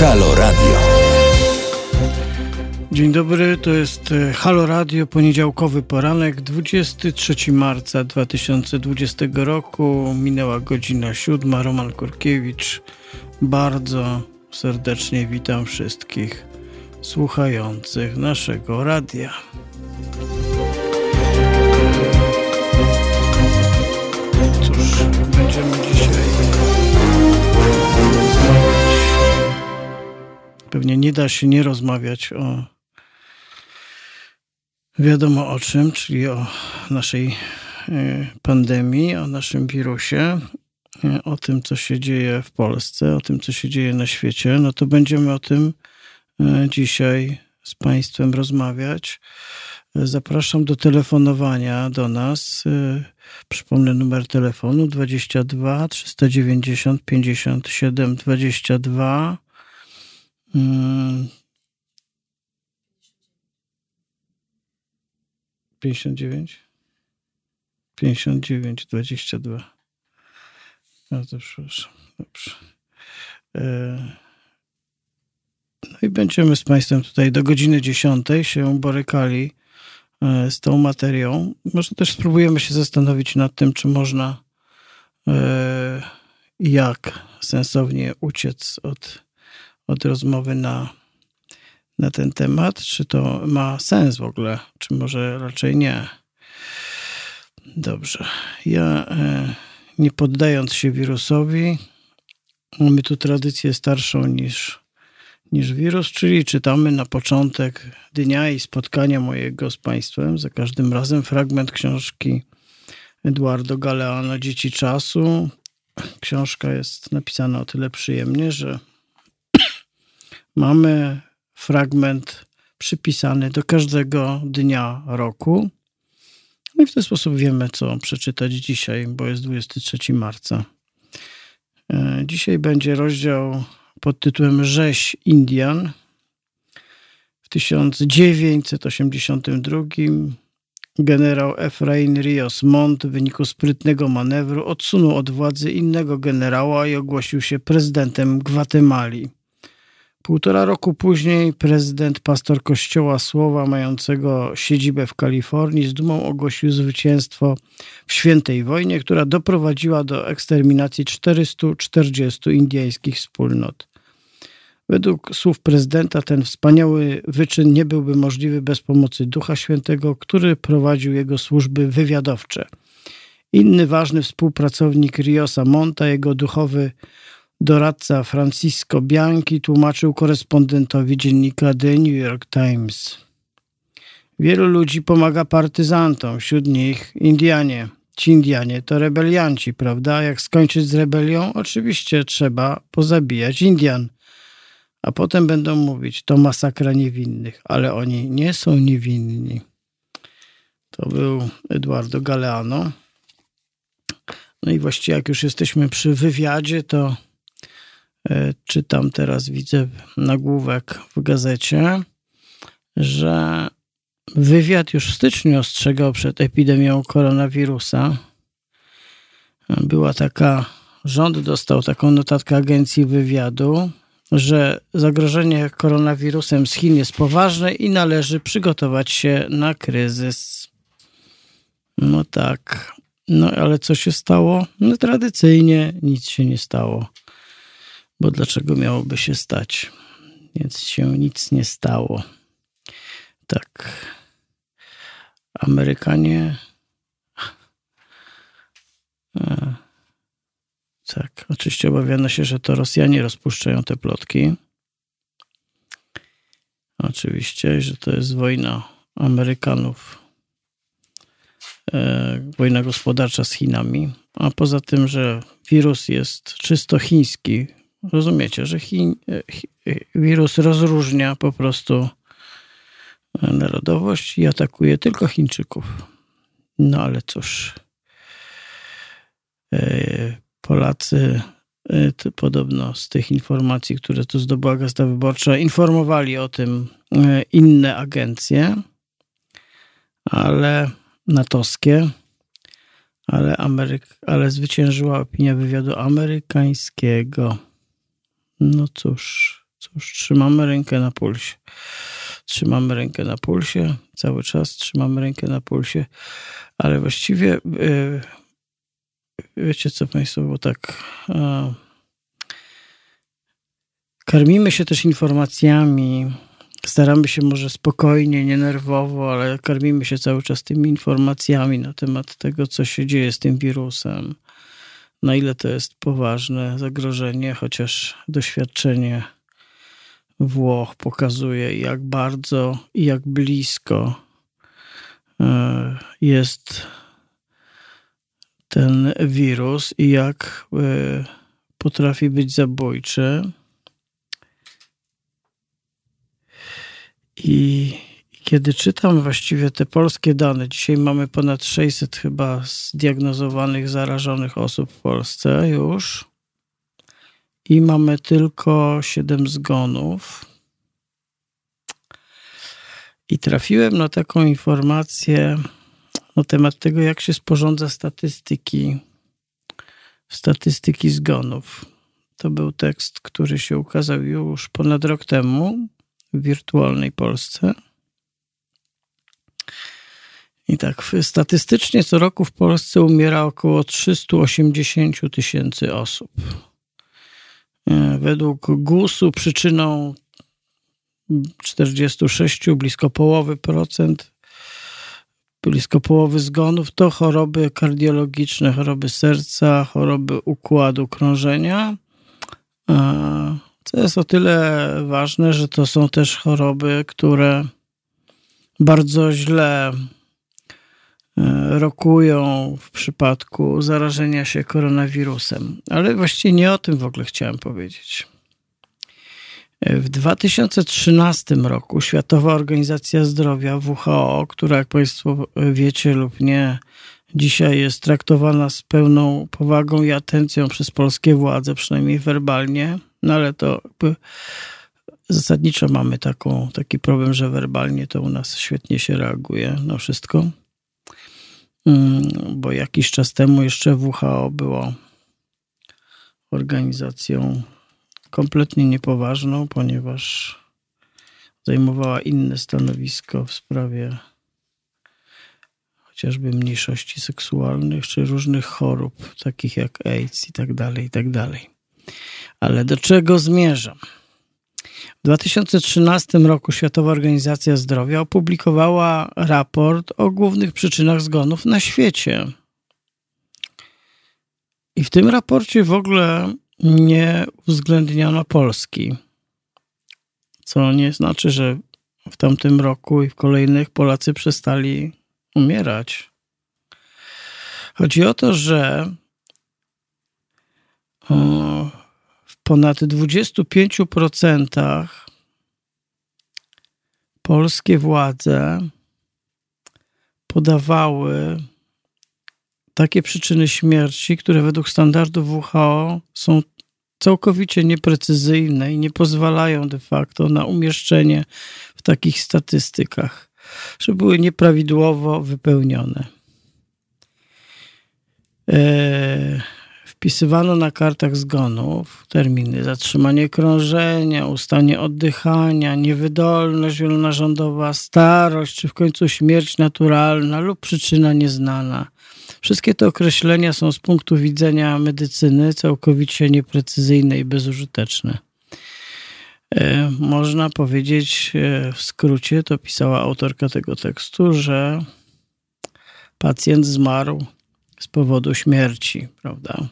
Halo Radio. Dzień dobry, to jest e, Halo Radio, poniedziałkowy poranek, 23 marca 2020 roku. Minęła godzina siódma. Roman Kurkiewicz. Bardzo serdecznie witam wszystkich słuchających naszego radia. Pewnie nie da się nie rozmawiać o wiadomo o czym, czyli o naszej e, pandemii, o naszym wirusie, e, o tym, co się dzieje w Polsce, o tym, co się dzieje na świecie, no to będziemy o tym e, dzisiaj z Państwem rozmawiać. Zapraszam do telefonowania do nas. Przypomnę numer telefonu 22 390 57 22. 59? 59, 22. Bardzo przepraszam. Dobrze. E, no i będziemy z Państwem tutaj do godziny 10 się borykali e, z tą materią. Może też spróbujemy się zastanowić nad tym, czy można e, jak sensownie uciec od, od rozmowy na na ten temat, czy to ma sens w ogóle, czy może raczej nie. Dobrze. Ja e, nie poddając się wirusowi, mamy tu tradycję starszą niż, niż wirus, czyli czytamy na początek dnia i spotkania mojego z Państwem, za każdym razem fragment książki Eduardo Galeano Dzieci Czasu. Książka jest napisana o tyle przyjemnie, że mamy fragment przypisany do każdego dnia roku. No i w ten sposób wiemy, co przeczytać dzisiaj, bo jest 23 marca. E, dzisiaj będzie rozdział pod tytułem Rzeź Indian. W 1982 generał Efrain Rios Mont w wyniku sprytnego manewru odsunął od władzy innego generała i ogłosił się prezydentem Gwatemali. Półtora roku później prezydent pastor Kościoła Słowa, mającego siedzibę w Kalifornii, z dumą ogłosił zwycięstwo w świętej wojnie, która doprowadziła do eksterminacji 440 indyjskich wspólnot. Według słów prezydenta ten wspaniały wyczyn nie byłby możliwy bez pomocy Ducha Świętego, który prowadził jego służby wywiadowcze. Inny ważny współpracownik Riosa Monta, jego duchowy Doradca Francisco Bianchi tłumaczył korespondentowi dziennika The New York Times. Wielu ludzi pomaga partyzantom, wśród nich Indianie. Ci Indianie to rebelianci, prawda? Jak skończyć z rebelią? Oczywiście trzeba pozabijać Indian. A potem będą mówić, to masakra niewinnych, ale oni nie są niewinni. To był Eduardo Galeano. No i właściwie jak już jesteśmy przy wywiadzie, to czytam teraz, widzę nagłówek w gazecie, że wywiad już w styczniu ostrzegał przed epidemią koronawirusa. Była taka, rząd dostał taką notatkę agencji wywiadu, że zagrożenie koronawirusem z Chin jest poważne i należy przygotować się na kryzys. No tak. No ale co się stało? No tradycyjnie nic się nie stało bo dlaczego miałoby się stać? Więc się nic nie stało. Tak. Amerykanie. E, tak, oczywiście obawiano się, że to Rosjanie rozpuszczają te plotki. Oczywiście, że to jest wojna Amerykanów, e, wojna gospodarcza z Chinami, a poza tym, że wirus jest czysto chiński, Rozumiecie, że Chin, e, e, wirus rozróżnia po prostu e, narodowość i atakuje tylko Chińczyków. No ale cóż, Polacy podobno z tych informacji, które tu zdobyła Gazeta Wyborcza, informowali o tym inne agencje, ale natowskie, ale, Ameryk, ale zwyciężyła opinia wywiadu amerykańskiego. No cóż, cóż, trzymamy rękę na pulsie. Trzymamy rękę na pulsie, cały czas trzymamy rękę na pulsie, ale właściwie yy, wiecie co Państwo, bo tak yy, karmimy się też informacjami, staramy się może spokojnie, nie nerwowo, ale karmimy się cały czas tymi informacjami na temat tego, co się dzieje z tym wirusem. Na ile to jest poważne zagrożenie, chociaż doświadczenie Włoch pokazuje, jak bardzo i jak blisko e, jest ten wirus i jak e, potrafi być zabójczy. I kiedy czytam właściwie te polskie dane, dzisiaj mamy ponad 600 chyba zdiagnozowanych, zarażonych osób w Polsce już i mamy tylko 7 zgonów. I trafiłem na taką informację na temat tego, jak się sporządza statystyki, statystyki zgonów. To był tekst, który się ukazał już ponad rok temu w wirtualnej Polsce. I tak, statystycznie co roku w Polsce umiera około 380 tysięcy osób. E, według GUS-u przyczyną 46, blisko połowy procent, blisko połowy zgonów to choroby kardiologiczne, choroby serca, choroby układu krążenia. E, co jest o tyle ważne, że to są też choroby, które bardzo źle rokują w przypadku zarażenia się koronawirusem. Ale właściwie nie o tym w ogóle chciałem powiedzieć. E, w 2013 roku Światowa Organizacja Zdrowia WHO, która jak Państwo wiecie lub nie, dzisiaj jest traktowana z pełną powagą i atencją przez polskie władze, przynajmniej werbalnie, no ale to zasadniczo mamy taką, taki problem, że werbalnie to u nas świetnie się reaguje na wszystko. Mm, bo jakiś czas temu jeszcze WHO było organizacją kompletnie niepoważną, ponieważ zajmowała inne stanowisko w sprawie chociażby mniejszości seksualnych czy różnych chorób, takich jak AIDS i tak dalej, i tak dalej. Ale do czego zmierzam? W 2013 roku Światowa Organizacja Zdrowia opublikowała raport o głównych przyczynach zgonów na świecie. I w tym raporcie w ogóle nie uwzględniono Polski. Co nie znaczy, że w tamtym roku i w kolejnych Polacy przestali umierać. Chodzi o to, że ponad 25% polskie władze podawały takie przyczyny śmierci, które według standardów WHO są całkowicie nieprecyzyjne i nie pozwalają de facto na umieszczenie w takich statystykach, że były nieprawidłowo wypełnione. Eee, wpisywano na kartach zgonów terminy zatrzymanie krążenia, ustanie oddychania, niewydolność wielonarządowa, starość, czy w końcu śmierć naturalna lub przyczyna nieznana. Wszystkie te określenia są z punktu widzenia medycyny całkowicie nieprecyzyjne i bezużyteczne. E, można powiedzieć e, w skrócie, to pisała autorka tego tekstu, że pacjent zmarł z powodu śmierci, prawda?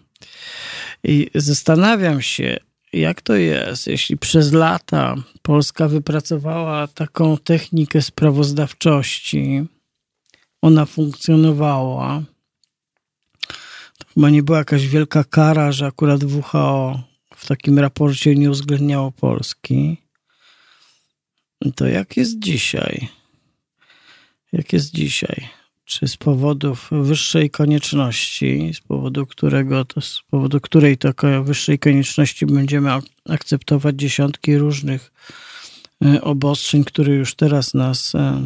I zastanawiam się, jak to jest, jeśli przez lata Polska wypracowała taką technikę sprawozdawczości, ona funkcjonowała. To chyba nie była jakaś wielka kara, że akurat WHO w takim raporcie nie uwzględniało Polski. To jak jest dzisiaj? Jak jest dzisiaj? Czy z powodów wyższej konieczności, z powodu którego to, z powodu której to wyższej konieczności będziemy akceptować dziesiątki różnych e, obostrzeń, które już teraz nas e,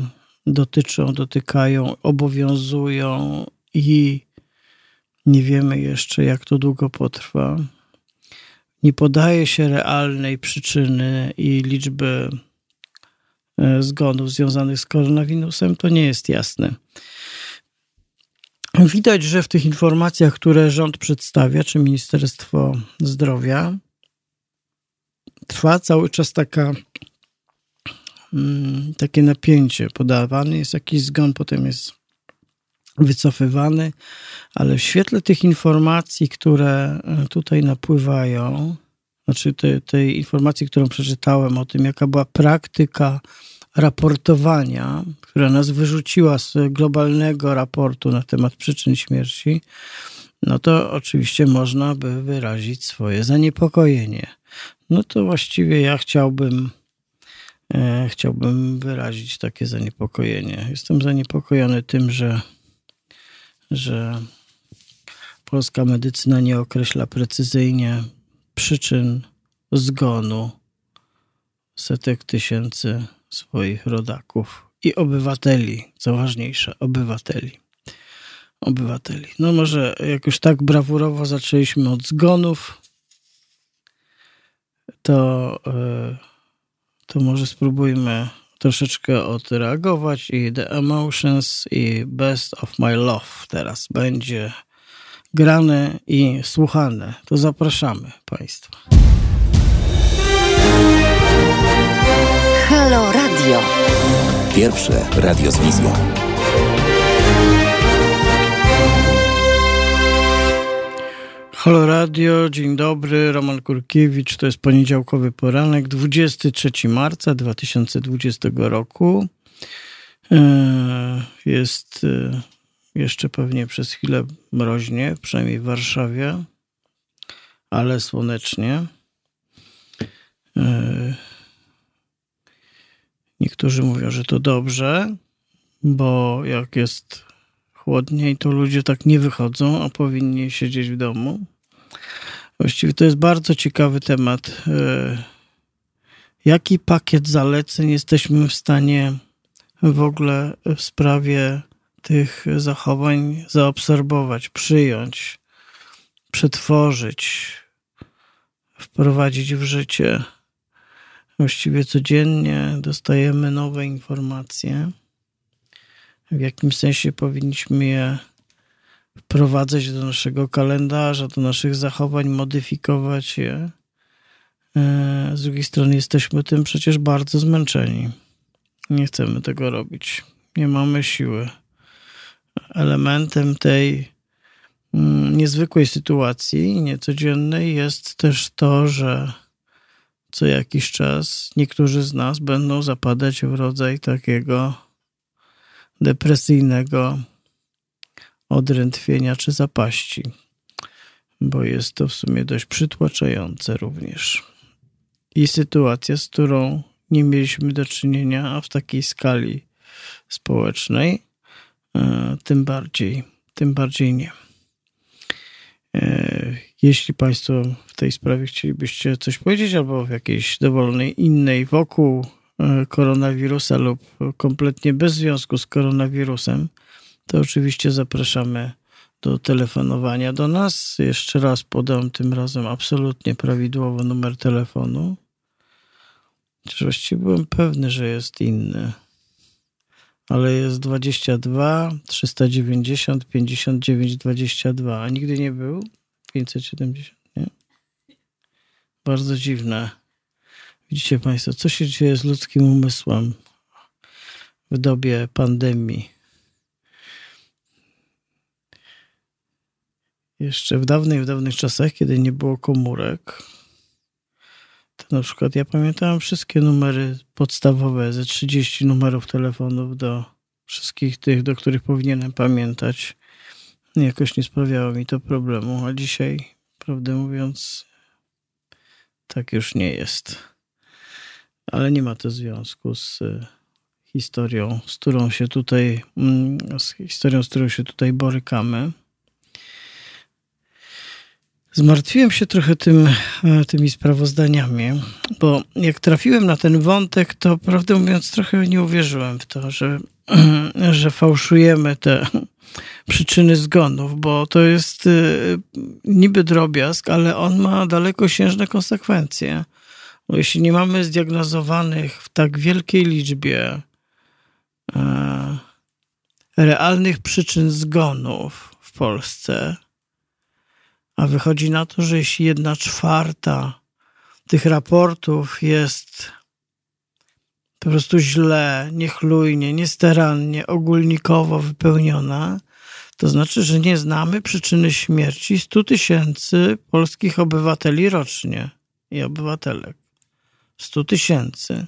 dotyczą, dotykają, obowiązują i nie wiemy jeszcze, jak to długo potrwa. nie podaje się realnej przyczyny i liczby e, zgonów związanych z koronawirusem, to nie jest jasne. Widać, że w tych informacjach, które rząd przedstawia, czy Ministerstwo Zdrowia, trwa cały czas taka, mm, takie napięcie. Podawany jest jakiś zgon, potem jest wycofywany, ale w świetle tych informacji, które e, tutaj napływają, znaczy tej, tej informacji, którą przeczytałem o tym, jaka była praktyka raportowania, która nas wyrzuciła z globalnego raportu na temat przyczyn śmierci, no to oczywiście można by wyrazić swoje zaniepokojenie. No to właściwie ja chciałbym, e, chciałbym wyrazić takie zaniepokojenie. Jestem zaniepokojony tym, że, że polska medycyna nie określa precyzyjnie przyczyn zgonu setek tysięcy swoich rodaków i obywateli, co ważniejsze, obywateli. Obywateli. No może jak już tak brawurowo zaczęliśmy od zgonów, to, e, to może spróbujmy troszeczkę odreagować i The Emotions i Best of My Love teraz będzie grane i słuchane. To zapraszamy Państwa. Halo Radio. Pierwsze radio z wizją. Halo Radio, dzień dobry, Roman Kurkiewicz, to jest poniedziałkowy poranek, 23 marca 2020 roku. E, jest e, jeszcze pewnie przez chwilę mroźnie, przynajmniej w Warszawie, ale słonecznie. Niektórzy mówią, że to dobrze, bo jak jest chłodniej, to ludzie tak nie wychodzą, a powinni siedzieć w domu. Właściwie to jest bardzo ciekawy temat. E, jaki pakiet zaleceń jesteśmy w stanie w ogóle w sprawie tych zachowań zaobserwować, przyjąć, przetworzyć, wprowadzić w życie? Właściwie codziennie dostajemy nowe informacje w jakim sensie powinniśmy je wprowadzać do naszego kalendarza, do naszych zachowań, modyfikować je. E, z drugiej strony jesteśmy tym przecież bardzo zmęczeni. Nie chcemy tego robić. Nie mamy siły. Elementem tej mm, niezwykłej sytuacji, niecodziennej, jest też to, że co jakiś czas niektórzy z nas będą zapadać w rodzaj takiego depresyjnego odrętwienia czy zapaści, bo jest to w sumie dość przytłaczające również. I sytuacja, z którą nie mieliśmy do czynienia, a w takiej skali społecznej, e, tym bardziej, tym bardziej nie. Jeśli Państwo w tej sprawie chcielibyście coś powiedzieć, albo w jakiejś dowolnej innej wokół E, koronawirusa lub kompletnie bez związku z koronawirusem, to oczywiście zapraszamy do telefonowania do nas. Jeszcze raz podam tym razem absolutnie prawidłowo numer telefonu. Właściwie byłem pewny, że jest inny. Ale jest 22 390 59 22. A nigdy nie był? 570, nie? Bardzo dziwne. Widzicie Państwo, co się dzieje z ludzkim umysłem w dobie pandemii. Jeszcze w dawnych, w dawnych czasach, kiedy nie było komórek, to na przykład ja pamiętałem wszystkie numery podstawowe, ze 30 numerów telefonów do wszystkich tych, do których powinienem pamiętać. Jakoś nie sprawiało mi to problemu, a dzisiaj, prawdę mówiąc, tak już nie jest ale nie ma to związku z e, historią, z którą się tutaj, mm, z historią, z którą się tutaj borykamy. Zmartwiłem się trochę tym, e, tymi sprawozdaniami, bo jak trafiłem na ten wątek, to prawdę mówiąc trochę nie uwierzyłem w to, że, że fałszujemy te przyczyny zgonów, bo to jest y, niby drobiazg, ale on ma dalekosiężne konsekwencje. Bo jeśli nie mamy zdiagnozowanych w tak wielkiej liczbie e, realnych przyczyn zgonów w Polsce, a wychodzi na to, że jeśli jedna czwarta tych raportów jest po prostu źle, niechlujnie, niestarannie, ogólnikowo wypełniona, to znaczy, że nie znamy przyczyny śmierci 100 tysięcy polskich obywateli rocznie i obywatelek. 100 tysięcy.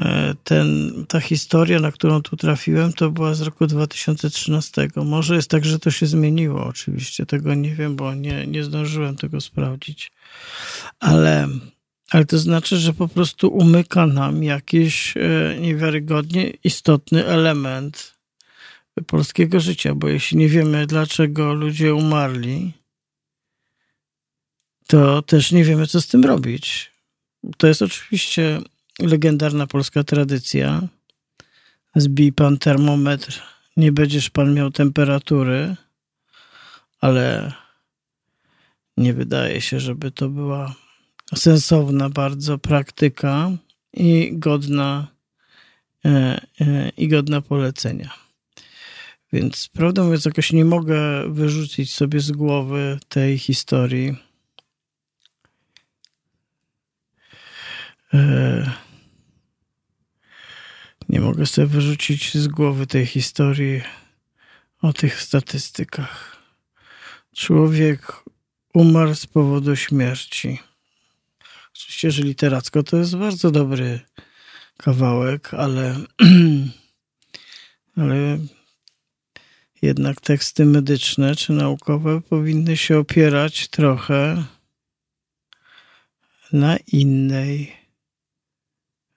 E, ten, ta historia, na którą tu trafiłem, to była z roku 2013. Może jest tak, że to się zmieniło, oczywiście. Tego nie wiem, bo nie, nie zdążyłem tego sprawdzić. Ale, ale to znaczy, że po prostu umyka nam jakiś e, niewiarygodnie istotny element polskiego życia, bo jeśli nie wiemy, dlaczego ludzie umarli, to też nie wiemy, co z tym robić. To jest oczywiście legendarna polska tradycja. Zbij pan termometr, nie będziesz pan miał temperatury, ale nie wydaje się, żeby to była sensowna bardzo praktyka i godna, e, e, i godna polecenia. Więc prawdę mówiąc, jakoś nie mogę wyrzucić sobie z głowy tej historii. E, nie mogę sobie wyrzucić z głowy tej historii o tych statystykach. Człowiek umarł z powodu śmierci. Oczywiście, że literacko to jest bardzo dobry kawałek, ale, ale jednak teksty medyczne czy naukowe powinny się opierać trochę na innej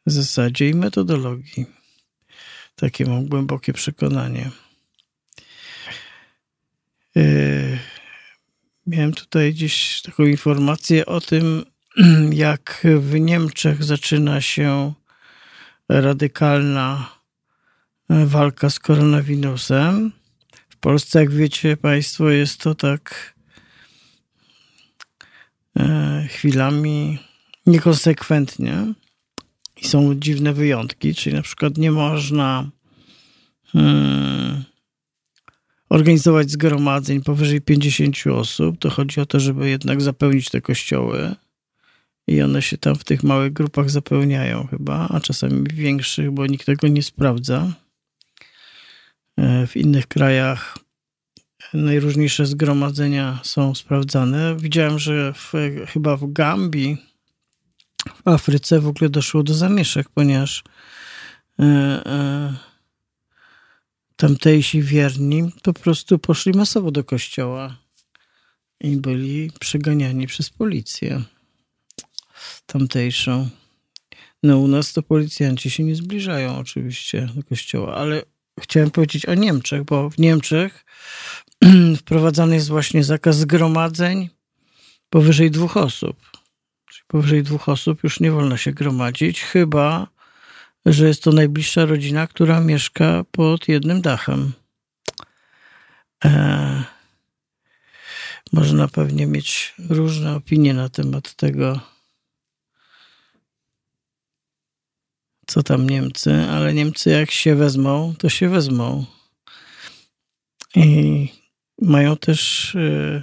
zasadzie i metodologii. Takie mam głębokie przekonanie. Yy, miałem tutaj gdzieś taką informację o tym, jak w Niemczech zaczyna się radykalna walka z koronawirusem. Polsce, jak wiecie Państwo, jest to tak e, chwilami niekonsekwentnie i są dziwne wyjątki, czyli na przykład nie można hmm, organizować zgromadzeń powyżej 50 osób. To chodzi o to, żeby jednak zapełnić te kościoły. I one się tam w tych małych grupach zapełniają chyba, a czasami większych, bo nikt tego nie sprawdza. E, w innych krajach najróżniejsze zgromadzenia są sprawdzane. Widziałem, że w, chyba w Gambii w Afryce w ogóle doszło do zamieszek, ponieważ e, e, tamtejsi wierni po prostu poszli masowo do kościoła i byli przeganiani przez policję tamtejszą. No u nas to policjanci się nie zbliżają oczywiście do kościoła, ale chciałem powiedzieć o Niemczech, bo w Niemczech wprowadzany jest właśnie zakaz zgromadzeń powyżej dwóch osób powyżej dwóch osób już nie wolno się gromadzić, chyba że jest to najbliższa rodzina, która mieszka pod jednym dachem. E, można pewnie mieć różne opinie na temat tego, co tam Niemcy, ale Niemcy jak się wezmą, to się wezmą. I mają też e,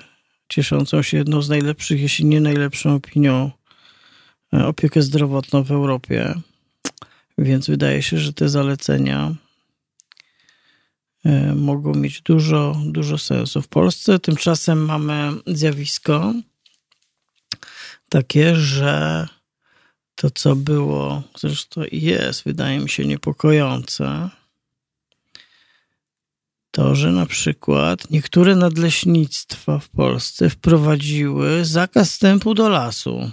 cieszącą się jedną z najlepszych, jeśli nie najlepszą opinią E, opiekę zdrowotną w Europie. Więc wydaje się, że te zalecenia e, mogą mieć dużo, dużo sensu. W Polsce tymczasem mamy zjawisko takie, że to, co było, zresztą jest, wydaje mi się niepokojące, to, że na przykład niektóre nadleśnictwa w Polsce wprowadziły zakaz wstępu do lasu.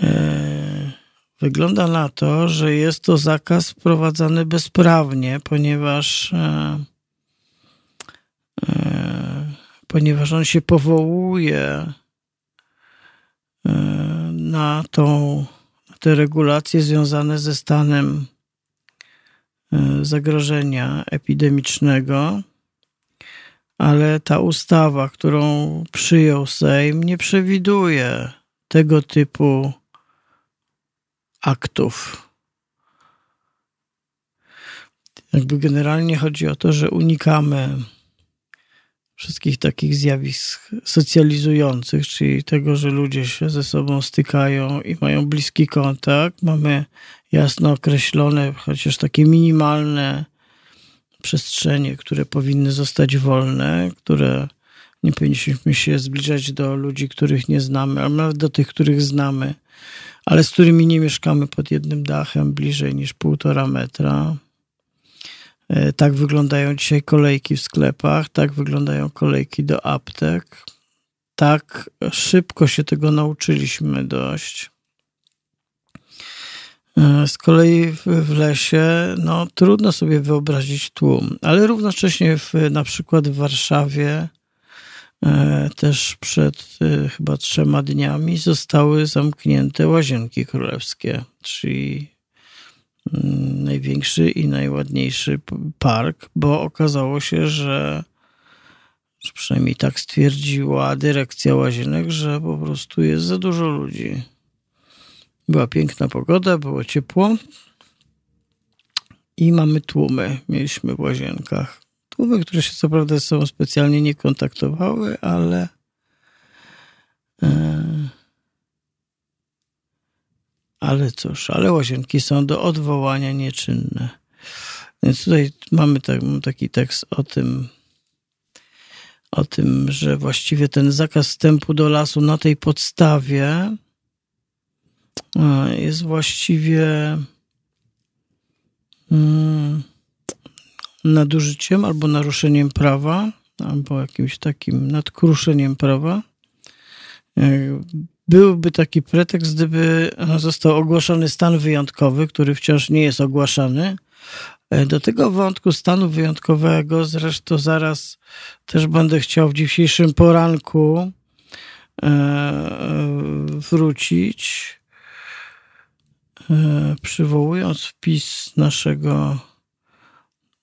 E, wygląda na to, że jest to zakaz wprowadzany bezprawnie, ponieważ e, e, ponieważ on się powołuje na tą, te regulacje związane ze stanem zagrożenia epidemicznego, ale ta ustawa, którą przyjął Sejm, nie przewiduje tego typu aktów. Jakby generalnie chodzi o to, że unikamy wszystkich takich zjawisk socjalizujących, czyli tego, że ludzie się ze sobą stykają i mają bliski kontakt. Mamy jasno określone, chociaż takie minimalne przestrzenie, które powinny zostać wolne, które nie powinniśmy się zbliżać do ludzi, których nie znamy, ale nawet do tych, których znamy, ale z którymi nie mieszkamy pod jednym dachem bliżej niż półtora metra. E, tak wyglądają dzisiaj kolejki w sklepach, tak wyglądają kolejki do aptek. Tak szybko się tego nauczyliśmy dość. E, z kolei w, lesie no, trudno sobie wyobrazić tłum, ale równocześnie w, na przykład w Warszawie e, też przed chyba trzema dniami zostały zamknięte łazienki królewskie, czyli największy i najładniejszy park, bo okazało się, że, przynajmniej tak stwierdziła dyrekcja łazienek, że po prostu jest za dużo ludzi. Była piękna pogoda, było ciepło i mamy tłumy. Mieliśmy w łazienkach. Tłumy, które się co prawda ze sobą specjalnie nie kontaktowały, ale e, ale cóż, ale łazienki są do odwołania nieczynne. Więc tutaj mamy tak, taki tekst o tym, o tym, że właściwie ten zakaz wstępu do lasu na tej podstawie jest właściwie mm, nadużyciem albo naruszeniem prawa, albo jakimś takim nadkruszeniem prawa. E, byłby taki pretekst, gdyby został ogłoszony stan wyjątkowy, który wciąż nie jest ogłaszany. E, do tego wątku stanu wyjątkowego zresztą zaraz też będę chciał w dzisiejszym poranku e, wrócić. E, przywołując wpis naszego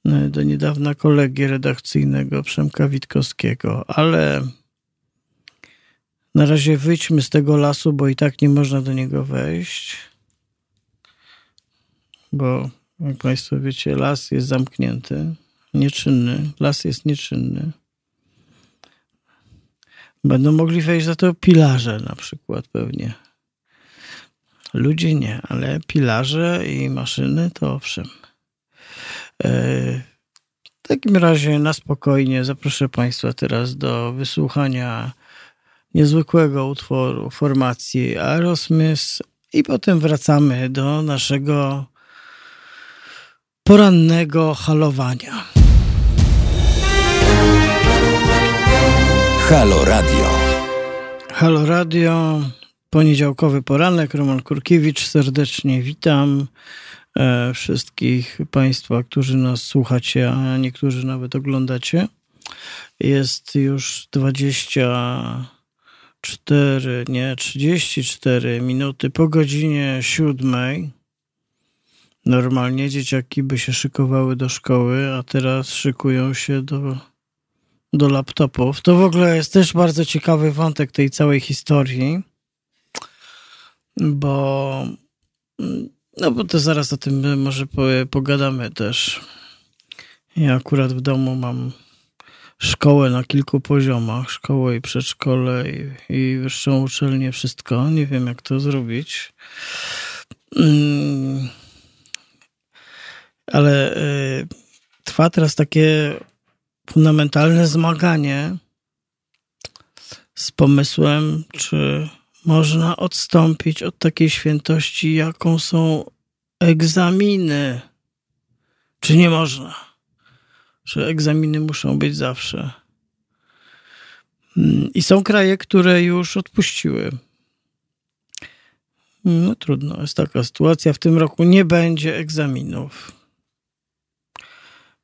e, do niedawna kolegi redakcyjnego Przemka Witkowskiego, ale na razie wyjdźmy z tego lasu, bo i tak nie można do niego wejść, bo jak Państwo wiecie, las jest zamknięty, nieczynny, las jest nieczynny. Będą mogli wejść za to pilarze na przykład pewnie Ludzie nie, ale pilarze i maszyny to owszem. E, w takim razie na spokojnie zaproszę Państwa teraz do wysłuchania niezwykłego utworu formacji Aerosmith i potem wracamy do naszego porannego halowania. Halo Radio. Halo Radio. Poniedziałkowy poranek, Roman Kurkiewicz, serdecznie witam e, wszystkich Państwa, którzy nas słuchacie, a niektórzy nawet oglądacie. Jest już 24, nie, 34 minuty po godzinie siódmej. Normalnie dzieciaki by się szykowały do szkoły, a teraz szykują się do, do laptopów. To w ogóle jest też bardzo ciekawy wątek tej całej historii bo no bo to zaraz o tym może pogadamy też. Ja akurat w domu mam szkołę na kilku poziomach, szkołę i przedszkole i, i wyższą uczelnię, wszystko. Nie wiem, jak to zrobić. Mm. Ale y, trwa teraz takie fundamentalne zmaganie z pomysłem, czy można odstąpić od takiej świętości, jaką są egzaminy. Czy nie można? Że egzaminy muszą być zawsze. Mm, I są kraje, które już odpuściły. No trudno, jest taka sytuacja. W tym roku nie będzie egzaminów.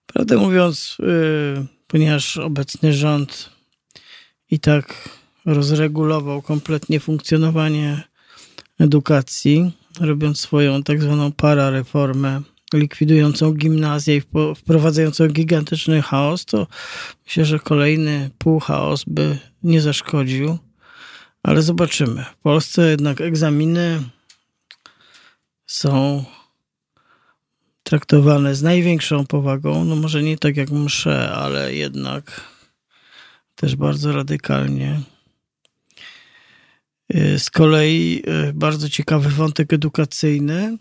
Prawdę mówiąc, yy, ponieważ obecny rząd i tak rozregulował kompletnie funkcjonowanie edukacji, robiąc swoją tak zwaną parareformę likwidującą gimnazję i wprowadzającą gigantyczny chaos, to myślę, że kolejny półchaos by nie zaszkodził. Ale zobaczymy. W Polsce jednak egzaminy są traktowane z największą powagą. No może nie tak jak msze, ale jednak też bardzo radykalnie. Y, z kolei y, bardzo ciekawy wątek edukacyjny,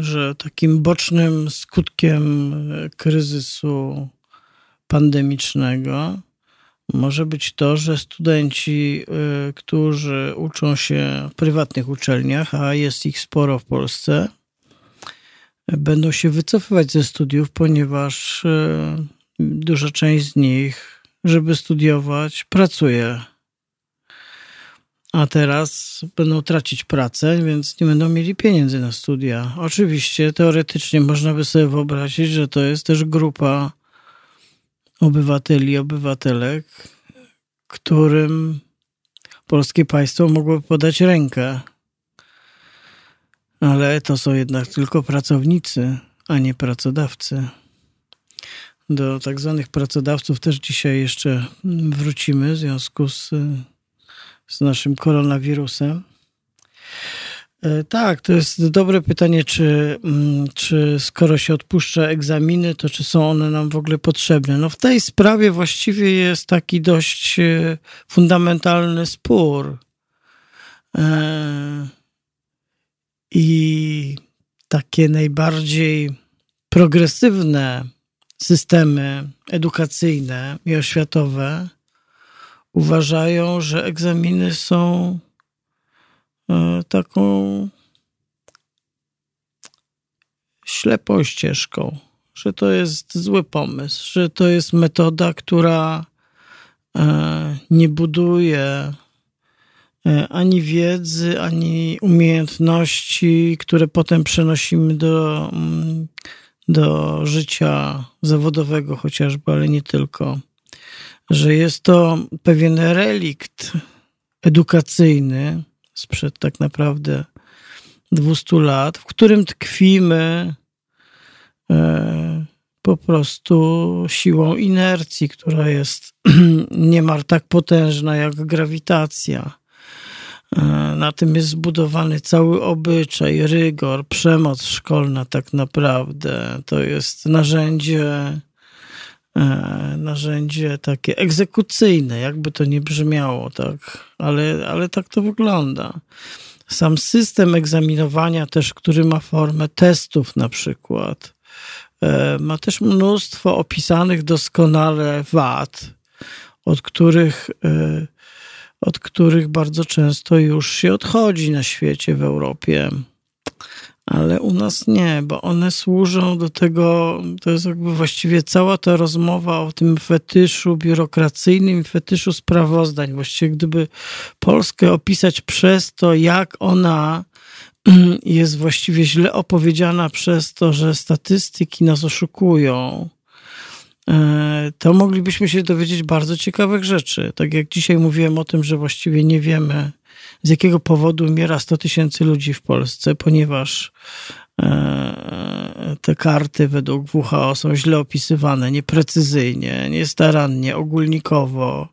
że takim bocznym skutkiem kryzysu pandemicznego może być to, że studenci, którzy uczą się w prywatnych uczelniach, a jest ich sporo w Polsce, będą się wycofywać ze studiów, ponieważ duża część z nich, żeby studiować, pracuje a teraz będą tracić pracę, więc nie będą mieli pieniędzy na studia. Oczywiście, teoretycznie można by sobie wyobrazić, że to jest też grupa obywateli, obywatelek, którym polskie państwo mogłoby podać rękę. Ale to są jednak tylko pracownicy, a nie pracodawcy. Do tak zwanych pracodawców też dzisiaj jeszcze wrócimy w związku z z naszym koronawirusem. E, tak, to jest dobre pytanie, czy, mm, czy skoro się odpuszcza egzaminy, to czy są one nam w ogóle potrzebne? No w tej sprawie właściwie jest taki dość e, fundamentalny spór. E, I takie najbardziej progresywne systemy edukacyjne i oświatowe uważają, że egzaminy są e, taką ślepą ścieżką, że to jest zły pomysł, że to jest metoda, która e, nie buduje e, ani wiedzy, ani umiejętności, które potem przenosimy do, mm, do życia zawodowego chociażby, ale nie tylko że jest to pewien relikt edukacyjny sprzed tak naprawdę 200 lat, w którym tkwimy e, po prostu siłą inercji, która jest niemal tak potężna jak grawitacja. E, na tym jest zbudowany cały obyczaj, rygor, przemoc szkolna, tak naprawdę. To jest narzędzie narzędzie takie egzekucyjne, jakby to nie brzmiało, tak, ale, ale tak to wygląda. Sam system egzaminowania też, który ma formę testów na przykład, e, ma też mnóstwo opisanych doskonale wad, od których, e, od których bardzo często już się odchodzi na świecie, w Europie ale u nas nie, bo one służą do tego, to jest jakby właściwie cała ta rozmowa o tym fetyszu biurokracyjnym fetyszu sprawozdań. Właściwie gdyby Polskę opisać przez to, jak ona jest właściwie źle opowiedziana przez to, że statystyki nas oszukują, e, to moglibyśmy się dowiedzieć bardzo ciekawych rzeczy. Tak jak dzisiaj mówiłem o tym, że właściwie nie wiemy, z jakiego powodu umiera 100 tysięcy ludzi w Polsce, ponieważ e, te karty według WHO są źle opisywane, nieprecyzyjnie, niestarannie, ogólnikowo.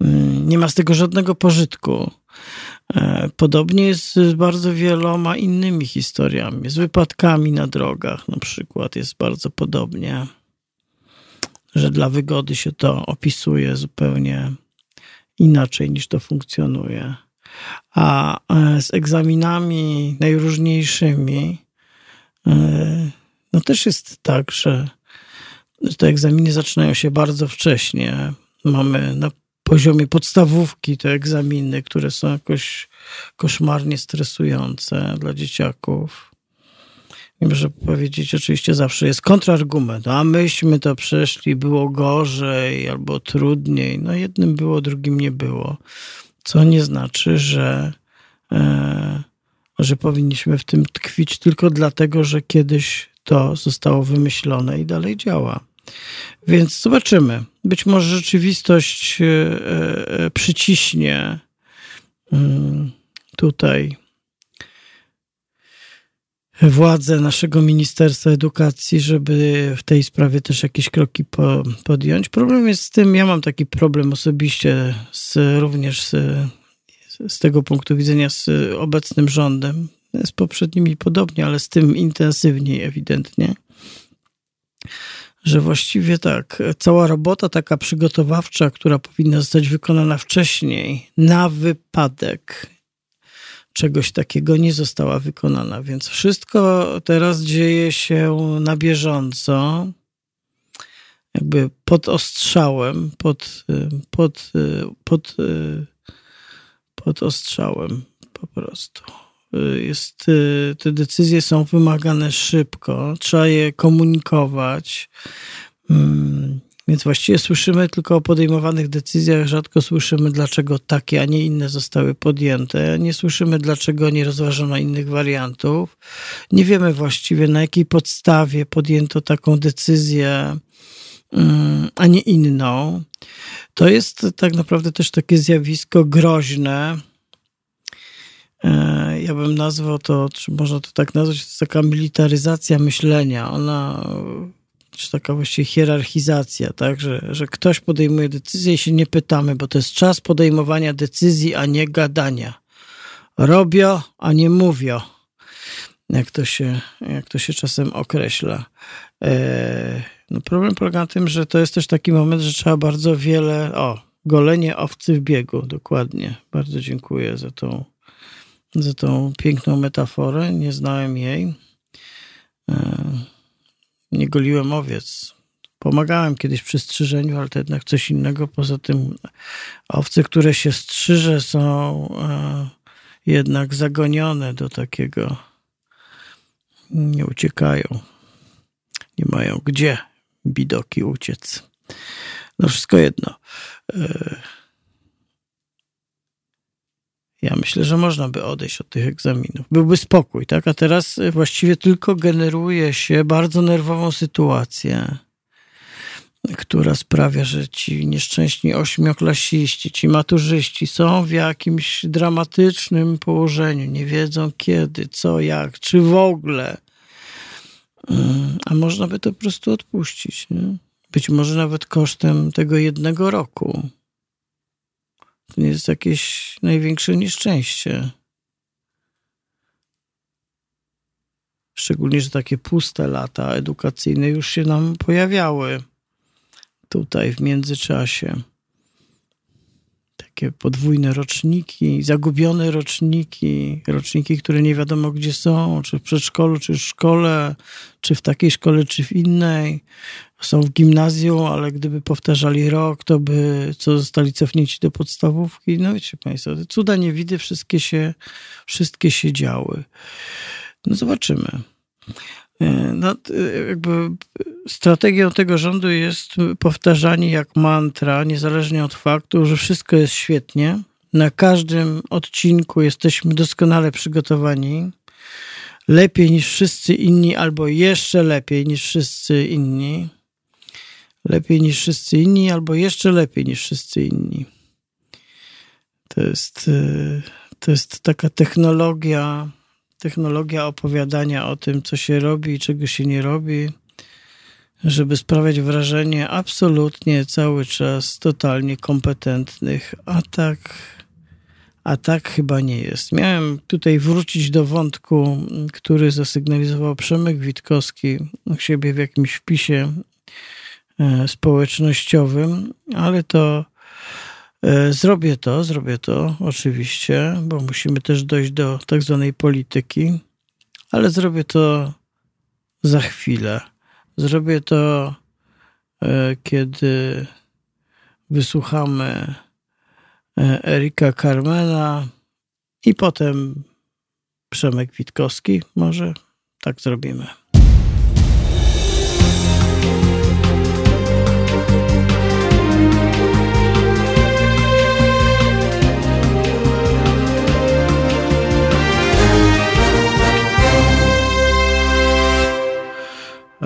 Mm, nie ma z tego żadnego pożytku. E, podobnie jest z bardzo wieloma innymi historiami, z wypadkami na drogach na przykład jest bardzo podobnie, że dla wygody się to opisuje zupełnie inaczej niż to funkcjonuje. A e, z egzaminami najróżniejszymi, e, no też jest tak, że te egzaminy zaczynają się bardzo wcześnie. Mamy na poziomie podstawówki te egzaminy, które są jakoś koszmarnie stresujące dla dzieciaków. I może powiedzieć, oczywiście zawsze jest kontrargument. A myśmy to przeszli, było gorzej albo trudniej. No jednym było, drugim nie było co nie znaczy, że, e, że powinniśmy w tym tkwić tylko dlatego, że kiedyś to zostało wymyślone i dalej działa. Więc zobaczymy. Być może rzeczywistość e, e, przyciśnie mm, tutaj władze naszego Ministerstwa Edukacji, żeby w tej sprawie też jakieś kroki po, podjąć. Problem jest z tym, ja mam taki problem osobiście z, również z, z tego punktu widzenia z obecnym rządem, z poprzednimi podobnie, ale z tym intensywniej ewidentnie, że właściwie tak, cała robota taka przygotowawcza, która powinna zostać wykonana wcześniej, na wypadek czegoś takiego nie została wykonana. Więc wszystko teraz dzieje się na bieżąco, jakby pod ostrzałem, pod, pod, pod, pod ostrzałem po prostu. Jest, te decyzje są wymagane szybko, trzeba je komunikować. Więc właściwie słyszymy tylko o podejmowanych decyzjach, rzadko słyszymy, dlaczego takie, a nie inne zostały podjęte. Nie słyszymy, dlaczego nie rozważono innych wariantów. Nie wiemy właściwie, na jakiej podstawie podjęto taką decyzję, mm, a nie inną. To jest tak naprawdę też takie zjawisko groźne. E, ja bym nazwał to, czy można to tak nazwać, to jest taka militaryzacja myślenia. Ona czy taka właściwie hierarchizacja, tak, że, że ktoś podejmuje decyzję i się nie pytamy, bo to jest czas podejmowania decyzji, a nie gadania. Robio, a nie mówio, jak to się, jak to się czasem określa. E, no problem polega na tym, że to jest też taki moment, że trzeba bardzo wiele, o, golenie owcy w biegu, dokładnie. Bardzo dziękuję za tą, za tą piękną metaforę, nie znałem jej. E, nie goliłem owiec. Pomagałem kiedyś przy strzyżeniu, ale to jednak coś innego. Poza tym owce, które się strzyże, są e, jednak zagonione do takiego. Nie uciekają. Nie mają gdzie bidoki uciec. No wszystko jedno. E, ja myślę, że można by odejść od tych egzaminów. Byłby spokój, tak? A teraz właściwie tylko generuje się bardzo nerwową sytuację, która sprawia, że ci nieszczęśni ośmioklasiści, ci maturzyści są w jakimś dramatycznym położeniu. Nie wiedzą kiedy, co, jak, czy w ogóle. Mm, a można by to po prostu odpuścić. Nie? Być może nawet kosztem tego jednego roku. To nie jest jakieś największe nieszczęście. Szczególnie, że takie puste lata edukacyjne już się nam pojawiały tutaj w międzyczasie. Takie podwójne roczniki, zagubione roczniki, roczniki, które nie wiadomo gdzie są, czy w przedszkolu, czy w szkole, czy w takiej szkole, czy w innej są w gimnazjum, ale gdyby powtarzali rok, to by co zostali cofnięci do podstawówki. No wiecie Państwo, cuda niewidy wszystkie się, wszystkie się działy. No zobaczymy. E, no, jakby strategią tego rządu jest powtarzanie jak mantra, niezależnie od faktu, że wszystko jest świetnie. Na każdym odcinku jesteśmy doskonale przygotowani. Lepiej niż wszyscy inni, albo jeszcze lepiej niż wszyscy inni lepiej niż wszyscy inni, albo jeszcze lepiej niż wszyscy inni. To jest, y, to jest taka technologia, technologia opowiadania o tym, co się robi i czego się nie robi, żeby sprawiać wrażenie absolutnie cały czas totalnie kompetentnych, a tak, a tak chyba nie jest. Miałem tutaj wrócić do wątku, który zasygnalizował Przemek Witkowski u siebie w jakimś wpisie społecznościowym, ale to e, zrobię to, zrobię to oczywiście, bo musimy też dojść do tak zwanej polityki, ale zrobię to za chwilę. Zrobię to, e, kiedy wysłuchamy Erika Carmena i potem Przemek Witkowski. Może tak zrobimy.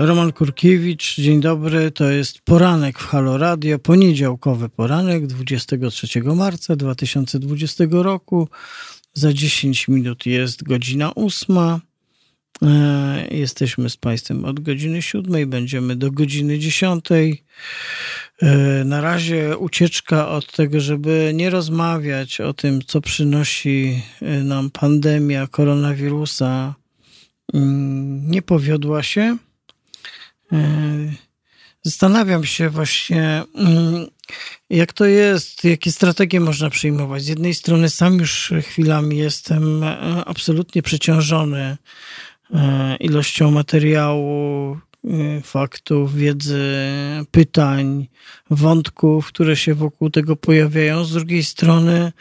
Roman Kurkiewicz, dzień dobry. To jest poranek w Halo Radio, poniedziałkowy poranek 23 marca 2020 roku. Za 10 minut jest godzina ósma. E, jesteśmy z Państwem od godziny 7, będziemy do godziny 10. E, na razie ucieczka od tego, żeby nie rozmawiać o tym, co przynosi e, nam pandemia koronawirusa, mm, nie powiodła się. Zastanawiam się właśnie, mm, jak to jest, jakie strategie można przyjmować. Z jednej strony sam już chwilami jestem absolutnie przeciążony E, ilością materiału, e, faktów, wiedzy, pytań, wątków, które się wokół tego pojawiają. Z drugiej strony,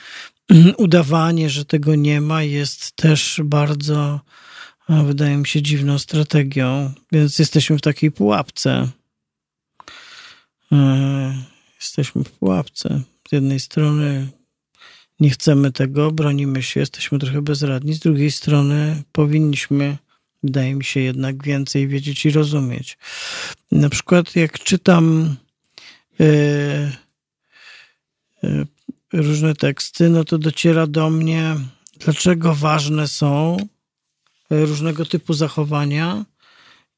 udawanie, że tego nie ma, jest też bardzo, e, wydaje mi się, dziwną strategią, więc jesteśmy w takiej pułapce. Jesteśmy w pułapce. Z jednej strony nie chcemy tego, bronimy się, jesteśmy trochę bezradni, z drugiej strony powinniśmy wydaje mi się jednak więcej wiedzieć i rozumieć. Na przykład jak czytam yy, yy, różne teksty, no to dociera do mnie, dlaczego ważne są różnego typu zachowania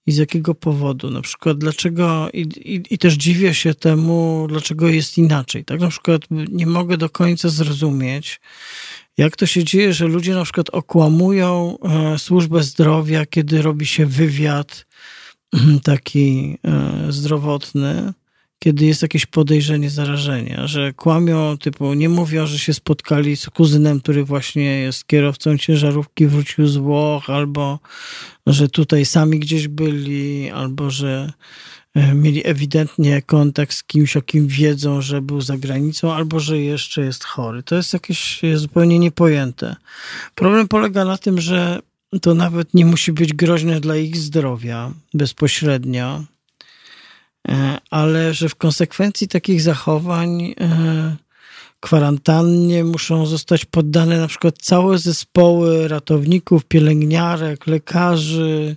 i z jakiego powodu. Na przykład dlaczego, i, i, i, też dziwię się temu, dlaczego jest inaczej. Tak na przykład nie mogę do końca zrozumieć, jak to się dzieje, że ludzie na przykład okłamują e, służbę zdrowia, kiedy robi się wywiad taki e, zdrowotny, kiedy jest jakieś podejrzenie zarażenia, że kłamią, typu nie mówią, że się spotkali z kuzynem, który właśnie jest kierowcą ciężarówki, wrócił z Włoch, albo że tutaj sami gdzieś byli, albo że E, mieli ewidentnie kontakt z kimś, o kim wiedzą, że był za granicą, albo że jeszcze jest chory. To jest jakieś zupełnie niepojęte. Problem polega na tym, że to nawet nie musi być groźne dla ich zdrowia bezpośrednio, ale że w konsekwencji takich zachowań e, kwarantannie muszą zostać poddane na przykład całe zespoły ratowników, pielęgniarek, lekarzy,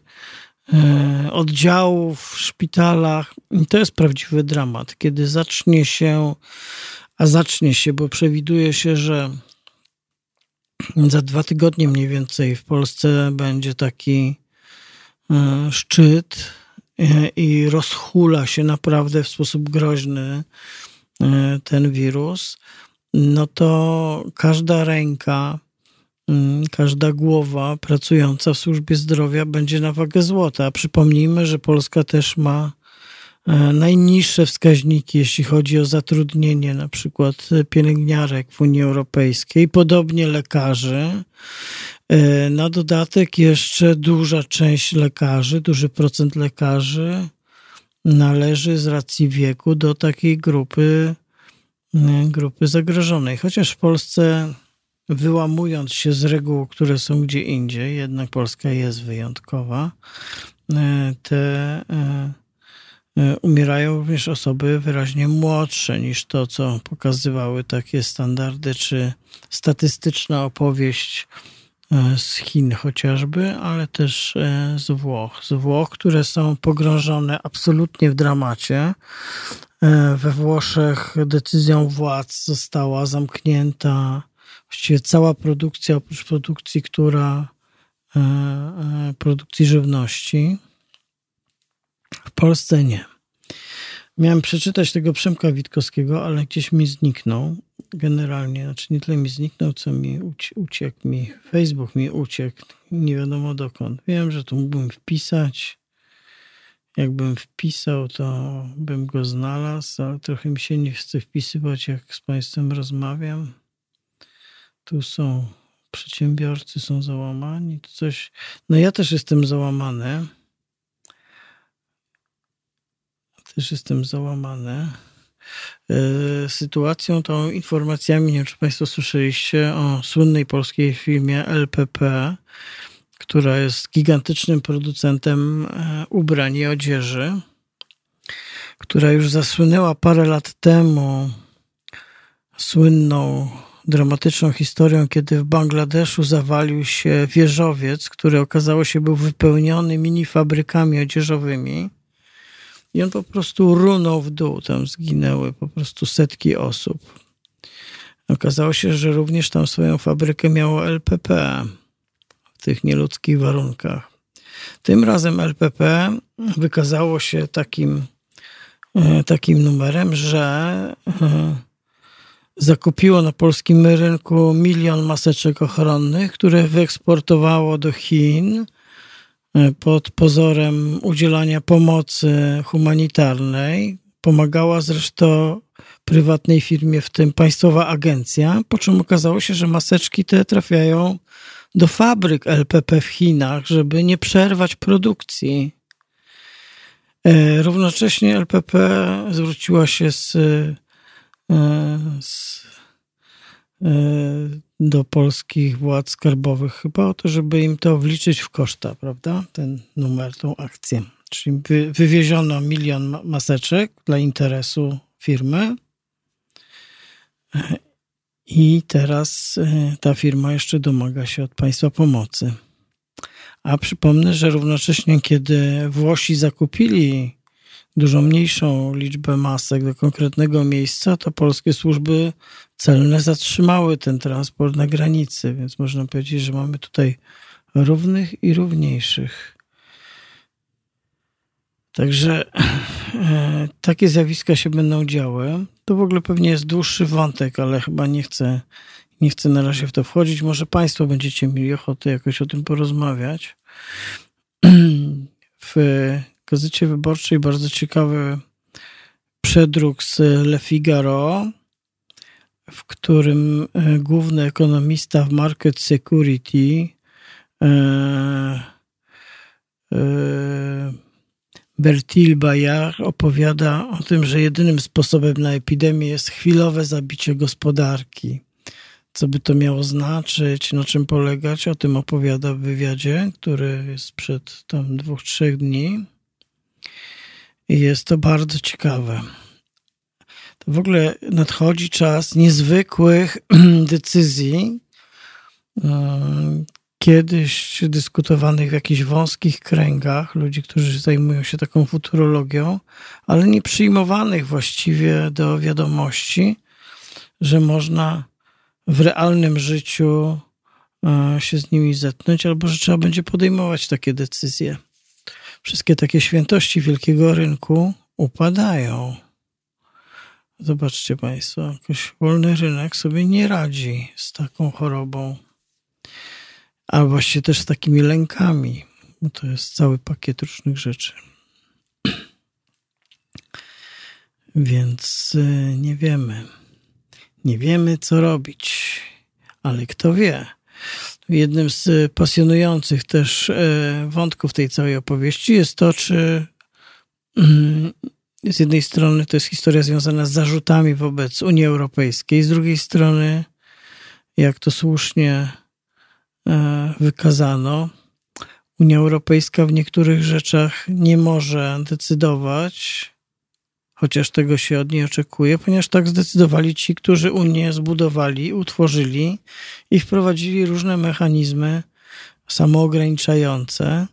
E, oddziałów w szpitalach. I to jest prawdziwy dramat, kiedy zacznie się, a zacznie się, bo przewiduje się, że za dwa tygodnie mniej więcej w Polsce będzie taki e, szczyt e, i rozhula się naprawdę w sposób groźny ten wirus, no to każda ręka Mm, każda głowa pracująca w służbie zdrowia będzie na wagę złota. Przypomnijmy, że Polska też ma e, najniższe wskaźniki, jeśli chodzi o zatrudnienie na przykład pielęgniarek w Unii Europejskiej, podobnie lekarzy. E, na dodatek jeszcze duża część lekarzy, duży procent lekarzy należy z racji wieku do takiej grupy, e, grupy zagrożonej. Chociaż w Polsce wyłamując się z reguł, które są gdzie indziej, jednak Polska jest wyjątkowa, e, te umierają również osoby wyraźnie młodsze niż to, co pokazywały takie standardy, czy statystyczna opowieść z Chin chociażby, ale też z Włoch. Z Włoch, które są pogrążone absolutnie w dramacie. We Włoszech decyzją władz została zamknięta właściwie cała produkcja, oprócz produkcji, która e, e, produkcji żywności. W Polsce nie. Miałem przeczytać tego Przemka Witkowskiego, ale gdzieś mi zniknął. Generalnie, znaczy nie tyle mi zniknął, co mi uciekł mi. Facebook mi uciekł. Nie wiadomo dokąd. Wiem, że tu mógłbym wpisać. Jakbym wpisał, to bym go znalazł, ale trochę mi się nie chce wpisywać, jak z Państwem rozmawiam tu są przedsiębiorcy, są załamani, to coś. No ja też jestem załamany. Też jestem załamany e, sytuacją, tą informacjami, nie wiem czy Państwo słyszeliście o słynnej polskiej firmie LPP, która jest gigantycznym producentem e, ubrań i odzieży, która już zasłynęła parę lat temu słynną dramatyczną historią, kiedy w Bangladeszu zawalił się wieżowiec, który okazało się był wypełniony mini fabrykami odzieżowymi. I on po prostu runął w dół, tam zginęły po prostu setki osób. Okazało się, że również tam swoją fabrykę miało LPP w tych nieludzkich warunkach. Tym razem LPP wykazało się takim, e, takim numerem, że e, zakupiło na polskim rynku milion maseczek ochronnych, które wyeksportowało do Chin pod pozorem udzielania pomocy humanitarnej. Pomagała zresztą prywatnej firmie, w tym państwowa agencja, po czym okazało się, że maseczki te trafiają do fabryk LPP w Chinach, żeby nie przerwać produkcji. E, równocześnie LPP zwróciła się z, e, z, e, do polskich władz skarbowych chyba o to, żeby im to wliczyć w koszta, prawda? Ten numer, tą akcję. Czyli wy, wywieziono milion maseczek dla interesu firmy i teraz e, ta firma jeszcze domaga się od państwa pomocy. A przypomnę, że równocześnie, kiedy Włosi zakupili dużo mniejszą liczbę masek do konkretnego miejsca, to polskie służby celne zatrzymały ten transport na granicy, więc można powiedzieć, że mamy tutaj równych i równiejszych. Także e, takie zjawiska się będą działy. To w ogóle pewnie jest dłuższy wątek, ale chyba nie chcę, nie chcę na razie w to wchodzić. Może Państwo będziecie mieli ochotę jakoś o tym porozmawiać. W gazecie wyborczej bardzo ciekawy przedruk z Le Figaro, w którym e, główny ekonomista w Market Security e, e, Bertil Bayard opowiada o tym, że jedynym sposobem na epidemię jest chwilowe zabicie gospodarki. Co by to miało znaczyć, na czym polegać, o tym opowiada w wywiadzie, który jest przed tam dwóch, trzech dni. Jest to bardzo ciekawe. To w ogóle nadchodzi czas niezwykłych decyzji, kiedyś dyskutowanych w jakichś wąskich kręgach, ludzi, którzy zajmują się taką futurologią, ale nie przyjmowanych właściwie do wiadomości, że można w realnym życiu e, się z nimi zetknąć, albo że trzeba będzie podejmować takie decyzje. Wszystkie takie świętości wielkiego rynku upadają. Zobaczcie Państwo, jakoś wolny rynek sobie nie radzi z taką chorobą a właściwie też z takimi lękami, bo to jest cały pakiet różnych rzeczy. Więc y, nie wiemy. Nie wiemy, co robić, ale kto wie. Jednym z pasjonujących też e, wątków tej całej opowieści jest to, czy mm, z jednej strony to jest historia związana z zarzutami wobec Unii Europejskiej, z drugiej strony, jak to słusznie E, wykazano. Unia Europejska w niektórych rzeczach nie może decydować, chociaż tego się od niej oczekuje, ponieważ tak zdecydowali ci, którzy Unię zbudowali, utworzyli i wprowadzili różne mechanizmy samoograniczające.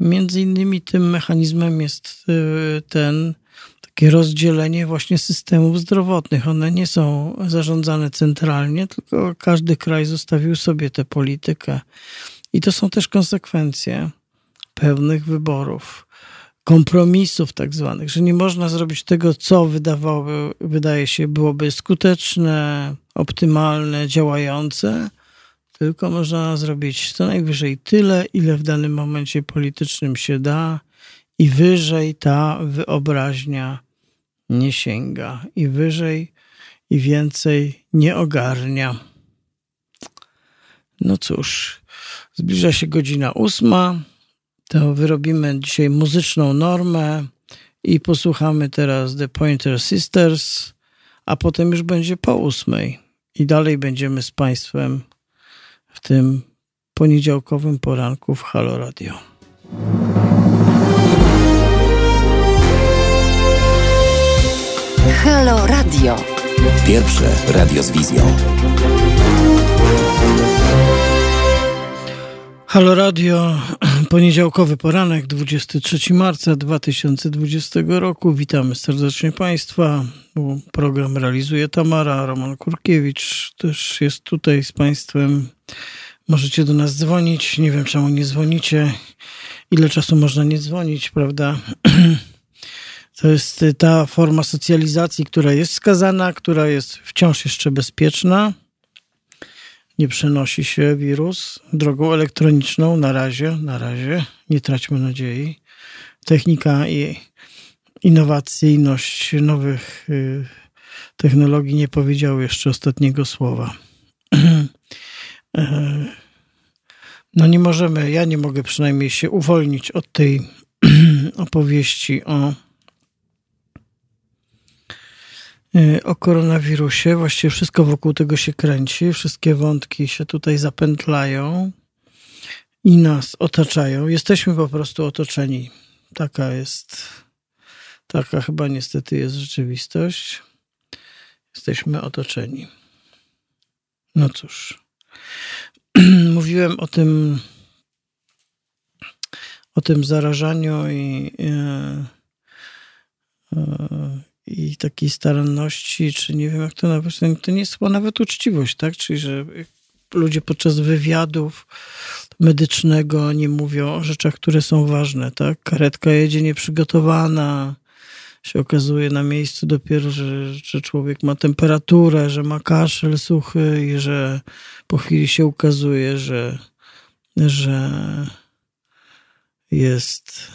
Między innymi tym mechanizmem jest e, ten takie rozdzielenie właśnie systemów zdrowotnych. One nie są zarządzane centralnie, tylko każdy kraj zostawił sobie tę politykę. I to są też konsekwencje pewnych wyborów, kompromisów tak zwanych, że nie można zrobić tego, co wydawałoby, wydaje się byłoby skuteczne, optymalne, działające, tylko można zrobić co najwyżej tyle, ile w danym momencie politycznym się da, i wyżej ta wyobraźnia nie sięga, i wyżej i więcej nie ogarnia. No cóż, zbliża się godzina ósma, to wyrobimy dzisiaj muzyczną normę i posłuchamy teraz The Pointer Sisters, a potem już będzie po ósmej i dalej będziemy z Państwem w tym poniedziałkowym poranku w Halo Radio. Halo Radio. Pierwsze radio z wizją. Halo Radio, poniedziałkowy poranek, 23 marca 2020 roku. Witamy serdecznie Państwa. Program realizuje Tamara, Roman Kurkiewicz też jest tutaj z Państwem Możecie do nas dzwonić. Nie wiem, czemu nie dzwonicie. Ile czasu można nie dzwonić, prawda? To jest ta forma socjalizacji, która jest skazana, która jest wciąż jeszcze bezpieczna. Nie przenosi się wirus drogą elektroniczną na razie, na razie. Nie traćmy nadziei. Technika i innowacyjność nowych y, technologii nie powiedziały jeszcze ostatniego słowa. E, no nie możemy, ja nie mogę przynajmniej się uwolnić od tej opowieści o, e, o koronawirusie. Właściwie wszystko wokół tego się kręci, wszystkie wątki się tutaj zapętlają i nas otaczają. Jesteśmy po prostu otoczeni. Taka jest, taka chyba niestety jest rzeczywistość. Jesteśmy otoczeni. No cóż. Mówiłem o tym o tym zarażaniu i, e, i takiej staranności, czy nie wiem jak to nawet, to nie jest chyba nawet uczciwość, tak? Czyli, że ludzie podczas wywiadów medycznego nie mówią o rzeczach, które są ważne, tak? Karetka jedzie nieprzygotowana, się okazuje na miejscu dopiero, że, że człowiek ma temperaturę, że ma kaszel suchy i że po chwili się ukazuje, że, że jest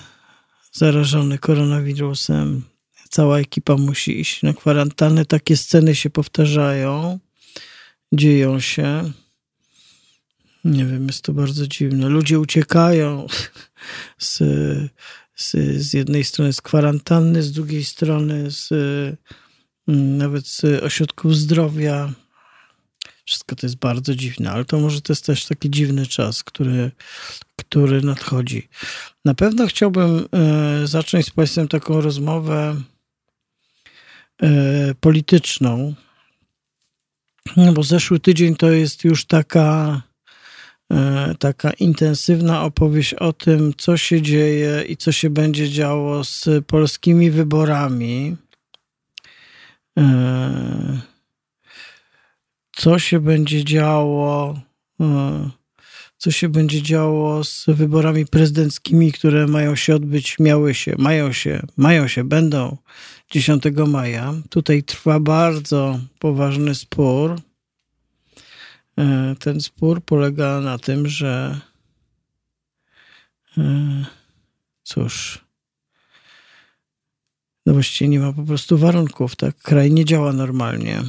zarażony koronawirusem. Cała ekipa musi iść na kwarantannę. Takie sceny się powtarzają, dzieją się. Nie wiem, jest to bardzo dziwne. Ludzie uciekają z z, z jednej strony z kwarantanny, z drugiej strony z, mm, nawet z ośrodków zdrowia. Wszystko to jest bardzo dziwne, ale to może to jest też taki dziwny czas, który, który nadchodzi. Na pewno chciałbym e, zacząć z Państwem taką rozmowę polityczną, no bo zeszły tydzień to jest już taka E, taka intensywna opowieść o tym, co się dzieje i co się będzie działo z polskimi wyborami. E, co się będzie działo, e, co się będzie działo z wyborami prezydenckimi, które mają się odbyć, miały się, mają się, mają się, będą 10 maja. Tutaj trwa bardzo poważny spór E, ten spór polega na tym, że e, cóż, no właściwie nie ma po prostu warunków, tak? Kraj nie działa normalnie.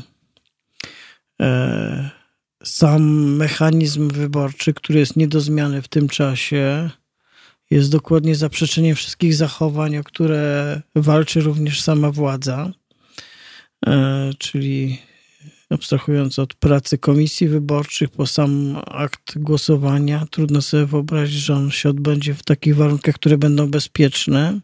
E, sam mechanizm wyborczy, który jest nie do zmiany w tym czasie, jest dokładnie zaprzeczeniem wszystkich zachowań, o które walczy również sama władza, czyli abstrahując od pracy komisji wyborczych po sam akt głosowania, trudno sobie wyobrazić, że on się odbędzie w takich warunkach, które będą bezpieczne.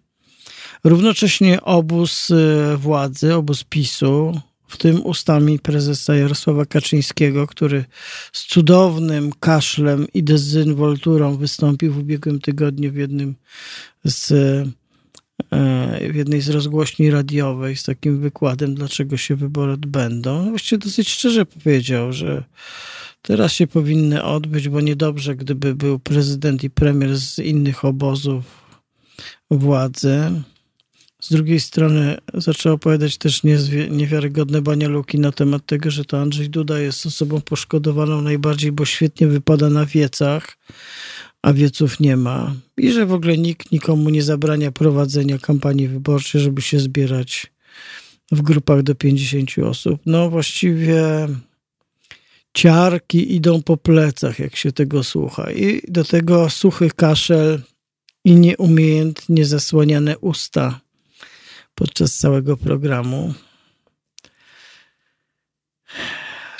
Równocześnie obóz e, władzy, obóz PiSu, w tym ustami prezesa Jarosława Kaczyńskiego, który z cudownym kaszlem i dezynwolturą wystąpił w ubiegłym tygodniu w jednym z E, w jednej z rozgłośni radiowej z takim wykładem, dlaczego się wybory odbędą. No właściwie dosyć szczerze powiedział, że teraz się powinny odbyć, bo niedobrze, gdyby był prezydent i premier z innych obozów władzy. Z drugiej strony zaczął opowiadać też niewiarygodne banialuki na temat tego, że to Andrzej Duda jest osobą poszkodowaną najbardziej, bo świetnie wypada na wiecach a wieców nie ma. I że w ogóle nikt nikomu nie zabrania prowadzenia kampanii wyborczej, żeby się zbierać w grupach do 50 osób. No właściwie ciarki idą po plecach, jak się tego słucha. I do tego suchy kaszel i nieumiejętnie zasłaniane usta podczas całego programu.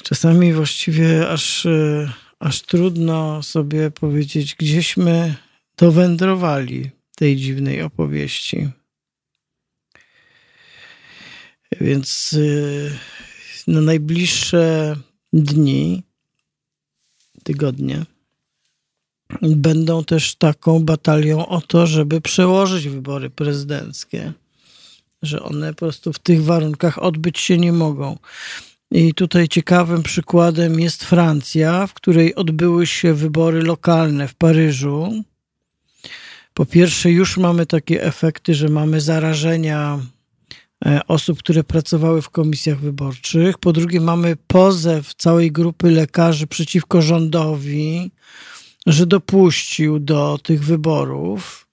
Czasami właściwie aż e, aż trudno sobie powiedzieć, gdzieśmy dowędrowali tej dziwnej opowieści. Więc y, na najbliższe dni, tygodnie, będą też taką batalią o to, żeby przełożyć wybory prezydenckie, że one po prostu w tych warunkach odbyć się nie mogą. I tutaj ciekawym przykładem jest Francja, w której odbyły się wybory lokalne w Paryżu. Po pierwsze, już mamy takie efekty, że mamy zarażenia e, osób, które pracowały w komisjach wyborczych. Po drugie, mamy pozew całej grupy lekarzy przeciwko rządowi, że dopuścił do tych wyborów.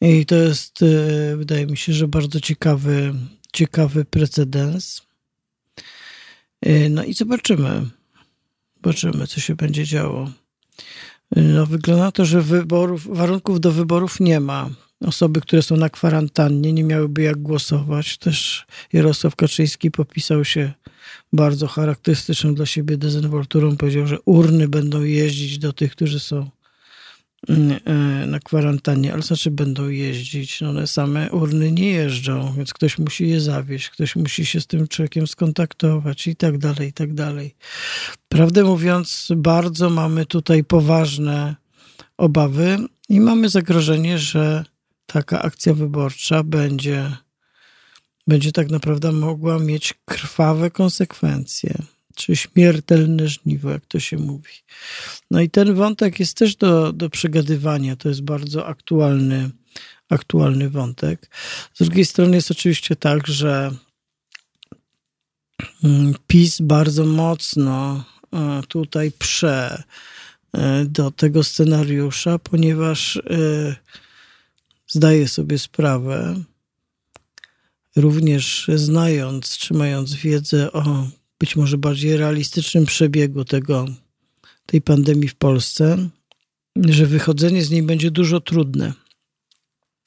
I to jest, e, wydaje mi się, że bardzo ciekawy, ciekawy precedens. E, no i zobaczymy. Zobaczymy, co się będzie działo. No, wygląda to, że wyborów, warunków do wyborów nie ma. Osoby, które są na kwarantannie, nie miałyby jak głosować. Też Jarosław Kaczyński popisał się bardzo charakterystyczną dla siebie dezynwolturą. Powiedział, że urny będą jeździć do tych, którzy są e, na kwarantannie, ale znaczy będą jeździć. No one same urny nie jeżdżą, więc ktoś musi je zawieźć, ktoś musi się z tym człowiekiem skontaktować i tak dalej, i tak dalej. Prawdę mówiąc, bardzo mamy tutaj poważne obawy i mamy zagrożenie, że taka akcja wyborcza będzie, będzie tak naprawdę mogła mieć krwawe konsekwencje, czy śmiertelne żniwo, jak to się mówi. No i ten wątek jest też do, do przegadywania. To jest bardzo aktualny, aktualny wątek. Z drugiej strony jest oczywiście tak, że mm, PiS bardzo mocno e, tutaj prze e, do tego scenariusza, ponieważ e, zdaje sobie sprawę, również znając czy mając wiedzę o być może bardziej realistycznym przebiegu tego, tej pandemii w Polsce, że wychodzenie z niej będzie dużo trudne.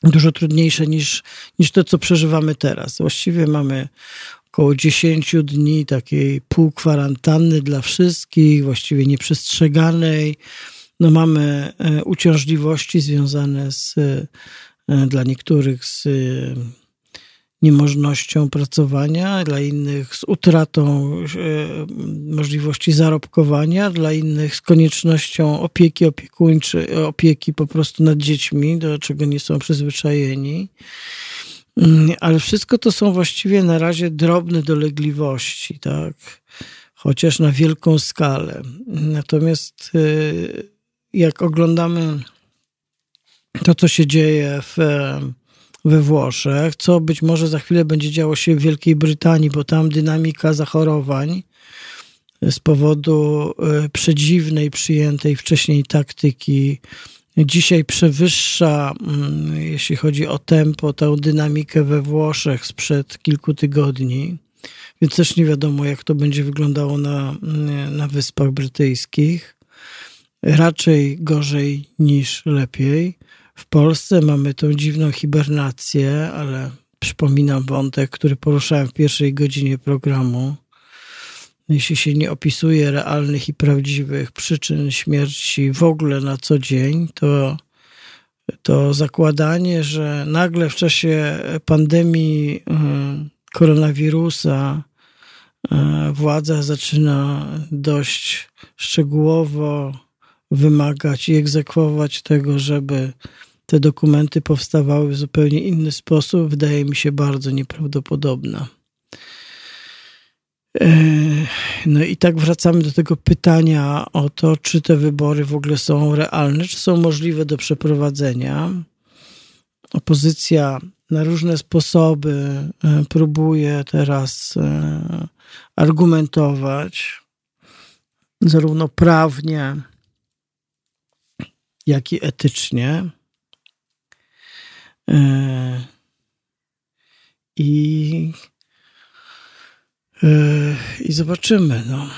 Dużo trudniejsze niż, niż to, co przeżywamy teraz. Właściwie mamy około 10 dni takiej półkwarantanny dla wszystkich, właściwie nieprzestrzeganej. No mamy e, uciążliwości związane z E, dla niektórych z niemożnością pracowania, dla innych z utratą e, możliwości zarobkowania, dla innych z koniecznością opieki opiekuńczej, opieki po prostu nad dziećmi, do czego nie są przyzwyczajeni. Mm, ale wszystko to są właściwie na razie drobne dolegliwości, tak? Chociaż na wielką skalę. Natomiast jak oglądamy to, co się dzieje w, we Włoszech, co być może za chwilę będzie działo się w Wielkiej Brytanii, bo tam dynamika zachorowań z powodu e, przedziwnej, przyjętej wcześniej taktyki dzisiaj przewyższa, mm, jeśli chodzi o tempo, tę dynamikę we Włoszech sprzed kilku tygodni. Więc też nie wiadomo, jak to będzie wyglądało na, na Wyspach Brytyjskich. Raczej gorzej niż lepiej. W Polsce mamy tą dziwną hibernację, ale przypominam wątek, który poruszałem w pierwszej godzinie programu. Jeśli się nie opisuje realnych i prawdziwych przyczyn śmierci w ogóle na co dzień, to, to zakładanie, że nagle w czasie pandemii y, koronawirusa y, władza zaczyna dość szczegółowo wymagać i egzekwować tego, żeby te dokumenty powstawały w zupełnie inny sposób, wydaje mi się bardzo nieprawdopodobna. E, no i tak wracamy do tego pytania o to, czy te wybory w ogóle są realne, czy są możliwe do przeprowadzenia. Opozycja na różne sposoby e, próbuje teraz e, argumentować, zarówno prawnie, jak i etycznie. E, I, e, i zobaczymy, no.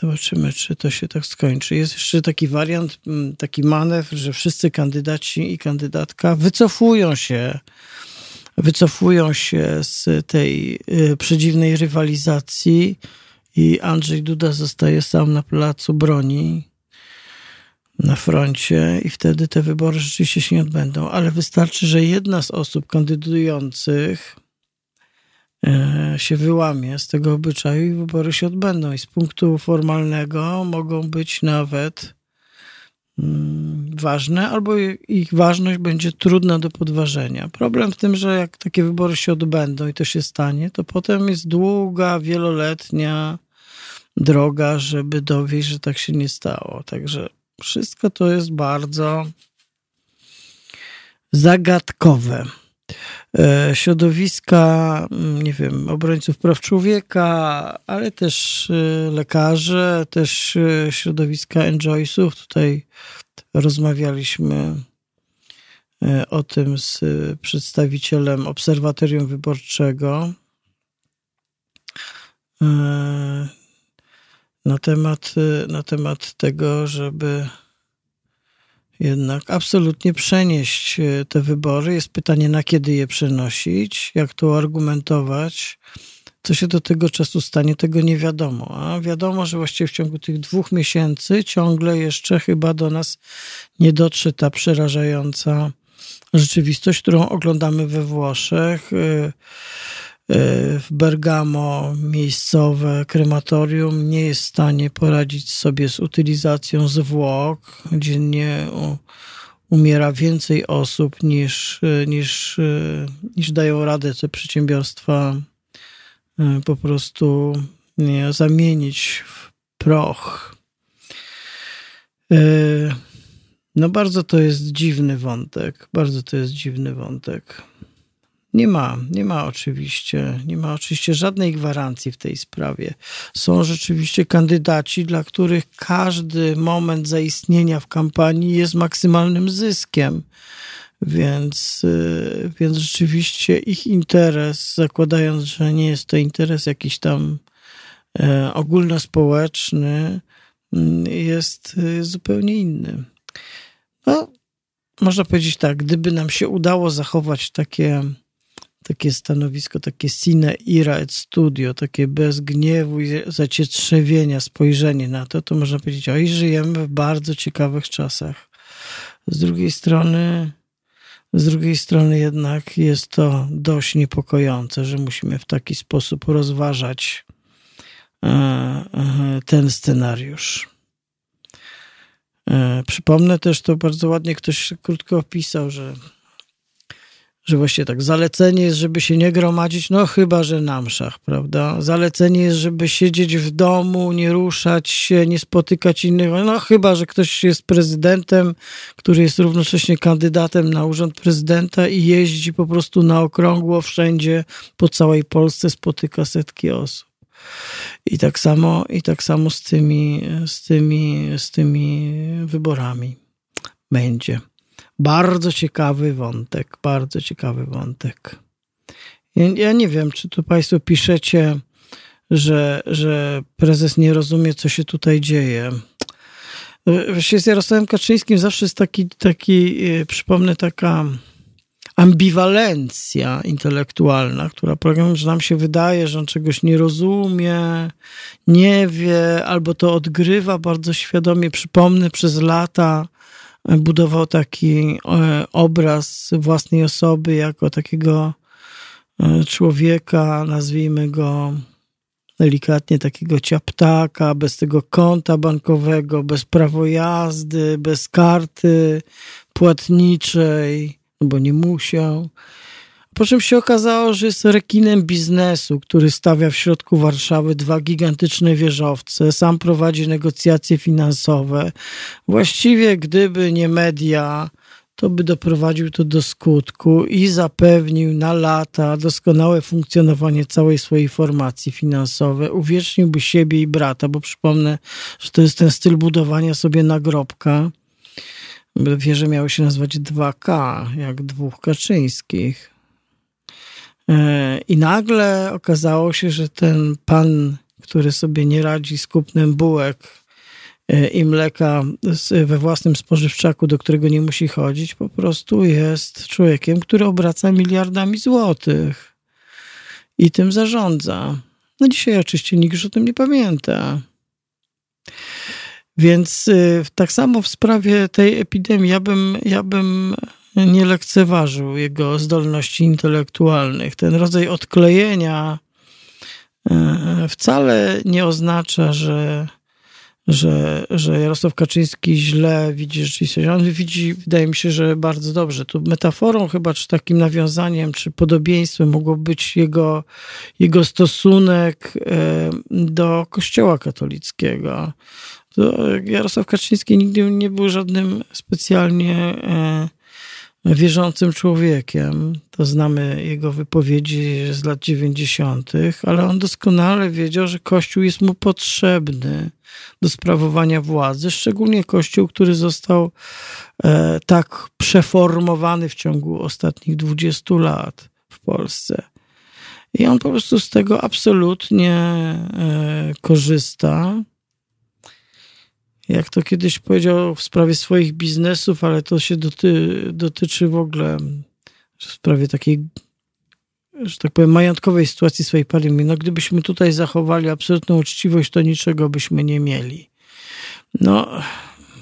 Zobaczymy, czy to się tak skończy. Jest jeszcze taki wariant, taki manewr, że wszyscy kandydaci i kandydatka wycofują się, wycofują się z tej e, przedziwnej rywalizacji i Andrzej Duda zostaje sam na placu broni na froncie i wtedy te wybory rzeczywiście się nie odbędą, ale wystarczy, że jedna z osób kandydujących e, się wyłamie z tego obyczaju i wybory się odbędą. I z punktu formalnego mogą być nawet mm, ważne, albo ich ważność będzie trudna do podważenia. Problem w tym, że jak takie wybory się odbędą i to się stanie, to potem jest długa, wieloletnia droga, żeby dowieść, że tak się nie stało. Także wszystko to jest bardzo zagadkowe. E, środowiska, mm, nie wiem, obrońców praw człowieka, ale też e, lekarze, też e, środowiska enjoysów. Tutaj rozmawialiśmy o tym z przedstawicielem Obserwatorium Wyborczego na temat, na temat tego, żeby jednak absolutnie przenieść e, te wybory. Jest pytanie, na kiedy je przenosić, jak to argumentować. Co się do tego czasu stanie, tego nie wiadomo. A wiadomo, że właściwie w ciągu tych dwóch miesięcy ciągle jeszcze chyba do nas nie dotrze ta przerażająca rzeczywistość, którą oglądamy we Włoszech. E, w Bergamo miejscowe krematorium nie jest w stanie poradzić sobie z utylizacją zwłok. Dziennie umiera więcej osób niż, e, niż, e, niż dają radę te przedsiębiorstwa po prostu nie, zamienić w proch. No bardzo to jest dziwny wątek, bardzo to jest dziwny wątek. Nie ma, nie ma oczywiście, nie ma oczywiście żadnej gwarancji w tej sprawie. Są rzeczywiście kandydaci, dla których każdy moment zaistnienia w kampanii jest maksymalnym zyskiem. Więc, y, więc rzeczywiście ich interes, zakładając, że nie jest to interes jakiś tam e, ogólnospołeczny, mm, jest, jest zupełnie inny. No, można powiedzieć tak, gdyby nam się udało zachować takie takie stanowisko, takie sine ira et studio, takie bez gniewu i zacietrzewienia spojrzenie na to, to można powiedzieć, oj, żyjemy w bardzo ciekawych czasach. Z drugiej strony, z drugiej strony jednak jest to dość niepokojące, że musimy w taki sposób rozważać e, e, ten scenariusz. E, przypomnę też, to bardzo ładnie ktoś krótko opisał, że że właśnie tak, zalecenie jest, żeby się nie gromadzić, no chyba, że na mszach, prawda? Zalecenie jest, żeby siedzieć w domu, nie ruszać się, nie spotykać innych, no chyba, że ktoś jest prezydentem, który jest równocześnie kandydatem na urząd prezydenta i jeździ po prostu na okrągło wszędzie po całej Polsce, spotyka setki osób. I tak samo, i tak samo z tymi, z tymi, z tymi wyborami będzie. Bardzo ciekawy wątek, bardzo ciekawy wątek. Ja, ja nie wiem, czy tu Państwo piszecie, że, że prezes nie rozumie, co się tutaj dzieje. Właściwie z Jarosławem Kaczyńskim zawsze jest taki, taki e, przypomnę, taka ambiwalencja intelektualna, która polega że nam się wydaje, że on czegoś nie rozumie, nie wie, albo to odgrywa bardzo świadomie. Przypomnę, przez lata budował taki e, obraz własnej osoby jako takiego e, człowieka, nazwijmy go delikatnie takiego ciaptaka, bez tego konta bankowego, bez prawo jazdy, bez karty płatniczej, no bo nie musiał. Po czym się okazało, że jest rekinem biznesu, który stawia w środku Warszawy dwa gigantyczne wieżowce, sam prowadzi negocjacje finansowe. Właściwie, gdyby nie media, to by doprowadził to do skutku i zapewnił na lata doskonałe funkcjonowanie całej swojej formacji finansowej. Uwieczniłby siebie i brata, bo przypomnę, że to jest ten styl budowania sobie nagrobka. Wieże miały się nazywać 2K, jak dwóch Kaczyńskich. E, I nagle okazało się, że ten pan, który sobie nie radzi z kupnem bułek e, i mleka we własnym spożywczaku, do którego nie musi chodzić, po prostu jest człowiekiem, który obraca miliardami złotych i tym zarządza. No dzisiaj oczywiście nikt już o tym nie pamięta. Więc e, tak samo w sprawie tej epidemii ja bym, ja bym nie lekceważył jego zdolności intelektualnych. Ten rodzaj odklejenia e, wcale nie oznacza, że, że, że Jarosław Kaczyński źle widzi rzeczywistość. On widzi, wydaje mi się, że bardzo dobrze. Tu metaforą chyba, czy takim nawiązaniem, czy podobieństwem mogło być jego, jego stosunek e, do Kościoła katolickiego. To Jarosław Kaczyński nigdy nie był żadnym specjalnie e, wierzącym człowiekiem. To znamy jego wypowiedzi z lat 90., ale on doskonale wiedział, że Kościół jest mu potrzebny do sprawowania władzy, szczególnie Kościół, który został e, tak przeformowany w ciągu ostatnich 20 lat w Polsce. I on po prostu z tego absolutnie e, korzysta jak to kiedyś powiedział w sprawie swoich biznesów, ale to się doty, dotyczy w ogóle w sprawie takiej, że tak powiem, majątkowej sytuacji swojej partii. No, gdybyśmy tutaj zachowali absolutną uczciwość, to niczego byśmy nie mieli. No,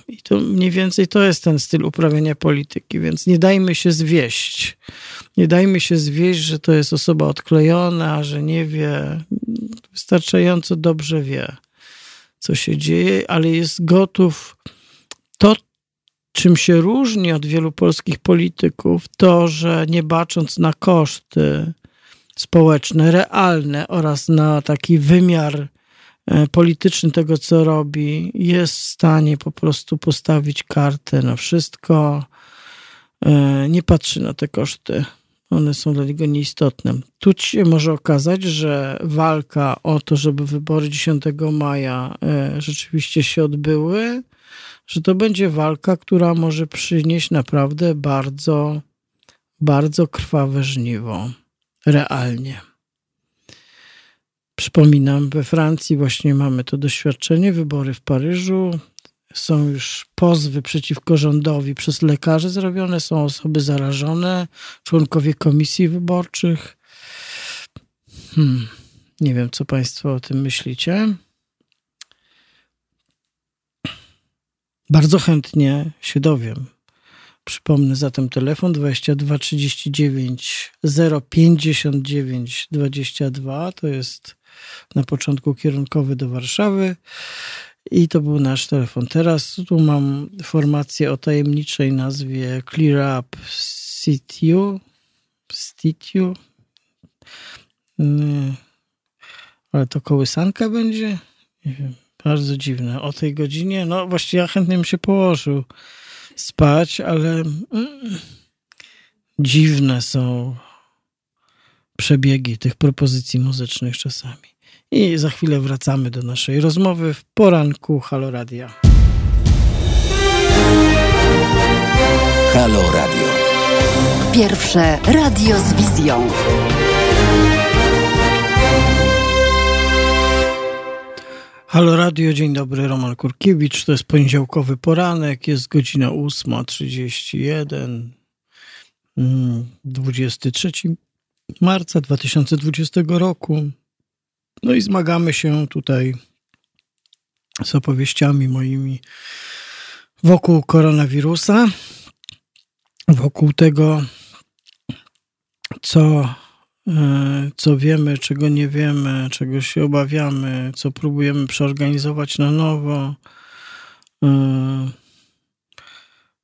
i to mniej więcej to jest ten styl uprawiania polityki, więc nie dajmy się zwieść. Nie dajmy się zwieść, że to jest osoba odklejona, że nie wie, wystarczająco dobrze wie co się dzieje, ale jest gotów. To, czym się różni od wielu polskich polityków, to, że nie bacząc na koszty społeczne, realne oraz na taki wymiar e, polityczny tego, co robi, jest w stanie po prostu postawić kartę na wszystko, e, nie patrzy na te koszty one są dla niego nieistotne. Tu się może okazać, że walka o to, żeby wybory 10 maja e, rzeczywiście się odbyły, że to będzie walka, która może przynieść naprawdę bardzo, bardzo krwawe żniwo. Realnie. Przypominam, we Francji właśnie mamy to doświadczenie, wybory w Paryżu, są już pozwy przeciwko rządowi przez lekarzy zrobione, są osoby zarażone, członkowie komisji wyborczych. Hmm. Nie wiem, co Państwo o tym myślicie. Bardzo chętnie się dowiem. Przypomnę zatem telefon 22 39 059 22. To jest na początku kierunkowy do Warszawy. I to był nasz telefon. Teraz tu mam informację o tajemniczej nazwie Clear Up Sitiu. Sitiu. Ale to kołysanka będzie? Nie wiem. Bardzo dziwne. O tej godzinie? No właściwie ja chętnie bym się położył spać, ale mm, dziwne są przebiegi tych propozycji muzycznych czasami. I za chwilę wracamy do naszej rozmowy w poranku Halo Radio. Halo Radio. Pierwsze radio z wizją. Halo Radio, dzień dobry, Roman Kurkiewicz. To jest poniedziałkowy poranek, jest godzina 8.31, 23 mm, marca 2020 roku. No i zmagamy się tutaj z opowieściami moimi wokół koronawirusa, wokół tego, co, e, co wiemy, czego nie wiemy, czego się obawiamy, co próbujemy przeorganizować na nowo, e,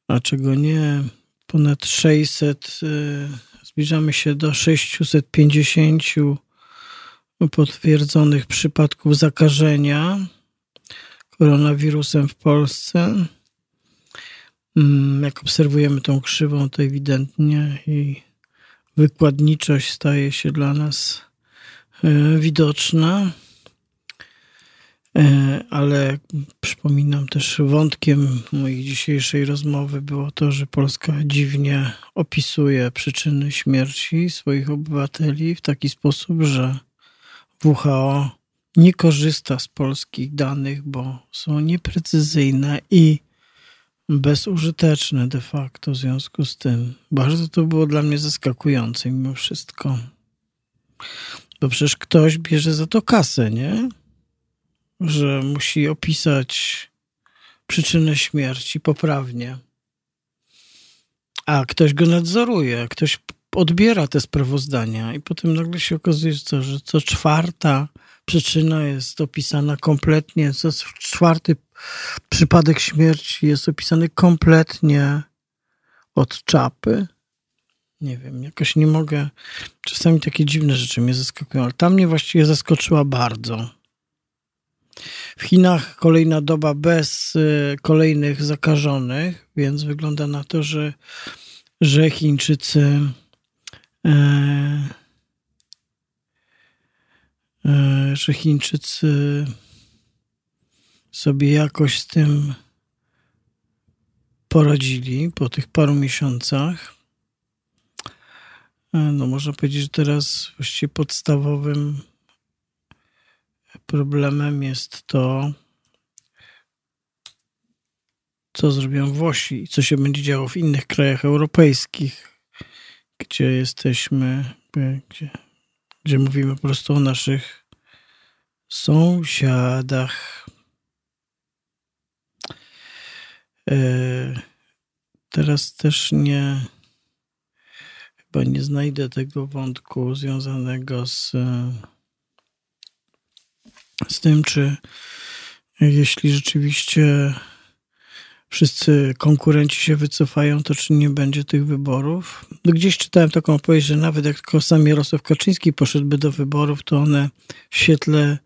a czego nie. Ponad 600, e, zbliżamy się do 650 potwierdzonych przypadków zakażenia koronawirusem w Polsce. Mm, jak obserwujemy tą krzywą, to ewidentnie i wykładniczość staje się dla nas e, widoczna. E, ale przypominam też, wątkiem mojej dzisiejszej rozmowy było to, że Polska dziwnie opisuje przyczyny śmierci swoich obywateli w taki sposób, że WHO nie korzysta z polskich danych, bo są nieprecyzyjne i bezużyteczne de facto w związku z tym. Bardzo to było dla mnie zaskakujące mimo wszystko. Bo przecież ktoś bierze za to kasę, nie? Że musi opisać przyczynę śmierci poprawnie. A ktoś go nadzoruje, ktoś odbiera te sprawozdania i potem nagle się okazuje, że co, czwarta przyczyna jest opisana kompletnie, co czwarty przypadek śmierci jest opisany kompletnie od czapy. Nie wiem, jakoś nie mogę. Czasami takie dziwne rzeczy mnie zaskakują, ale tam mnie właściwie zaskoczyła bardzo. W Chinach kolejna doba bez y, kolejnych zakażonych, więc wygląda na to, że, że Chińczycy że Chińczycy sobie jakoś z tym poradzili po tych paru miesiącach. E, no, można powiedzieć, że teraz właściwie podstawowym problemem jest to, co zrobią Włosi i co się będzie działo w innych krajach europejskich, gdzie jesteśmy, gdzie, gdzie mówimy po prostu o naszych sąsiadach. E, teraz też nie, chyba nie znajdę tego wątku związanego z z tym, czy jeśli rzeczywiście wszyscy konkurenci się wycofają, to czy nie będzie tych wyborów. No gdzieś czytałem taką opowieść, że nawet jak tylko sam Jarosław Kaczyński poszedłby do wyborów, to one w świetle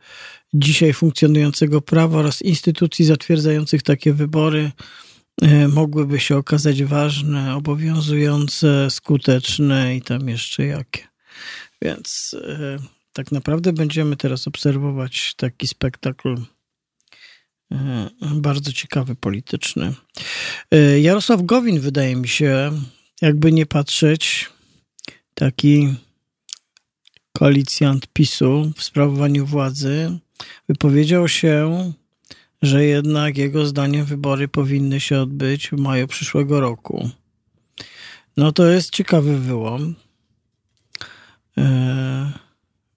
dzisiaj funkcjonującego prawa oraz instytucji zatwierdzających takie wybory e, mogłyby się okazać ważne, obowiązujące, skuteczne i tam jeszcze jakie. Więc e, tak naprawdę będziemy teraz obserwować taki spektakl bardzo ciekawy, polityczny. E, Jarosław Gowin, wydaje mi się, jakby nie patrzeć, taki koalicjant PiSu w sprawowaniu władzy, wypowiedział się, że jednak jego zdaniem wybory powinny się odbyć w maju przyszłego roku. No to jest ciekawy wyłom. Eee,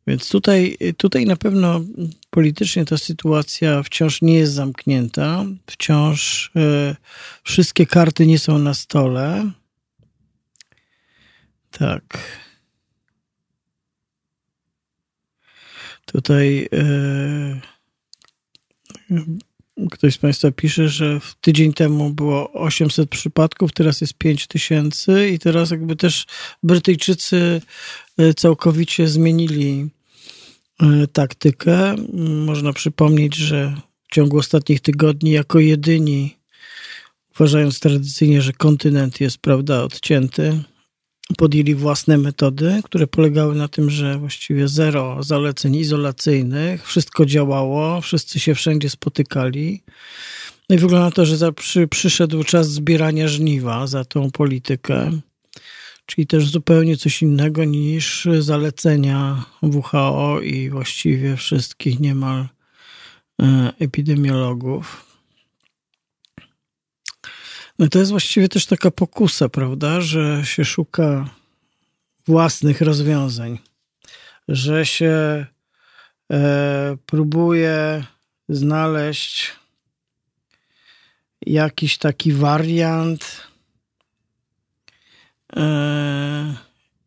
więc tutaj, tutaj na pewno politycznie ta sytuacja wciąż nie jest zamknięta, wciąż e, wszystkie karty nie są na stole. Tak. Tutaj e, ktoś z Państwa pisze, że tydzień temu było 800 przypadków, teraz jest 5000 i teraz jakby też Brytyjczycy e, całkowicie zmienili e, taktykę. Można przypomnieć, że w ciągu ostatnich tygodni jako jedyni, uważając tradycyjnie, że kontynent jest, prawda, odcięty, podjęli własne metody, które polegały na tym, że właściwie zero zaleceń izolacyjnych, wszystko działało, wszyscy się wszędzie spotykali. No i wygląda na to, że za, przy, przyszedł czas zbierania żniwa za tą politykę, czyli też zupełnie coś innego niż zalecenia WHO i właściwie wszystkich niemal e, epidemiologów. No to jest właściwie też taka pokusa, prawda, że się szuka własnych rozwiązań, że się e, próbuje znaleźć jakiś taki wariant e,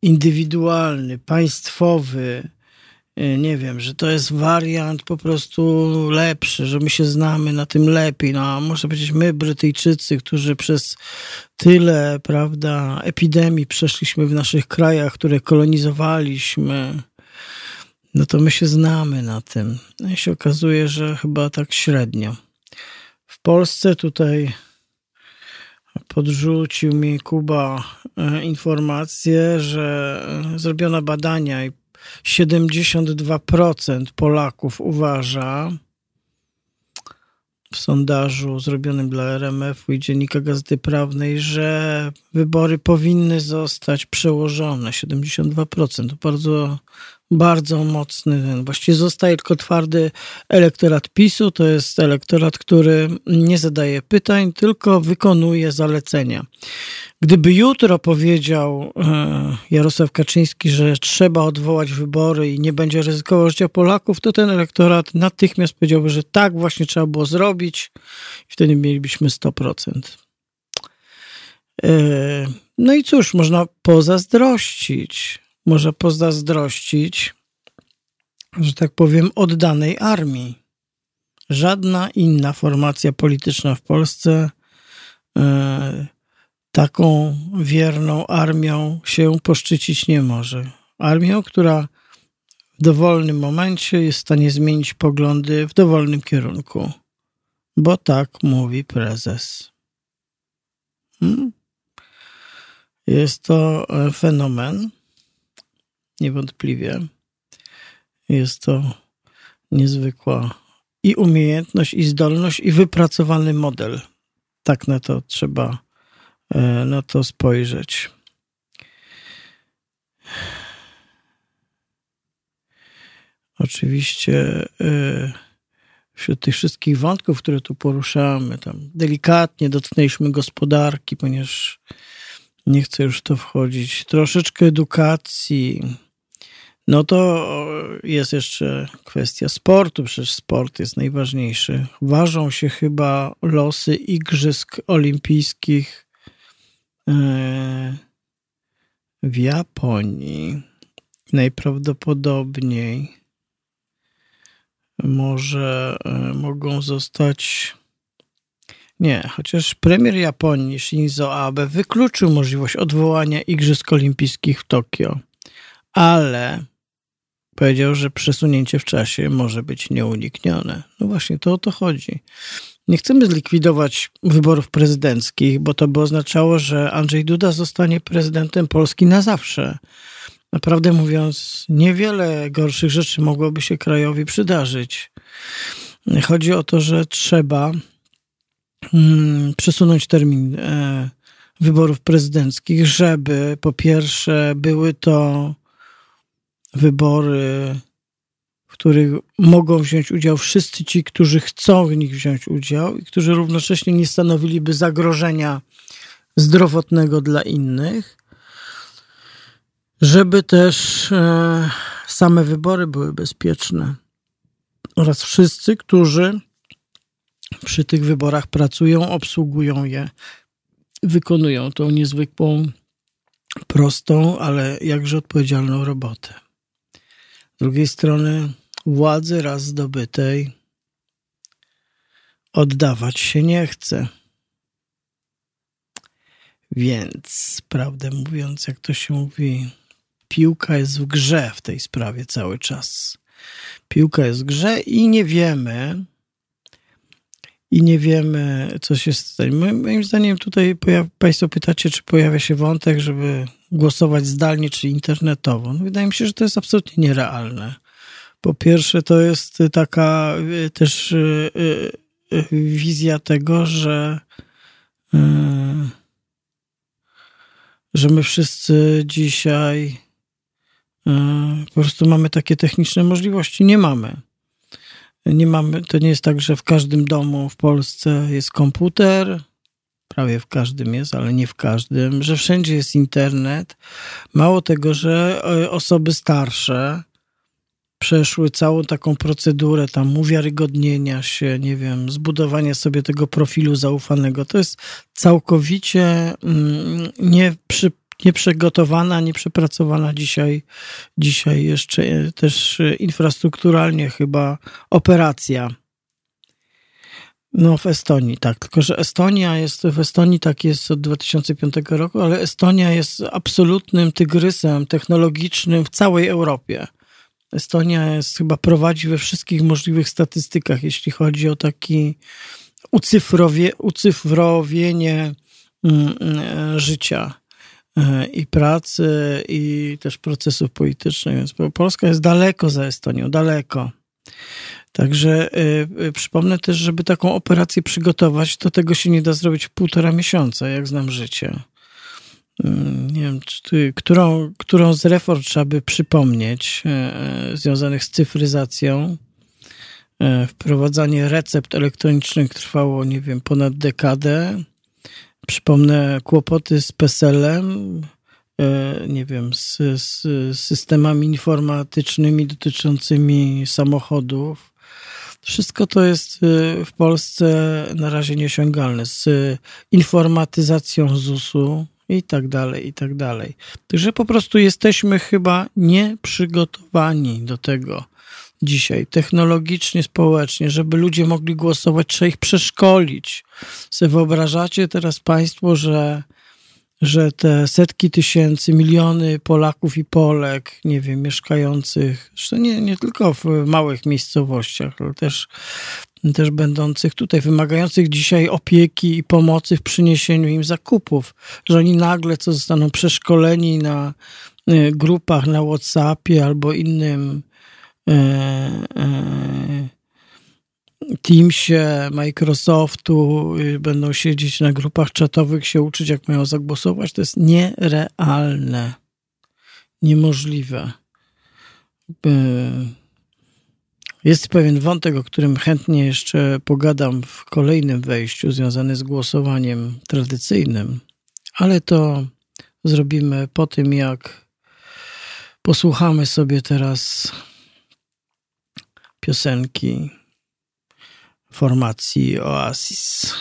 indywidualny, państwowy, nie wiem, że to jest wariant po prostu lepszy, że my się znamy na tym lepiej. No, a może powiedzieć my, Brytyjczycy, którzy przez tyle, prawda, epidemii przeszliśmy w naszych krajach, które kolonizowaliśmy, no to my się znamy na tym. No i się okazuje, że chyba tak średnio. W Polsce tutaj podrzucił mi Kuba e, informację, że e, zrobiono badania i 72% Polaków uważa w sondażu zrobionym dla RMF-u i Dziennika Gazety Prawnej, że wybory powinny zostać przełożone. 72%. To bardzo bardzo mocny. Właściwie zostaje tylko twardy elektorat PiSu. To jest elektorat, który nie zadaje pytań, tylko wykonuje zalecenia. Gdyby jutro powiedział e, Jarosław Kaczyński, że trzeba odwołać wybory i nie będzie ryzykował życia Polaków, to ten elektorat natychmiast powiedziałby, że tak właśnie trzeba było zrobić i wtedy mielibyśmy 100%. E, no i cóż, można pozazdrościć może pozazdrościć, że tak powiem, oddanej armii. żadna inna formacja polityczna w Polsce e, taką wierną armią się poszczycić nie może. Armią, która w dowolnym momencie jest w stanie zmienić poglądy w dowolnym kierunku, bo tak mówi prezes. Hmm? Jest to e, fenomen, niewątpliwie. Jest to niezwykła i umiejętność, i zdolność, i wypracowany model. Tak na to trzeba na to spojrzeć. Oczywiście e, wśród tych wszystkich wątków, które tu poruszamy, tam delikatnie dotknęliśmy gospodarki, ponieważ nie chcę już w to wchodzić. Troszeczkę edukacji. No to jest jeszcze kwestia sportu, przecież sport jest najważniejszy. Ważą się chyba losy Igrzysk Olimpijskich e, w Japonii. Najprawdopodobniej może e, mogą zostać. Nie, chociaż premier Japonii Shinzo Abe wykluczył możliwość odwołania Igrzysk Olimpijskich w Tokio, ale powiedział, że przesunięcie w czasie może być nieuniknione. No właśnie, to o to chodzi. Nie chcemy zlikwidować wyborów prezydenckich, bo to by oznaczało, że Andrzej Duda zostanie prezydentem Polski na zawsze. Naprawdę mówiąc, niewiele gorszych rzeczy mogłoby się krajowi przydarzyć. Chodzi o to, że trzeba mm, przesunąć termin e, wyborów prezydenckich, żeby po pierwsze były to wybory, których mogą wziąć udział wszyscy ci, którzy chcą w nich wziąć udział i którzy równocześnie nie stanowiliby zagrożenia zdrowotnego dla innych żeby też e, same wybory były bezpieczne oraz wszyscy, którzy przy tych wyborach pracują, obsługują je, wykonują tą niezwykłą, prostą, ale jakże odpowiedzialną robotę. Z drugiej strony, władzy raz zdobytej oddawać się nie chce. Więc, prawdę mówiąc, jak to się mówi, piłka jest w grze w tej sprawie cały czas. Piłka jest w grze i nie wiemy, i nie wiemy, co się stanie. Moim zdaniem tutaj Państwo pytacie, czy pojawia się wątek, żeby głosować zdalnie, czy internetowo. No wydaje mi się, że to jest absolutnie nierealne. Po pierwsze, to jest taka y, też y, y, wizja tego, że że my wszyscy dzisiaj po prostu mamy takie techniczne możliwości. Nie mamy. Nie mamy. To nie jest tak, że w każdym domu w Polsce jest komputer. Prawie w każdym jest, ale nie w każdym, że wszędzie jest internet. Mało tego, że osoby starsze przeszły całą taką procedurę tam uwiarygodnienia się, nie wiem, zbudowania sobie tego profilu zaufanego. To jest całkowicie mm, nie przy, nieprzygotowana, nieprzepracowana dzisiaj, dzisiaj jeszcze też infrastrukturalnie chyba operacja. No w Estonii, tak. Tylko, że Estonia jest, w Estonii tak jest od 2005 roku, ale Estonia jest absolutnym tygrysem technologicznym w całej Europie. Estonia jest, chyba prowadzi we wszystkich możliwych statystykach, jeśli chodzi o taki ucyfrowie, ucyfrowienie mm, mm, życia i pracy, i też procesów politycznych. Więc Polska jest daleko za Estonią, daleko. Także y, przypomnę też, żeby taką operację przygotować, to tego się nie da zrobić w półtora miesiąca, jak znam życie. Y, nie wiem, czy, którą, którą z reform trzeba by przypomnieć, y, y, związanych z cyfryzacją. Wprowadzanie recept elektronicznych trwało, nie wiem, ponad dekadę Przypomnę kłopoty z PESEL-em, e, nie wiem, z, z, systemami informatycznymi dotyczącymi samochodów. Wszystko to jest e, w Polsce na razie nieosiągalne. Z informatyzacją ZUS-u i tak dalej, i tak dalej. Także po prostu jesteśmy chyba nieprzygotowani do tego, dzisiaj, technologicznie, społecznie, żeby ludzie mogli głosować, trzeba ich przeszkolić. Se wyobrażacie teraz Państwo, że, że te setki tysięcy, miliony Polaków i Polek, nie wiem, mieszkających, zresztą nie, nie tylko w małych miejscowościach, ale też, też będących tutaj, wymagających dzisiaj opieki i pomocy w przyniesieniu im zakupów, że oni nagle co zostaną przeszkoleni na y, grupach na WhatsAppie albo innym E, e, Teamsie, Microsoftu, y, będą siedzieć na grupach czatowych, się uczyć, jak mają zagłosować, to jest nierealne, niemożliwe. Jest pewien wątek, o którym chętnie jeszcze pogadam w kolejnym wejściu, związany z głosowaniem tradycyjnym, ale to zrobimy po tym, jak posłuchamy sobie teraz piosenki formacji Oasis.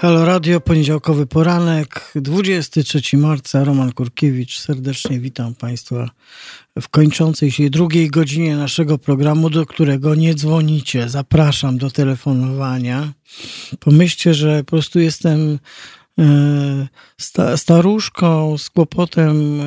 Halo Radio, poniedziałkowy poranek, 23 marca, Roman Kurkiewicz. Serdecznie witam Państwa w kończącej się drugiej godzinie naszego programu, do którego nie dzwonicie. Zapraszam do telefonowania. Pomyślcie, że po prostu jestem e, staruszką z kłopotem e,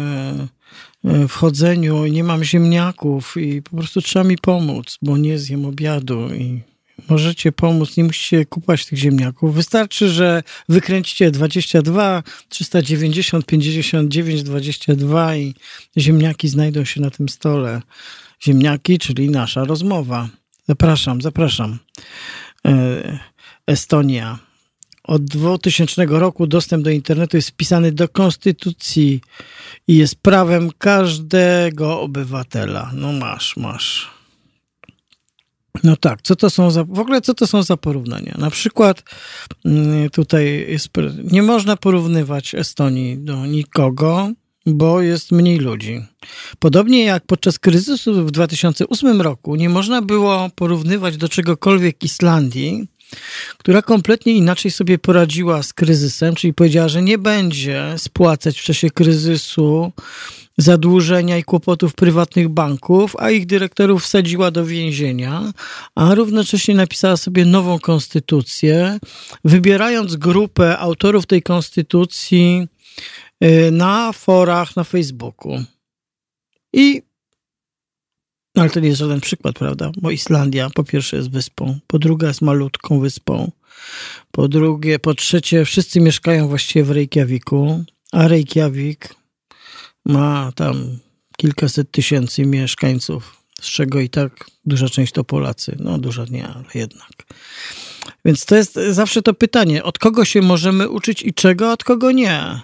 e, w chodzeniu, nie mam ziemniaków i po prostu trzeba mi pomóc, bo nie zjem obiadu i możecie pomóc, nie musicie kupować tych ziemniaków. Wystarczy, że wykręcicie 22 390 59 22 i ziemniaki znajdą się na tym stole. Ziemniaki, czyli nasza rozmowa. Zapraszam, zapraszam. E, Estonia. Od 2000 roku dostęp do internetu jest wpisany do konstytucji i jest prawem każdego obywatela. No masz, masz. No tak, co to są za, w ogóle co to są za porównania? Na przykład mm, tutaj jest, nie można porównywać Estonii do nikogo, bo jest mniej ludzi. Podobnie jak podczas kryzysu w 2008 roku nie można było porównywać do czegokolwiek Islandii, która kompletnie inaczej sobie poradziła z kryzysem, czyli powiedziała, że nie będzie spłacać w czasie kryzysu zadłużenia i kłopotów prywatnych banków, a ich dyrektorów wsadziła do więzienia, a równocześnie napisała sobie nową konstytucję, wybierając grupę autorów tej konstytucji y, na forach na Facebooku. I no ale to nie jest żaden przykład, prawda? Bo Islandia po pierwsze jest wyspą, po drugie jest malutką wyspą, po drugie, po trzecie wszyscy mieszkają właściwie w Reykjaviku, a Reykjavik ma tam kilkaset tysięcy mieszkańców, z czego i tak duża część to Polacy. No duża nie, ale jednak. Więc to jest zawsze to pytanie, od kogo się możemy uczyć i czego, od kogo nie.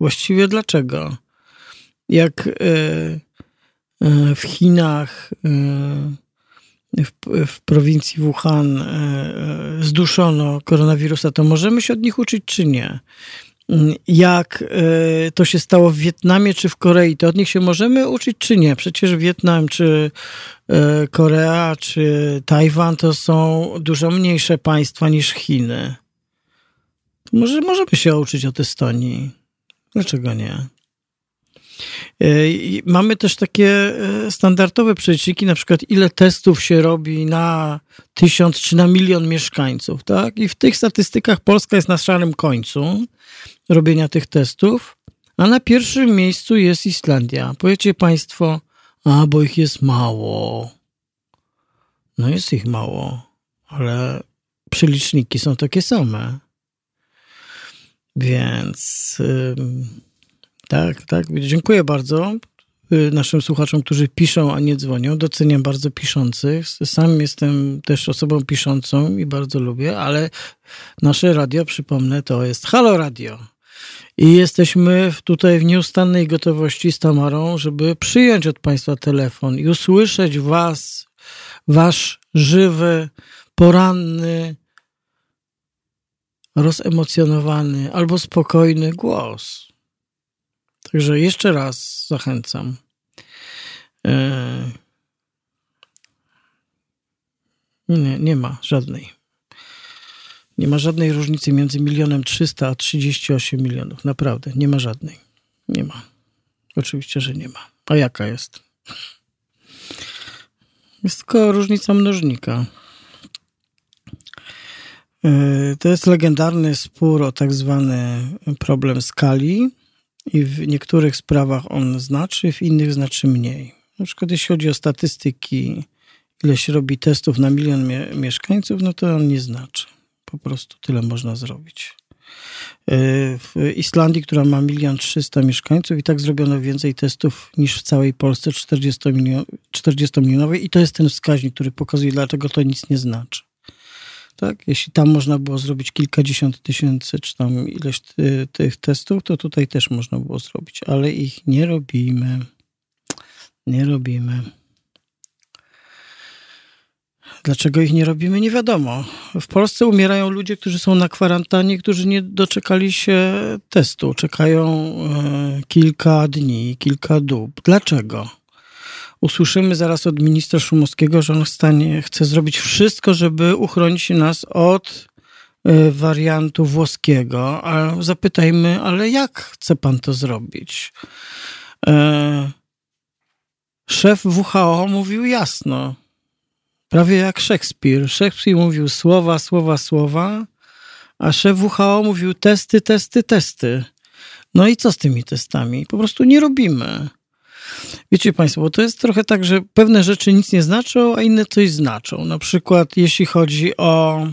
Właściwie dlaczego? Jak e, e, w Chinach, e, w, w prowincji Wuhan zduszono koronawirusa, to możemy się od nich uczyć czy nie? Jak e, to się stało w Wietnamie czy w Korei, to od nich się możemy uczyć czy nie? Przecież Wietnam czy e, Korea czy Tajwan to są dużo mniejsze państwa niż Chiny. Może możemy się uczyć od Estonii. Dlaczego nie? E, mamy też takie standardowe przeliczniki, na przykład ile testów się robi na tysiąc czy na milion mieszkańców, tak? I w tych statystykach Polska jest na szarym końcu robienia tych testów, a na pierwszym miejscu jest Islandia. Powiecie Państwo, a bo ich jest mało. No jest ich mało, ale przeliczniki są takie same. Więc tak, tak. Dziękuję bardzo y, naszym słuchaczom, którzy piszą, a nie dzwonią. Doceniam bardzo piszących. Sam jestem też osobą piszącą i bardzo lubię, ale nasze radio, przypomnę, to jest Halo Radio. I jesteśmy tutaj w nieustannej gotowości z Tamarą, żeby przyjąć od Państwa telefon i usłyszeć Was, Wasz żywy, poranny, rozemocjonowany albo spokojny głos. Także jeszcze raz zachęcam. E, nie, nie ma żadnej. Nie ma żadnej różnicy między milionem 300 a 38 milionów. Naprawdę, nie ma żadnej. Nie ma. Oczywiście, że nie ma. A jaka jest? Jest tylko różnica mnożnika. E, to jest legendarny spór o tak zwany problem skali i w niektórych sprawach on znaczy, w innych znaczy mniej. Na przykład jeśli chodzi o statystyki, ile się robi testów na milion mie mieszkańców, no to on nie znaczy. Po prostu tyle można zrobić. E, w Islandii, która ma milion trzysta mieszkańców i tak zrobiono więcej testów niż w całej Polsce 40, milion, 40 milionowej i to jest ten wskaźnik, który pokazuje, dlaczego to nic nie znaczy. Tak? Jeśli tam można było zrobić kilkadziesiąt tysięcy, czy tam ileś tych testów, to tutaj też można było zrobić, ale ich nie robimy. Nie robimy. Dlaczego ich nie robimy, nie wiadomo. W Polsce umierają ludzie, którzy są na kwarantannie, którzy nie doczekali się testu. Czekają e, kilka dni, kilka dób. Dlaczego? Usłyszymy zaraz od ministra Szumowskiego, że on stanie chce zrobić wszystko, żeby uchronić nas od e, wariantu włoskiego. A zapytajmy, ale jak chce pan to zrobić? E, szef WHO mówił jasno Prawie jak Szekspir. Szekspir mówił słowa, słowa, słowa, a szef WHO mówił testy, testy, testy. No i co z tymi testami? Po prostu nie robimy. Wiecie Państwo, bo to jest trochę tak, że pewne rzeczy nic nie znaczą, a inne coś znaczą. Na przykład, jeśli chodzi o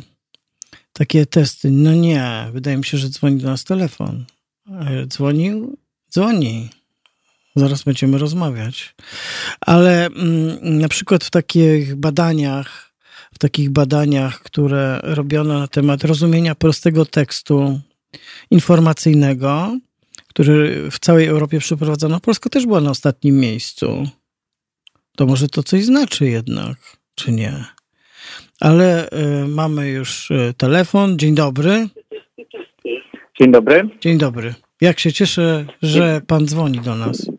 takie testy, no nie, wydaje mi się, że dzwoni do nas telefon. E, dzwonił? Dzwoni zaraz będziemy rozmawiać. Ale mm, na przykład w takich badaniach, w takich badaniach, które robiono na temat rozumienia prostego tekstu informacyjnego, który w całej Europie przeprowadzono, Polska też była na ostatnim miejscu. To może to coś znaczy jednak, czy nie? Ale y, mamy już y, telefon. Dzień dobry. Dzień dobry. Dzień dobry. Jak się cieszę, że pan dzwoni do nas.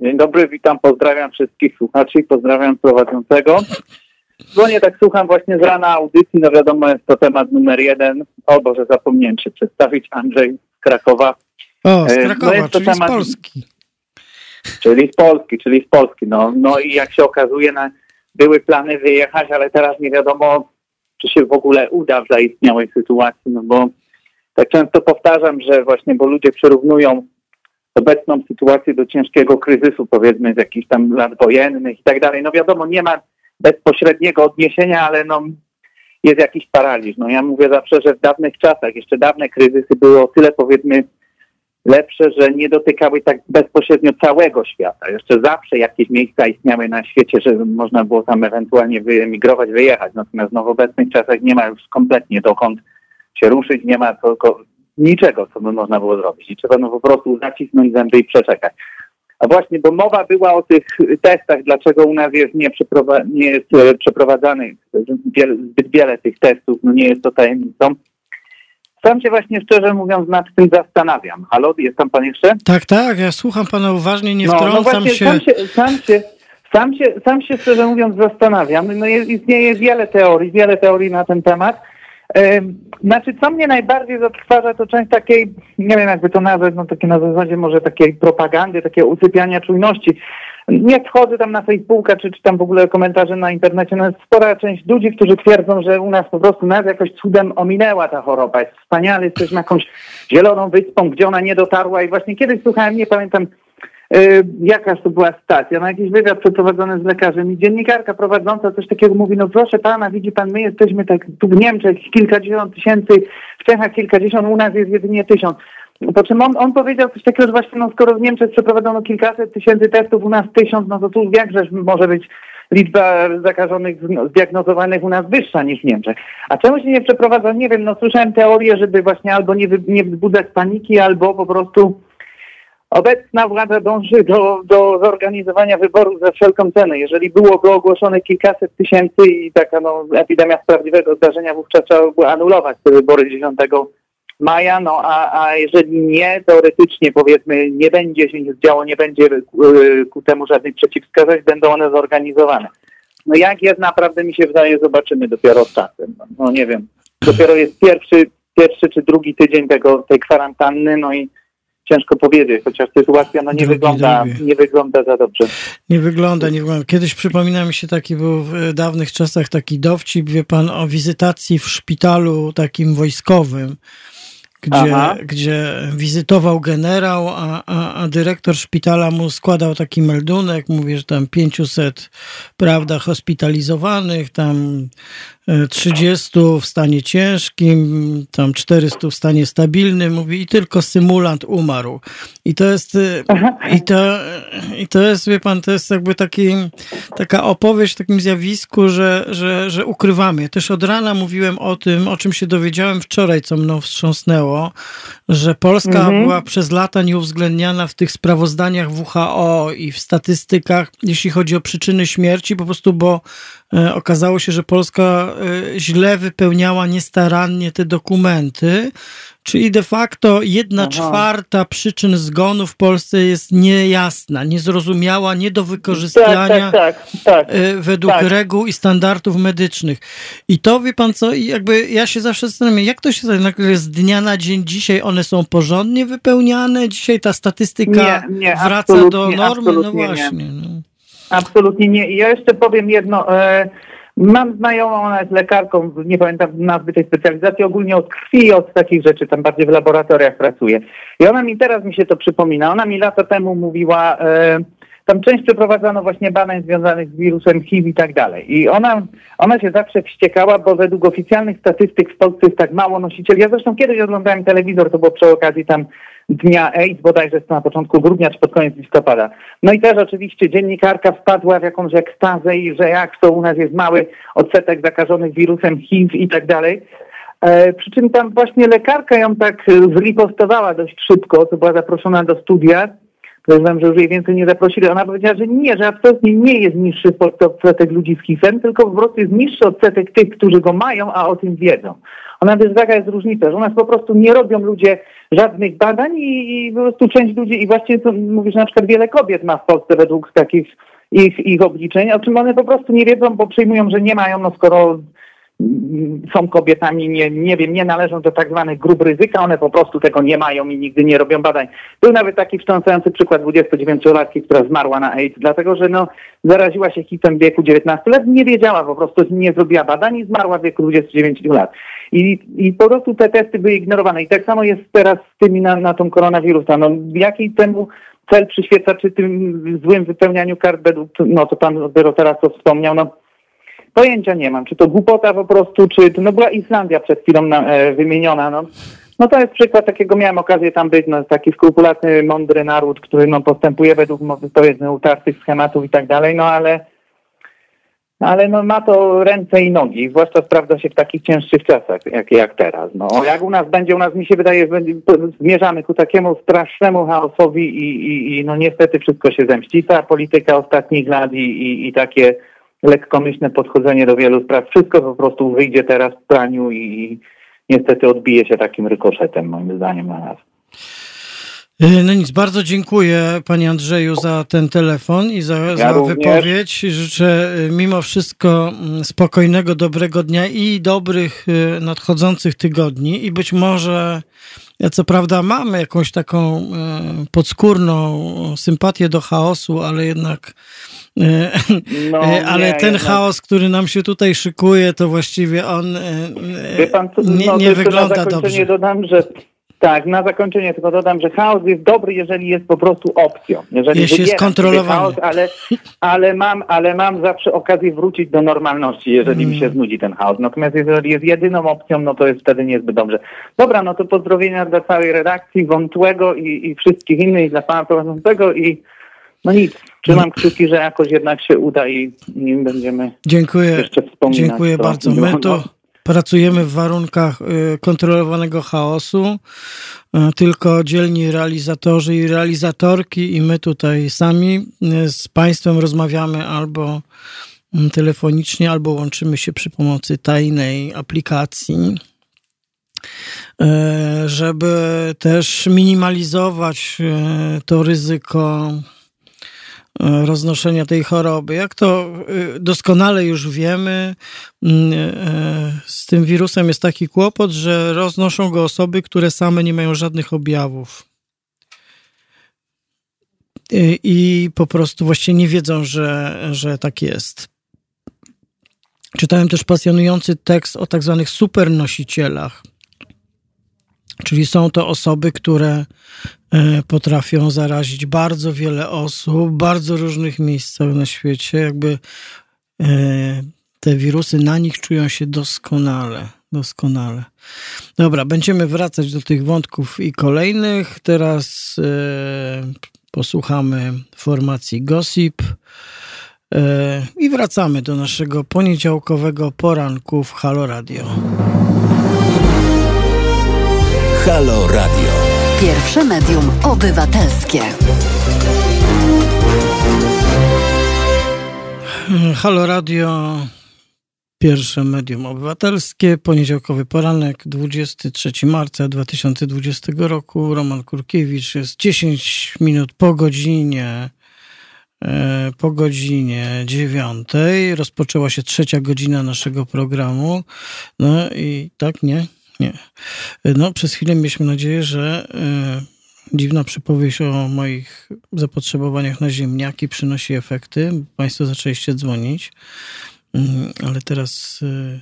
Dzień dobry, witam, pozdrawiam wszystkich słuchaczy, pozdrawiam prowadzącego. Dzwonię, tak słucham właśnie z rana audycji, no wiadomo jest to temat numer jeden. O Boże, zapomniałem się przedstawić, Andrzej z Krakowa. O, z e, Krakowa, no czyli temat, z Polski. Czyli z Polski, czyli z Polski. No, no i jak się okazuje, na, były plany wyjechać, ale teraz nie wiadomo, czy się w ogóle uda w zaistniałej sytuacji, no bo tak często powtarzam, że właśnie, bo ludzie przyrównują obecną sytuację do ciężkiego kryzysu, powiedzmy z jakichś tam lat wojennych i tak dalej. No wiadomo, nie ma bezpośredniego odniesienia, ale no jest jakiś paraliż. No ja mówię zawsze, że w dawnych czasach, jeszcze dawne kryzysy były o tyle powiedzmy lepsze, że nie dotykały tak bezpośrednio całego świata. Jeszcze zawsze jakieś miejsca istniały na świecie, że można było tam ewentualnie wyemigrować, wyjechać. Natomiast no, w obecnych czasach nie ma już kompletnie dokąd się ruszyć, nie ma tylko niczego, co by można było zrobić. I trzeba no po prostu zacisnąć zęby i przeczekać. A właśnie, bo mowa była o tych testach, dlaczego u nas jest nie, nie jest e, przeprowadzanych zbyt wiele tych testów, no nie jest to tajemnicą. Sam się właśnie szczerze mówiąc nad tym zastanawiam. Halo, jest tam pan jeszcze? Tak, tak, ja słucham pana uważnie, nie no, no wtrącam no właśnie, się. Sam się, sam się sam się, sam się szczerze mówiąc zastanawiam. No jest, istnieje wiele teorii, wiele teorii na ten temat. Znaczy, co mnie najbardziej zatrważa, to część takiej, nie wiem jakby to nazwać, no takie na zasadzie może takiej propagandy, takiego usypiania czujności. Nie wchodzę tam na Facebooka, czy czytam w ogóle komentarze na internecie, no jest spora część ludzi, którzy twierdzą, że u nas po prostu nas jakoś cudem ominęła ta choroba. Jest wspaniale, jesteśmy jakąś zieloną wyspą, gdzie ona nie dotarła i właśnie kiedyś słuchałem, nie pamiętam, jakaż to była stacja, no jakiś wywiad przeprowadzony z lekarzem i dziennikarka prowadząca coś takiego mówi, no proszę pana, widzi pan, my jesteśmy tak tu w Niemczech kilkadziesiąt tysięcy, w Czechach kilkadziesiąt, u nas jest jedynie tysiąc. Po czym on, on powiedział coś takiego, że właśnie no, skoro w Niemczech przeprowadzono kilkaset tysięcy testów, u nas tysiąc, no to tu jakżeż może być liczba zakażonych zdiagnozowanych u nas wyższa niż w Niemczech. A czemu się nie przeprowadza? Nie wiem, no słyszałem teorię, żeby właśnie albo nie, nie wzbudzać paniki, albo po prostu obecna władza dąży do, do zorganizowania wyborów za wszelką cenę. Jeżeli byłoby ogłoszone kilkaset tysięcy i taka no, epidemia prawdziwego zdarzenia, wówczas trzeba by anulować te wybory 10 maja, no a, a jeżeli nie, teoretycznie powiedzmy nie będzie się nic działo, nie będzie y, ku temu żadnych przeciwwskazań, będą one zorganizowane. No jak jest naprawdę mi się wydaje, zobaczymy dopiero z czasem. No, no nie wiem, dopiero jest pierwszy, pierwszy czy drugi tydzień tego, tej kwarantanny, no i ciężko powiedzieć, chociaż sytuacja no, nie, drugi, wygląda, drugi. nie wygląda za dobrze. Nie wygląda, nie wygląda. Kiedyś przypomina mi się taki był w dawnych czasach taki dowcip, wie pan, o wizytacji w szpitalu takim wojskowym gdzie, gdzie wizytował generał, a, a, a, dyrektor szpitala mu składał taki meldunek, mówi, że tam 500, prawda, hospitalizowanych, tam 30 w stanie ciężkim, tam 400 w stanie stabilnym, mówi i tylko symulant umarł. I to jest, y, i to, i to jest, wie pan, to jest jakby taki, taka opowieść o takim zjawisku, że, że, że ukrywamy. Też od rana mówiłem o tym, o czym się dowiedziałem wczoraj, co mną wstrząsnęło, że Polska mhm. była przez lata nieuwzględniana w tych sprawozdaniach WHO i w statystykach, jeśli chodzi o przyczyny śmierci, po prostu, bo okazało się, że Polska e, źle wypełniała niestarannie te dokumenty, czyli de facto jedna Aha. czwarta przyczyn zgonu w Polsce jest niejasna, niezrozumiała, nie do wykorzystania tak, tak, tak, e, według tak. reguł i standardów medycznych. I to wie pan co, jakby ja się zawsze zastanawiam, jak to się nagle z dnia na dzień dzisiaj one są porządnie wypełniane, dzisiaj ta statystyka nie, nie, wraca do normy, no właśnie. No. Absolutnie nie. I ja jeszcze powiem jedno. E, mam znajomą, ona jest lekarką, nie pamiętam nazwy tej specjalizacji, ogólnie od krwi, od takich rzeczy, tam bardziej w laboratoriach pracuje. I ona mi teraz mi się to przypomina. Ona mi lata temu mówiła, e, tam część przeprowadzano właśnie badań związanych z wirusem HIV i tak dalej. I ona, ona się zawsze wściekała, bo według oficjalnych statystyk w Polsce jest tak mało nosicieli. Ja zresztą kiedyś oglądałem telewizor, to było przy okazji tam dnia AIDS, bodajże na początku grudnia czy pod koniec listopada. No i też oczywiście dziennikarka wpadła w jakąś ekstazę i że jak to u nas jest mały odsetek zakażonych wirusem HIV i tak dalej. E, przy czym tam właśnie lekarka ją tak zripostowała dość szybko, to była zaproszona do studia. Podejrzewam, że już jej więcej nie zaprosili. Ona powiedziała, że nie, że absolutnie nie jest niższy odsetek ludzi z HIV-em, tylko po prostu jest niższy odsetek tych, którzy go mają, a o tym wiedzą. Ona też taka jest różnica, że u nas po prostu nie robią ludzie żadnych badań i, i po prostu część ludzi, i właściwie to mówisz, na przykład wiele kobiet ma w Polsce według takich ich, ich obliczeń, o czym one po prostu nie wiedzą, bo przyjmują, że nie mają, no skoro są kobietami, nie, nie wiem, nie należą do tak zwanych grup ryzyka, one po prostu tego nie mają i nigdy nie robią badań. Był nawet taki wstrząsający przykład 29-latki, która zmarła na AIDS, dlatego że no, zaraziła się hitem w wieku 19 lat, nie wiedziała po prostu, nie zrobiła badań i zmarła w wieku 29 lat. I, I po prostu te testy były ignorowane. I tak samo jest teraz z tymi na, na tą koronawirusa. No, jaki temu cel przyświeca, czy tym złym wypełnianiu kart, no to pan dopiero teraz to wspomniał, no pojęcia nie mam. Czy to głupota po prostu, czy no była Islandia przed chwilą na, e, wymieniona, no. No to jest przykład takiego, miałem okazję tam być, no taki skrupulatny, mądry naród, który no postępuje według powiedzmy utartych schematów i tak dalej, no ale ale no ma to ręce i nogi, zwłaszcza sprawdza się w takich cięższych czasach, jak, jak teraz. No, jak u nas będzie, u nas mi się wydaje, zmierzamy ku takiemu strasznemu chaosowi i, i, i no niestety wszystko się zemści. Ta polityka ostatnich lat i, i, i takie lekkomyślne podchodzenie do wielu spraw, wszystko po prostu wyjdzie teraz w praniu i niestety odbije się takim rykoszetem moim zdaniem na nas. E, no nic, bardzo dziękuję Panie Andrzeju za ten telefon i za, ja za wypowiedź. Życzę e, mimo wszystko mm, spokojnego, dobrego dnia i dobrych e, nadchodzących tygodni i być może ja co prawda mamy jakąś taką podskórną sympatię do chaosu, ale jednak no, ale nie, ten jednak... chaos, który nam się tutaj szykuje, to właściwie on pan, nie, no, nie wygląda dobrze. dodam, że tak, na zakończenie tylko dodam, że chaos jest dobry, jeżeli jest po prostu opcją. Jeżeli Jeśli jest kontrolowany. Chaos, ale, ale, mam, ale mam zawsze okazję wrócić do normalności, jeżeli mm. mi się znudzi ten chaos. Natomiast jeżeli jest jedyną opcją, no to jest wtedy niezbyt dobrze. Dobra, no to pozdrowienia dla całej redakcji, Wątłego i, i wszystkich innych, dla pana prowadzącego i no nic, trzymam kciuki, że jakoś jednak się uda i, i będziemy dziękuję, jeszcze wspominać. Dziękuję bardzo. My to pracujemy w warunkach y, kontrolowanego chaosu. Y, tylko dzielni realizatorzy i realizatorki, i my tutaj sami y, z Państwem rozmawiamy albo mm, telefonicznie, albo łączymy się przy pomocy tajnej aplikacji żeby też minimalizować to ryzyko roznoszenia tej choroby. Jak to e, doskonale już wiemy, e, z tym wirusem jest taki kłopot, że roznoszą go osoby, które same nie mają żadnych objawów. I po prostu właściwie nie wiedzą, że, że tak jest. Czytałem też pasjonujący tekst o tak zwanych supernosicielach Czyli są to osoby, które e, potrafią zarazić bardzo wiele osób, bardzo różnych miejsc na świecie. Jakby e, te wirusy na nich czują się doskonale. Doskonale. Dobra, będziemy wracać do tych wątków i kolejnych. Teraz e, posłuchamy formacji Gossip i wracamy do naszego poniedziałkowego poranku w Halo Radio. Halo Radio. Pierwsze medium obywatelskie. Halo Radio. Pierwsze medium obywatelskie, poniedziałkowy poranek, 23 marca 2020 roku. Roman Kurkiewicz jest 10 minut po godzinie e, po godzinie dziewiątej. Rozpoczęła się trzecia godzina naszego programu. No i tak, nie? Nie. No, przez chwilę mieliśmy nadzieję, że y, dziwna przypowieść o moich zapotrzebowaniach na ziemniaki przynosi efekty. Państwo zaczęliście dzwonić, y, ale teraz, y,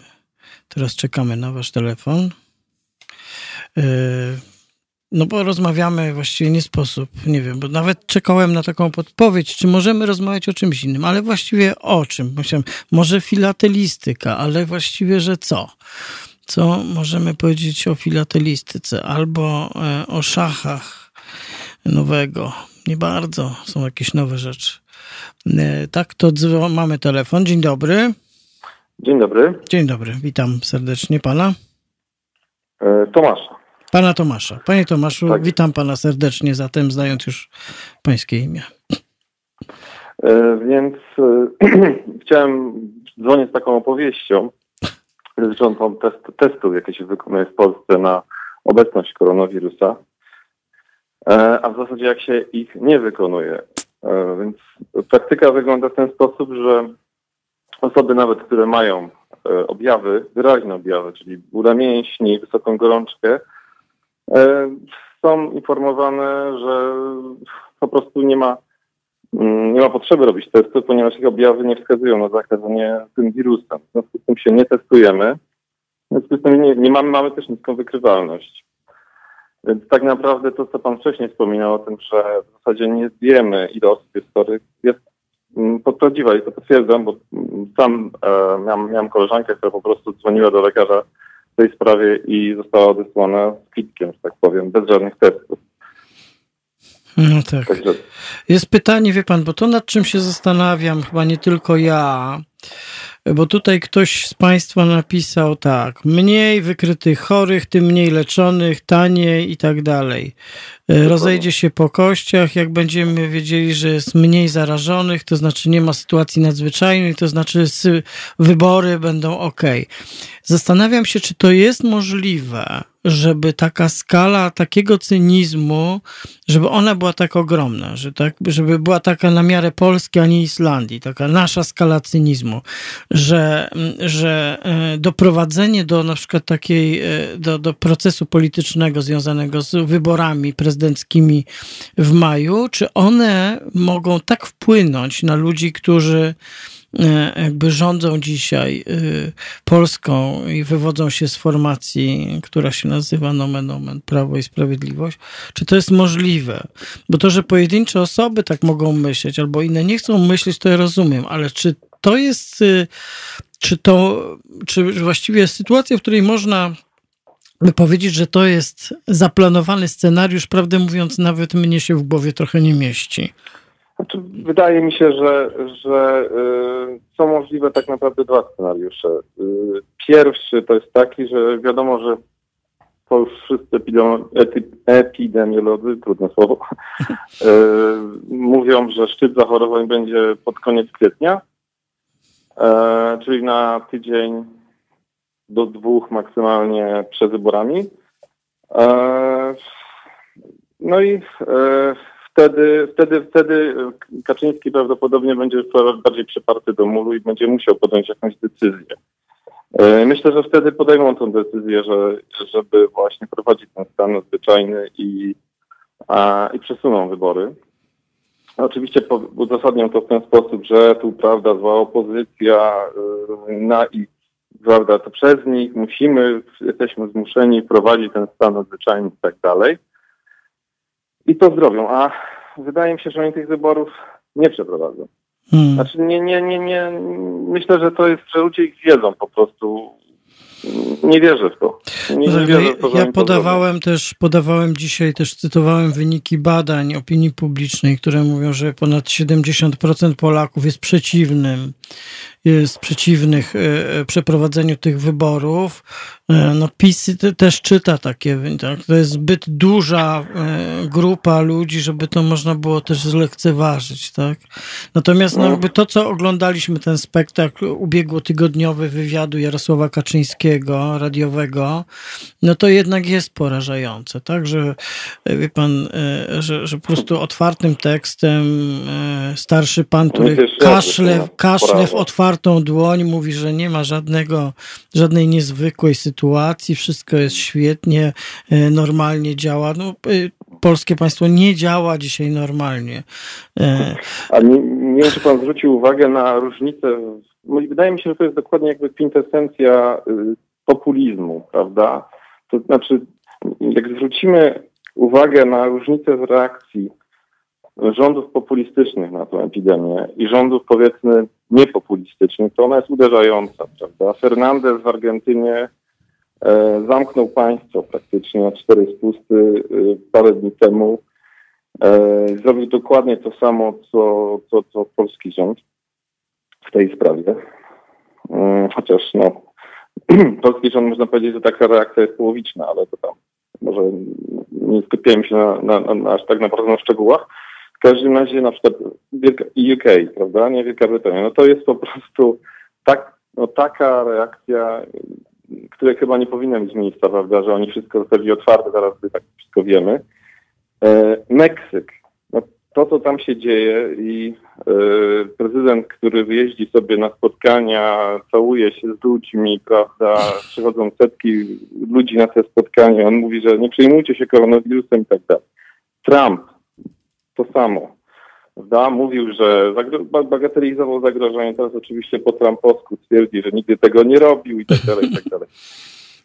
teraz czekamy na wasz telefon. No bo rozmawiamy właściwie nie sposób, nie wiem, bo nawet czekałem na taką podpowiedź, czy możemy rozmawiać o czymś innym, ale właściwie o czym? Myślałem, może filatelistyka, ale właściwie, że co? Co możemy powiedzieć o filatelistyce albo e, o szachach nowego. Nie bardzo są jakieś nowe rzeczy. E, tak, to mamy telefon. Dzień dobry. Dzień dobry. Dzień dobry, witam serdecznie pana. E, Tomasza. Pana Tomasza. Panie Tomaszu, tak. witam pana serdecznie, zatem znając już pańskie imię. Więc chciałem dzwonić z taką opowieścią dotyczącą test, testów, jakie się wykonuje w Polsce na obecność koronawirusa, e, a w zasadzie jak się ich nie wykonuje. E, więc praktyka wygląda w ten sposób, że osoby nawet, które mają e, objawy, wyraźne objawy, czyli bóle mięśni, wysoką gorączkę, są informowane, że po prostu nie ma nie ma potrzeby robić testu, ponieważ ich objawy nie wskazują na zakażenie tym wirusem. W związku z tym się nie testujemy. W związku z tym nie, nie mamy, mamy też niską wykrywalność. Więc tak naprawdę to, co Pan wcześniej wspominał o tym, że w zasadzie nie wiemy, ile osób jest chorych, jest mm, prawdziwa i to potwierdzam, bo mm, sam e, miałem, miałem koleżankę, która po prostu dzwoniła do lekarza w tej sprawie i została odesłana z kwitkiem, że tak powiem, bez żadnych testów. No tak. Także... Jest pytanie, wie pan, bo to nad czym się zastanawiam, chyba nie tylko ja, bo tutaj ktoś z Państwa napisał tak, mniej wykrytych chorych, tym mniej leczonych, taniej i tak dalej. E, rozejdzie się po kościach, jak będziemy wiedzieli, że jest mniej zarażonych, to znaczy nie ma sytuacji nadzwyczajnej, to znaczy wybory będą ok. Zastanawiam się, czy to jest możliwe, żeby taka skala takiego cynizmu, żeby ona była tak ogromna, że tak, żeby była taka na miarę Polski, a nie Islandii, taka nasza skala cynizmu, że, że e, doprowadzenie do na przykład takiej, e, do, do procesu politycznego związanego z wyborami prezydenckimi w maju, czy one mogą tak wpłynąć na ludzi, którzy E, jakby rządzą dzisiaj y, Polską i wywodzą się z formacji, która się nazywa nomen omen Prawo i Sprawiedliwość, czy to jest możliwe? Bo to, że pojedyncze osoby tak mogą myśleć, albo inne nie chcą myśleć, to ja rozumiem, ale czy to jest, y, czy to, czy właściwie sytuacja, w której można powiedzieć, że to jest zaplanowany scenariusz, prawdę mówiąc, nawet mnie się w głowie trochę nie mieści. Znaczy, wydaje mi się, że, że y, są możliwe tak naprawdę dwa scenariusze. Y, pierwszy to jest taki, że wiadomo, że to już wszyscy epidemiolodzy, trudne słowo, y, mówią, że szczyt zachorowań będzie pod koniec kwietnia, czyli na tydzień do dwóch maksymalnie przed wyborami. E, no i e, wtedy, wtedy, wtedy Kaczyński prawdopodobnie będzie bardziej przyparty do muru i będzie musiał podjąć jakąś decyzję. E, myślę, że wtedy podejmą tę decyzję, że, żeby właśnie prowadzić ten stan nadzwyczajny i, a, i przesuną wybory. Oczywiście uzasadnią to w ten sposób, że tu, prawda, zła opozycja na ich, prawda, to przez nich musimy, jesteśmy zmuszeni prowadzić ten stan nadzwyczajny i tak dalej. I to zrobią, a wydaje mi się, że oni tych wyborów nie przeprowadzą. Hmm. Znaczy nie, nie, nie, nie, myślę, że to jest, że ludzie ich wiedzą po prostu. Nie wierzę w to. Nie, nie wierzę w to, ja podawałem też, podawałem dzisiaj, też cytowałem wyniki badań opinii publicznej, które mówią, że ponad 70% Polaków jest przeciwnym jest przeciwnych e, e, przeprowadzeniu tych wyborów. E, no PiS też czyta takie, tak? to jest zbyt duża grupa ludzi, żeby to można było też zlekceważyć, tak? Natomiast no, jakby to, co oglądaliśmy, ten spektakl ubiegłotygodniowy wywiadu Jarosława Kaczyńskiego, radiowego, no to jednak jest porażające, tak? Że wie pan, że, że po prostu otwartym tekstem starszy pan, który kaszle, kaszle w otwartym otwartą dłoń, mówi, że nie ma żadnego, żadnej niezwykłej sytuacji, wszystko jest świetnie, e, normalnie działa. No, e, polskie państwo nie działa dzisiaj normalnie. E, A nie, nie wiem, czy pan zwrócił uwagę na różnicę. Wydaje mi się, że to jest dokładnie jakby kwintesencja y, populizmu, prawda? To znaczy, jak zwrócimy uwagę na różnicę w reakcji rządów populistycznych na tę epidemię i rządów powiedzmy niepopulistycznych, to ona jest uderzająca, prawda? Fernandez w Argentynie e, zamknął państwo praktycznie na cztery spusty e, parę dni temu. E, zrobił dokładnie to samo, co, co, co polski rząd w tej sprawie. E, chociaż no, polski rząd można powiedzieć, że taka reakcja jest połowiczna, ale to tam może nie skupiałem się na, na, na, aż tak naprawdę na szczegółach każdym razie na przykład UK, prawda, nie Wielka Brytania, no to jest po prostu tak, no taka reakcja, której chyba nie powinna mieć miejsca, prawda, że oni wszystko zostawili otwarte, my tak wszystko wiemy. E, Meksyk, no to co tam się dzieje i e, prezydent, który wyjeździ sobie na spotkania, całuje się z ludźmi, prawda, przychodzą setki ludzi na te spotkania, on mówi, że nie przejmujcie się koronawirusem i tak dalej. Trump, to samo. Da, mówił, że bagatelizował zagrożenie, teraz oczywiście po Trumpowsku twierdzi, że nigdy tego nie robił i tak dalej, i tak dalej.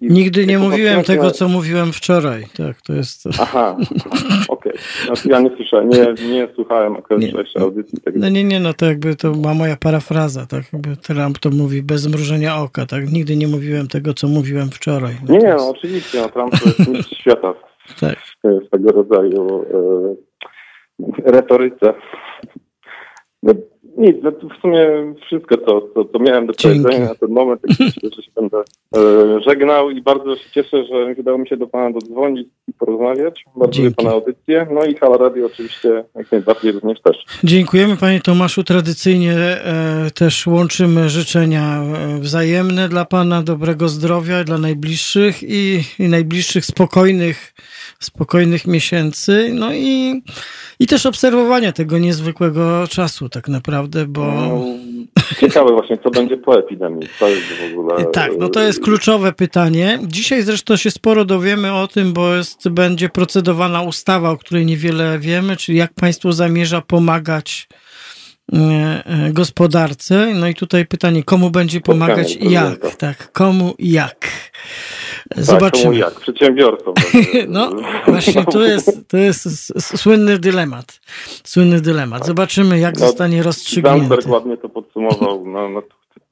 I Nigdy nie mówiłem tego, co mówiłem wczoraj. Tak, to jest. Aha, okej. Okay. Znaczy ja nie słyszałem, nie, nie słuchałem nie. audycji. Tego. No nie, nie, no to jakby to ma moja parafraza, tak? Jakby Trump to mówi bez zmrużenia oka, tak? Nigdy nie mówiłem tego, co mówiłem wczoraj. No nie, jest... no oczywiście, no Trump to jest mistrz świata tak. w tego rodzaju e, retoryce. Nic, no w sumie wszystko, co, co, co miałem do powiedzenia na ten moment, tak myślę, że się będę e, żegnał i bardzo się cieszę, że udało mi się do Pana dodzwonić i porozmawiać. Bardzo Dzięki. Pana audycję. No i Halo Radio oczywiście jak najbardziej również też. Dziękujemy Panie Tomaszu. Tradycyjnie e, też łączymy życzenia e, wzajemne dla Pana, dobrego zdrowia dla najbliższych i, i najbliższych spokojnych spokojnych miesięcy, no i, i też obserwowania tego niezwykłego czasu tak naprawdę, bo... No, ciekawe właśnie, co będzie po epidemii, to jest w ogóle... Tak, no to jest kluczowe pytanie. Dzisiaj zresztą się sporo dowiemy o tym, bo jest, będzie procedowana ustawa, o której niewiele wiemy, czyli jak państwo zamierza pomagać e, e, gospodarce. No i tutaj pytanie, komu będzie pomagać i jak? Tak, komu i jak? Tak, Zobaczymy. Tak, jak? Przedsiębiorcom. no właśnie, to jest, to jest słynny dylemat. Słynny dylemat. Zobaczymy, jak no, zostanie rozstrzygnięty. Zandberg ładnie to podsumował na, na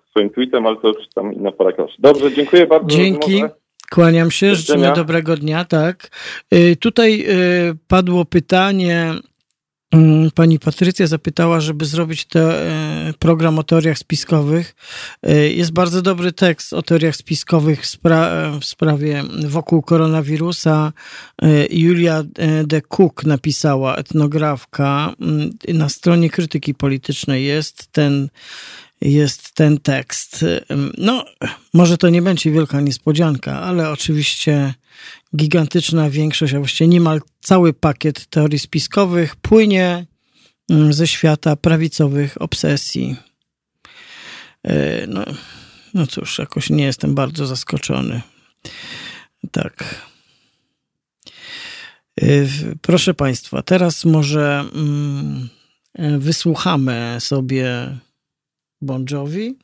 swoim tweetem, ale to już tam inna pora Dobrze, dziękuję bardzo. Dzięki. Kłaniam się, życzymy dobrego dnia, tak. Y, tutaj y, padło pytanie pani Patrycja zapytała, żeby zrobić te, e, program o teoriach spiskowych. E, jest bardzo dobry tekst o teoriach spiskowych w, spra w sprawie wokół koronawirusa. E, Julia de Cook napisała, etnografka. Mm, na stronie krytyki politycznej jest ten jest ten tekst. No, może to nie będzie wielka niespodzianka, ale oczywiście gigantyczna większość, a właściwie niemal cały pakiet teorii spiskowych płynie ze świata prawicowych obsesji. E, no, no cóż, jakoś nie jestem bardzo zaskoczony. Tak. E, proszę Państwa, teraz może mm, e, wysłuchamy sobie Bon Jovi.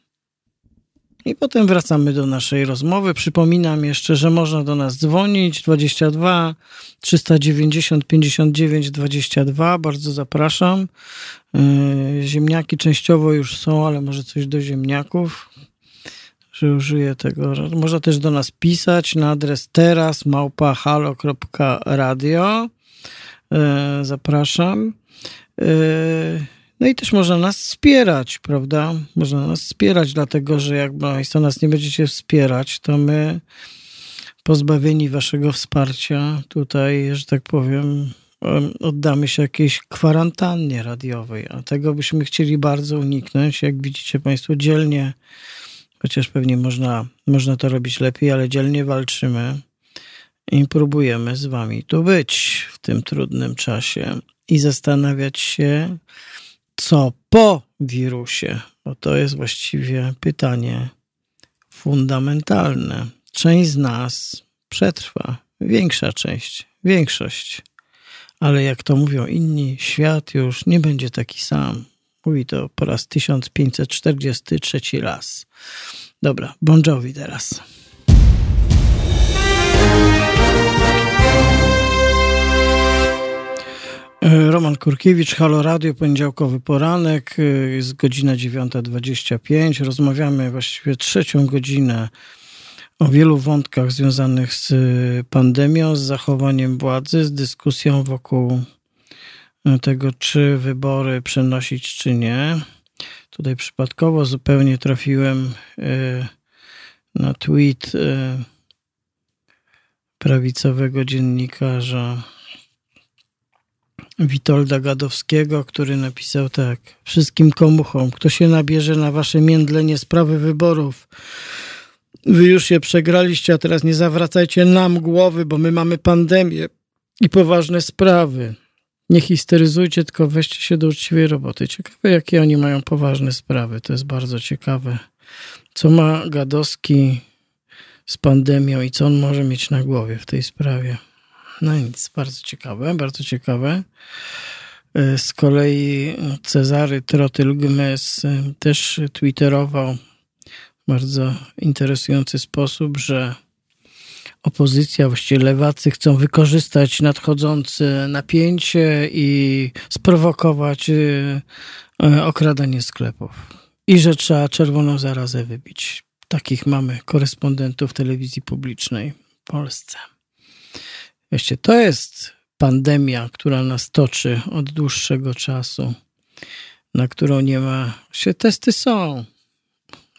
I potem wracamy do naszej rozmowy. Przypominam jeszcze, że można do nas dzwonić 22 390 59 22. Bardzo zapraszam. Yy, ziemniaki częściowo już są, ale może coś do ziemniaków, że użyję tego. Można też do nas pisać na adres teraz małpa halo.radio. Yy, zapraszam. No i też można nas wspierać, prawda? Można nas wspierać, dlatego że jak Państwo nas nie będziecie wspierać, to my pozbawieni Waszego wsparcia tutaj, że tak powiem, oddamy się jakiejś kwarantannie radiowej, a tego byśmy chcieli bardzo uniknąć. Jak widzicie Państwo, dzielnie, chociaż pewnie można, można to robić lepiej, ale dzielnie walczymy i próbujemy z Wami tu być w tym trudnym czasie i zastanawiać się, co po wirusie? Bo to jest właściwie pytanie fundamentalne. Część z nas przetrwa, większa część, większość. Ale jak to mówią inni, świat już nie będzie taki sam. Mówi to po raz 1543 raz. Dobra, Bon teraz. Roman Kurkiewicz, Halo Radio, poniedziałkowy poranek, e, jest godzina 9.25. Rozmawiamy właściwie trzecią godzinę o wielu wątkach związanych z pandemią, z zachowaniem władzy, z dyskusją wokół e, tego, czy wybory przenosić, czy nie. Tutaj przypadkowo zupełnie trafiłem na tweet prawicowego dziennikarza Witolda Gadowskiego, który napisał tak. Wszystkim komuchom, kto się nabierze na wasze międlenie sprawy wyborów, wy już je przegraliście, a teraz nie zawracajcie nam głowy, bo my mamy pandemię i poważne sprawy. Nie histeryzujcie, tylko weźcie się do uczciwej roboty. Ciekawe, jakie oni mają poważne sprawy. To jest bardzo ciekawe. Co ma Gadowski z pandemią i co on może mieć na głowie w tej sprawie? No nic, bardzo ciekawe, bardzo ciekawe. E, z kolei Cezary Trotyl-Gmes e, też twitterował w bardzo interesujący sposób, że opozycja, właściwie lewacy chcą wykorzystać nadchodzące napięcie i sprowokować e, okradanie sklepów. I że trzeba czerwoną zarazę wybić. Takich mamy korespondentów telewizji publicznej w Polsce. Wiecie, to jest pandemia, która nas toczy od dłuższego czasu, na którą nie ma. Się testy są.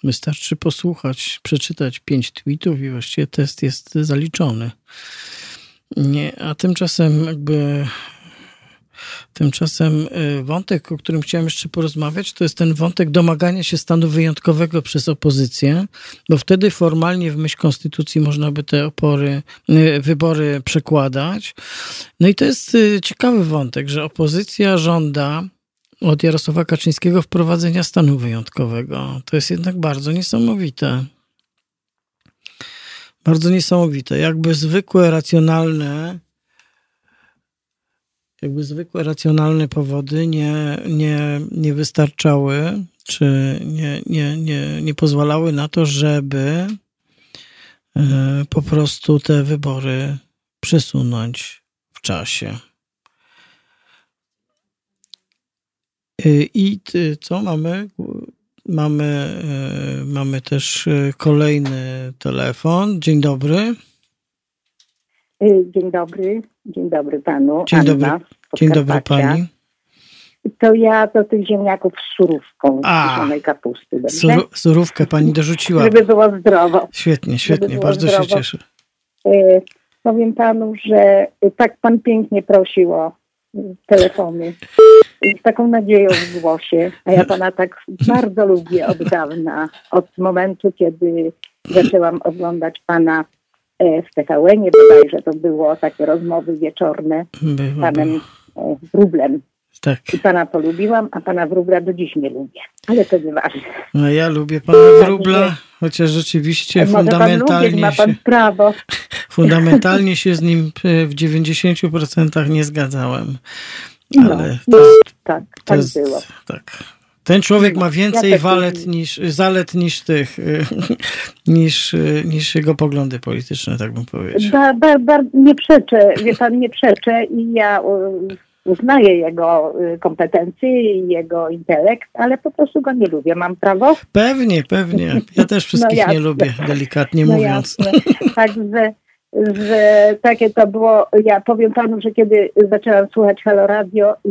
Wystarczy posłuchać, przeczytać pięć tweetów i właściwie test jest zaliczony. Nie, a tymczasem jakby Tymczasem y, wątek, o którym chciałem jeszcze porozmawiać, to jest ten wątek domagania się stanu wyjątkowego przez opozycję, bo wtedy formalnie w myśl konstytucji można by te opory, y, wybory przekładać. No i to jest y, ciekawy wątek, że opozycja żąda od Jarosława Kaczyńskiego wprowadzenia stanu wyjątkowego. To jest jednak bardzo niesamowite. Bardzo niesamowite. Jakby zwykłe, racjonalne jakby zwykłe racjonalne powody nie, nie, nie wystarczały, czy nie, nie, nie, nie pozwalały na to, żeby e, po prostu te wybory przesunąć w czasie. E, I co mamy? Mamy, e, mamy też kolejny telefon. Dzień dobry. Dzień dobry. Dzień dobry panu. Dzień Anna, dobry. Dzień dobry pani. to ja do tych ziemniaków z surówką kiszonej kapusty. Suru, surówkę pani dorzuciła. Żeby było zdrowo. Świetnie, świetnie, bardzo się zdrowo. cieszę. E, Powiem panu, że tak pan pięknie prosił o telefony. Z taką nadzieją w głosie. A ja pana tak bardzo lubię od dawna. Od momentu, kiedy zaczęłam oglądać pana w TVN-ie bodajże to było takie rozmowy wieczorne z panem e, Wróblem. Tak. I pana polubiłam, a pana Wróbla do dziś nie lubię. Ale to nieważne. No ja lubię pana wróbla, chociaż rzeczywiście lubić, fundamentalnie się, fundamentalnie się z nim e, w 90% nie zgadzałem. No, Ale no, to, tak, to tak jest, było. tak. Ten człowiek ma więcej też walet lubię. niż, zalet niż tych, y, niż, y, niż jego poglądy polityczne, tak bym powiedział. Ba, ba, ba, nie przeczę, wie pan, nie przeczę i ja y, uznaję jego kompetencje i jego intelekt, ale po prostu go nie lubię. Mam prawo? Pewnie, pewnie. Ja też wszystkich jasne. nie lubię, delikatnie No mówiąc. jasne. Także, że takie to było, ja powiem panu, że kiedy zaczęłam słuchać Halo Radio i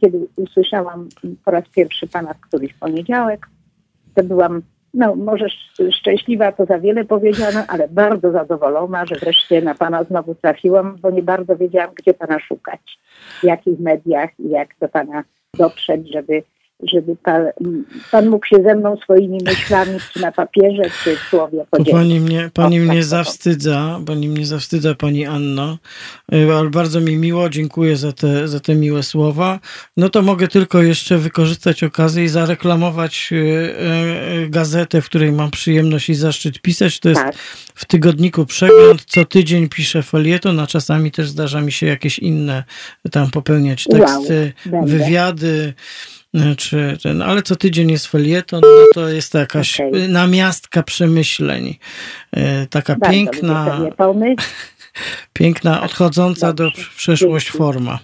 kiedy usłyszałam po raz pierwszy pana w któryś poniedziałek, to byłam, no może sz- szczęśliwa, to za wiele powiedziane, ale bardzo zadowolona, że wreszcie na pana znowu trafiłam, bo nie bardzo wiedziałam, gdzie pana szukać, w jakich mediach i jak do pana dotrzeć, żeby żeby pan, pan mógł się ze mną swoimi myślami, czy na papierze, czy w słowie podzielić. Pani mnie, pani O, tak, mnie to- zawstydza, pani mnie zawstydza, pani Anno, ale bardzo mi miło, dziękuję za te, za te miłe słowa. No to mogę tylko jeszcze wykorzystać okazję i zareklamować y, y, gazetę, w której mam przyjemność i zaszczyt pisać. To jest Tak. w tygodniku Przegląd. Co tydzień piszę felieton, a czasami też zdarza mi się jakieś inne tam popełniać Wow, teksty, będę. wywiady. y, Czy ten, ale co tydzień jest felieton, no to jest to jakaś Okej. y, namiastka przemyśleń. Y, Taka Bardzo piękna, piękna, odchodząca do Dobrze. w przeszłość Dzięki. forma.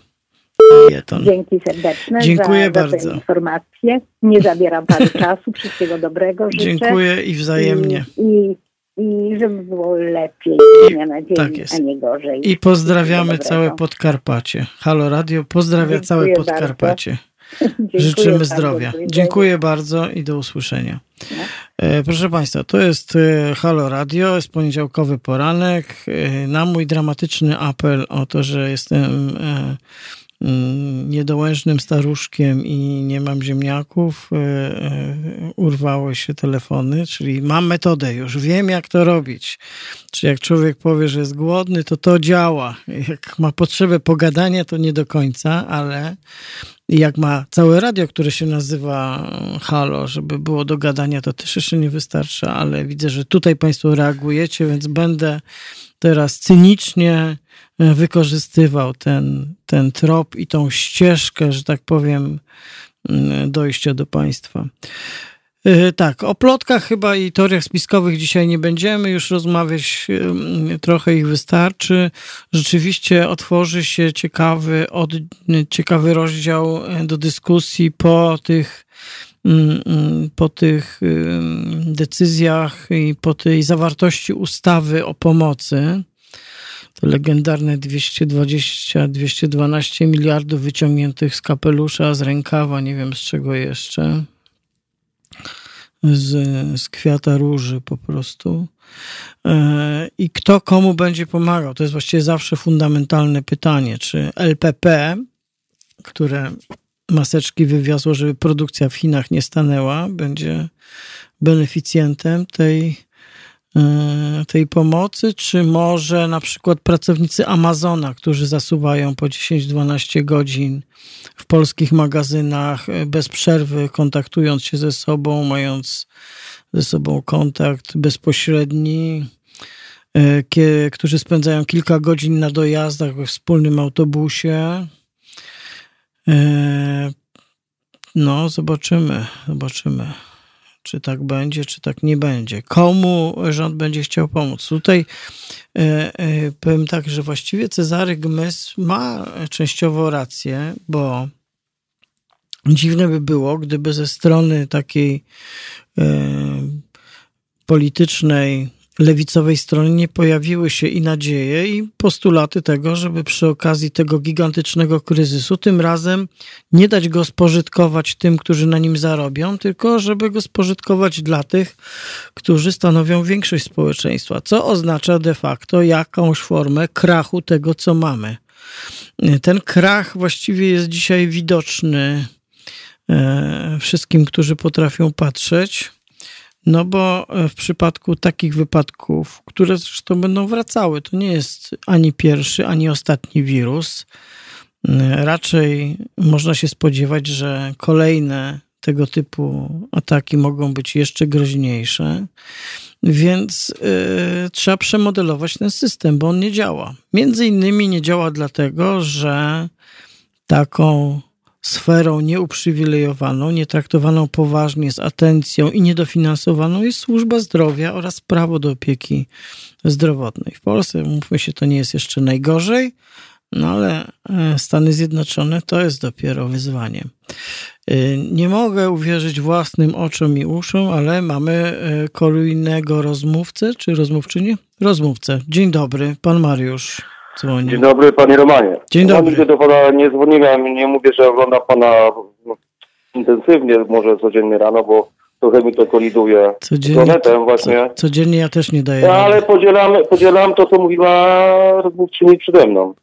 Felieton. Dzięki serdeczne Dziękuję za, bardzo. za informacje. Nie zabieram panu czasu. Wszystkiego dobrego życzę. Dziękuję i wzajemnie. I, i, i żeby było lepiej dnia na dzień, tak a nie gorzej. I pozdrawiamy całe. Podkarpacie. Halo Radio pozdrawia Dziękuję całe bardzo. Dziękuję Życzymy zdrowia. dziękuję. Dziękuję bardzo i do usłyszenia. No. E, Proszę Państwa, to jest e, Halo Radio, jest poniedziałkowy poranek. E, Na mój dramatyczny apel o to, że jestem niedołężnym staruszkiem i nie mam ziemniaków, e, e, urwały się telefony, czyli mam metodę już, wiem jak to robić. Czy jak człowiek powie, że jest głodny, to to działa. Jak ma potrzebę pogadania, to nie do końca, ale jak ma całe radio, które się nazywa Halo, żeby było do gadania, to też jeszcze nie wystarcza, ale widzę, że tutaj Państwo reagujecie, więc będę teraz cynicznie e, wykorzystywał ten, ten trop i tą ścieżkę, że tak powiem, mm, dojścia do Państwa. E, Tak, o plotkach chyba i teoriach spiskowych dzisiaj nie będziemy już rozmawiać, em, trochę ich wystarczy. Rzeczywiście otworzy się ciekawy, od, ciekawy rozdział e, do dyskusji po tych, mm, mm, po tych decyzjach i po tej zawartości ustawy o pomocy. Legendarne 220-212 miliardów wyciągniętych z kapelusza, z rękawa, nie wiem z czego jeszcze z, z kwiata róży po prostu. E, I kto komu będzie pomagał? To jest właściwie zawsze fundamentalne pytanie. Czy LPP, które maseczki wywiozło, żeby produkcja w Chinach nie stanęła, będzie beneficjentem tej, tej pomocy, czy może na przykład pracownicy Amazona, którzy zasuwają po 10-12 godzin w polskich magazynach e, bez przerwy, kontaktując się ze sobą, mając ze sobą kontakt bezpośredni, e, którzy spędzają kilka godzin na dojazdach we wspólnym autobusie. E, No, zobaczymy, zobaczymy, czy tak będzie, czy tak nie będzie. Komu rząd będzie chciał pomóc? Tutaj e, e, powiem tak, że właściwie Cezary Gmys ma częściowo rację, bo dziwne by było, gdyby ze strony takiej e, politycznej lewicowej stronie nie pojawiły się i nadzieje, i postulaty tego, żeby przy okazji tego gigantycznego kryzysu tym razem nie dać go spożytkować tym, którzy na nim zarobią, tylko żeby go spożytkować dla tych, którzy stanowią większość społeczeństwa, co oznacza de facto jakąś formę krachu tego, co mamy. Ten krach właściwie jest dzisiaj widoczny e, wszystkim, którzy potrafią patrzeć. No bo w przypadku takich wypadków, które zresztą będą wracały, to nie jest ani pierwszy, ani ostatni wirus. Raczej można się spodziewać, że kolejne tego typu ataki mogą być jeszcze groźniejsze, więc y, trzeba przemodelować ten system, bo on nie działa. Między innymi nie działa dlatego, że taką sferą nieuprzywilejowaną, nietraktowaną poważnie, z atencją i niedofinansowaną jest służba zdrowia oraz prawo do opieki zdrowotnej. W Polsce, mówmy się, to nie jest jeszcze najgorzej, no ale e, Stany Zjednoczone to jest dopiero wyzwanie. E, nie mogę uwierzyć własnym oczom i uszom, ale mamy e, kolejnego rozmówcę, czy rozmówczynię? Rozmówcę. Dzień dobry, pan Mariusz. Dzwoni. Dzień dobry, panie Romanie. Dzień dobry. Ja do pana nie dzwoniłem, nie mówię, że oglądam pana no, intensywnie, może codziennie rano, bo trochę mi to koliduje z Codziennie, planetem właśnie. co, codziennie ja też nie daję. Ja, rady. ale podzielam, podzielam to, co mówiła rozmówczyni przede mną.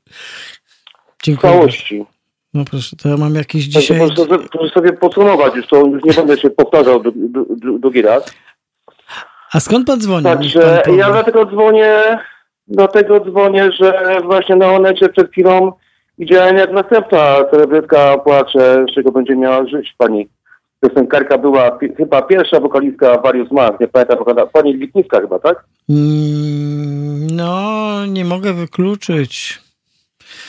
W Dziękuję. całości. No proszę, to ja mam jakiś Także dzisiaj... proszę, sobie- proszę sobie podsumować, już to już nie będę się powtarzał dru, dru, dru, drugi raz. A skąd pan dzwoni? Także pan ja dlatego dzwonię, dlatego dzwonię, że właśnie na Onecie przed chwilą widziałem jak następna celebrytka płacze, z czego będzie miała żyć pani. Piosenkarka była chyba pierwsza wokalistka Warius Mann, nie pamiętam, pani Witnicka chyba, tak? Mm, No, nie mogę wykluczyć.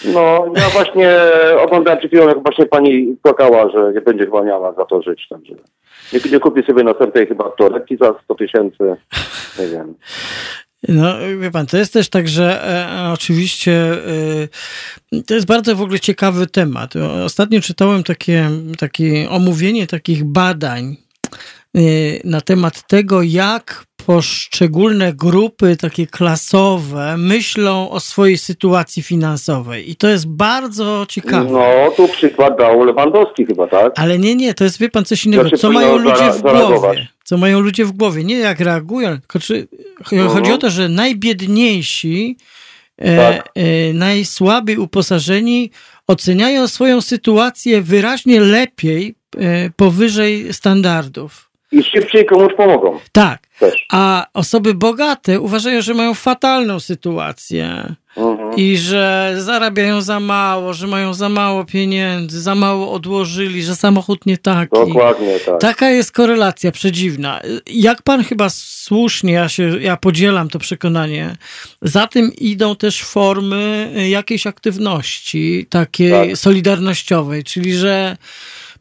No, ja właśnie oglądałem przed chwilą, jak właśnie pani płakała, że nie będzie chyba miała za to żyć, także nie, nie kupi sobie następnej chyba torebki za 100 tysięcy, nie wiem. No, wie pan, to jest też tak, że e, oczywiście e, to jest bardzo w ogóle ciekawy temat. Ostatnio czytałem takie, takie omówienie takich badań e, na temat tego, jak poszczególne grupy takie klasowe myślą o swojej sytuacji finansowej. I to jest bardzo ciekawe. No, tu przykład dał Lewandowski chyba, tak? Ale nie, nie, to jest, wie pan, coś innego. Znaczy, Co mają ludzie w głowie? Co mają ludzie w głowie? Nie jak reagują, tylko czy, Mhm. chodzi o to, że najbiedniejsi, e, Tak. e, najsłabiej uposażeni oceniają swoją sytuację wyraźnie lepiej e, powyżej standardów. I szybciej komuś pomogą Tak. Też. A osoby bogate uważają, że mają fatalną sytuację Mhm. i że zarabiają za mało, że mają za mało pieniędzy, za mało odłożyli, że samochód nie taki. Dokładnie tak. Taka jest korelacja przedziwna. Jak pan chyba słusznie, ja, się, ja podzielam to przekonanie, za tym idą też formy jakiejś aktywności takiej Tak. solidarnościowej, czyli że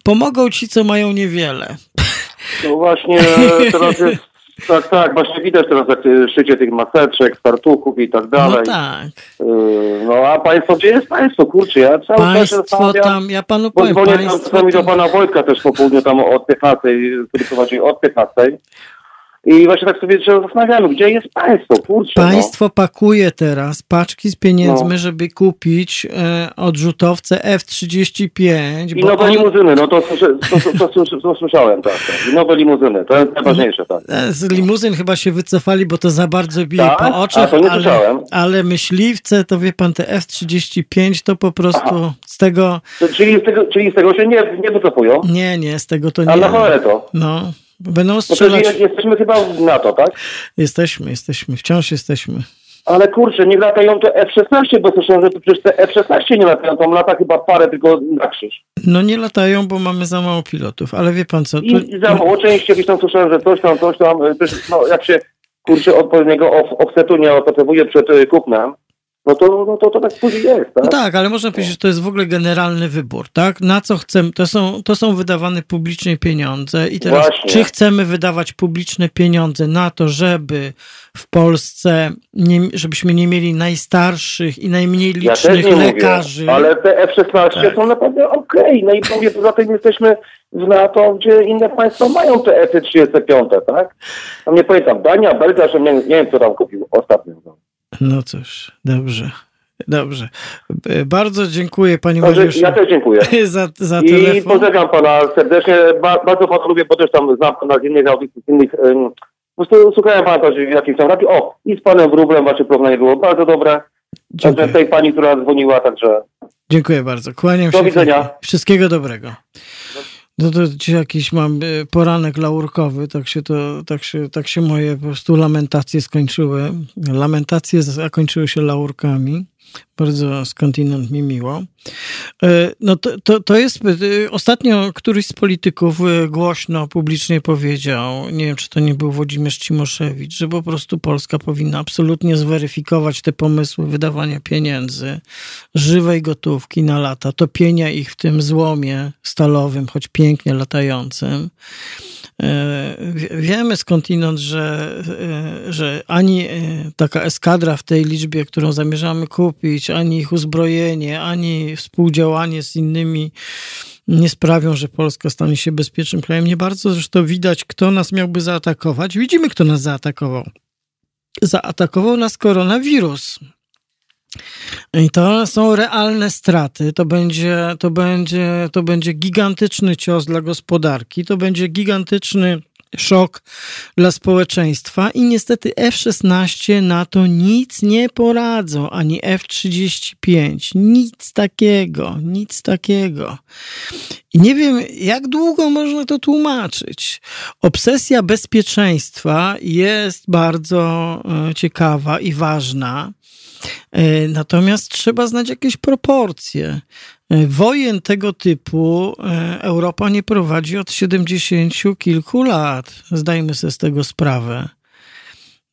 pomogą ci, co mają niewiele. No właśnie teraz jest, tak, tak, właśnie widać teraz jak y, szycie tych maseczek, fartuchów i tak dalej. No tak. Y, No a państwo, gdzie jest państwo? Kurczę, ja cały czas Państwo zastanawiam, tam, ja panu powiem, dzwonię tam czasami do tam, pana Wojtka też po południu tam od 15, który prowadzi od 15. I właśnie tak sobie się zastanawiamy, gdzie jest państwo? Kurczę, no. Państwo pakuje teraz paczki z pieniędzmi, No. żeby kupić e, odrzutowce F-35. I nowe on- limuzyny, no to, to, to, to, słyszałem, tak, tak. I nowe limuzyny, to jest najważniejsze, tak. E, Z limuzyn chyba się wycofali, bo to za bardzo bije Tak? po oczach, A, to nie ale, słyszałem. ale myśliwce, to wie pan, te F-35 to po prostu z tego, czyli, z tego, czyli z tego się nie, nie wycofują? nie, nie, z tego to nie. na cholerę to? No, będą No to strzelać. jest- jesteśmy chyba w NATO, tak? Jesteśmy, jesteśmy, wciąż jesteśmy. Ale kurczę, nie latają te F-16, bo słyszałem, że to przecież te F-16 nie latają, tam lata chyba parę tylko na krzyż. No nie latają, bo mamy za mało pilotów, ale wie pan co, to, i za mało części gdzieś tam słyszałem, że coś tam, coś tam, przecież, no jak się kurczę odpowiedniego off- offsetu nie opracowuje przed y, kupnem, no to, no to, to tak później jest. Tak? No tak, ale można powiedzieć, że to jest w ogóle generalny wybór, tak? Na co chcemy, to są, to są wydawane publicznie pieniądze i teraz Właśnie. czy chcemy wydawać publiczne pieniądze na to, żeby w Polsce, nie, żebyśmy nie mieli najstarszych i najmniej Ja licznych nie lekarzy. mówię, ale te F-16 Tak. są naprawdę okej. No i mówię, poza tym jesteśmy w NATO, gdzie inne państwa mają te F-35, tak? Tam nie pamiętam, Dania, Belgia, że nie, nie wiem, co tam kupił ostatnio. No cóż, dobrze. Dobrze. B- Bardzo dziękuję Panie Także Mariuszu ja też dziękuję. za, za I telefon. pozdrawiam pana serdecznie. Ba, bardzo pana lubię, bo też tam znam pana z innych audycji, z innych... Um, po prostu słuchałem pana też w jakimś tam radiu. O, i z panem Wróblem wasze porównanie było bardzo dobre. Także Dziękuję. tej pani, która dzwoniła, także... Dziękuję bardzo. Kłaniam Do się. widzenia. Wszystkiego dobrego. No to dzisiaj jakiś mam y, poranek laurkowy, tak się to, tak się, tak się moje po prostu lamentacje skończyły. Lamentacje zakończyły się laurkami. Bardzo skądinąd mi miło. E, No to, to, to jest, y, ostatnio któryś z polityków y, głośno, publicznie powiedział, nie wiem czy to nie był Włodzimierz Cimoszewicz, że po prostu Polska powinna absolutnie zweryfikować te pomysły wydawania pieniędzy, żywej gotówki na lata, topienia ich w tym złomie stalowym, choć pięknie latającym. E, wie- Wiemy skądinąd, że, e, że ani e, taka eskadra w tej liczbie, którą zamierzamy kupić, ani ich uzbrojenie, ani współdziałanie z innymi nie sprawią, że Polska stanie się bezpiecznym krajem. Nie bardzo zresztą widać, kto nas miałby zaatakować. Widzimy, kto nas zaatakował. Zaatakował nas koronawirus. I to są realne straty. To będzie, to, będzie, to będzie gigantyczny cios dla gospodarki, to będzie gigantyczny szok dla społeczeństwa i niestety F-16 na to nic nie poradzą, ani F-35. Nic takiego, nic takiego. I nie wiem, jak długo można to tłumaczyć. Obsesja bezpieczeństwa jest bardzo e, ciekawa i ważna. E, Natomiast trzeba znać jakieś proporcje. E, Wojen tego typu e, Europa nie prowadzi od 70 kilku lat. Zdajmy sobie z tego sprawę.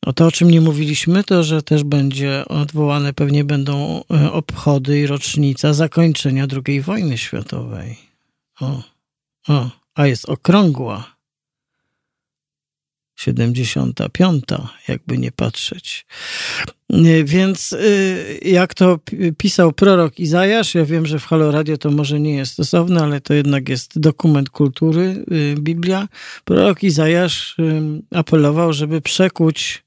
O to, o czym nie mówiliśmy, to, że też będzie odwołane, pewnie będą obchody i rocznica zakończenia II wojny światowej. O, o, a jest okrągła. 75, jakby nie patrzeć. Nie, Więc y, jak to pi- pisał prorok Izajasz, ja wiem, że w Halo Radio to może nie jest stosowne, ale to jednak jest dokument kultury, y, Biblia. Prorok Izajasz y, apelował, żeby przekuć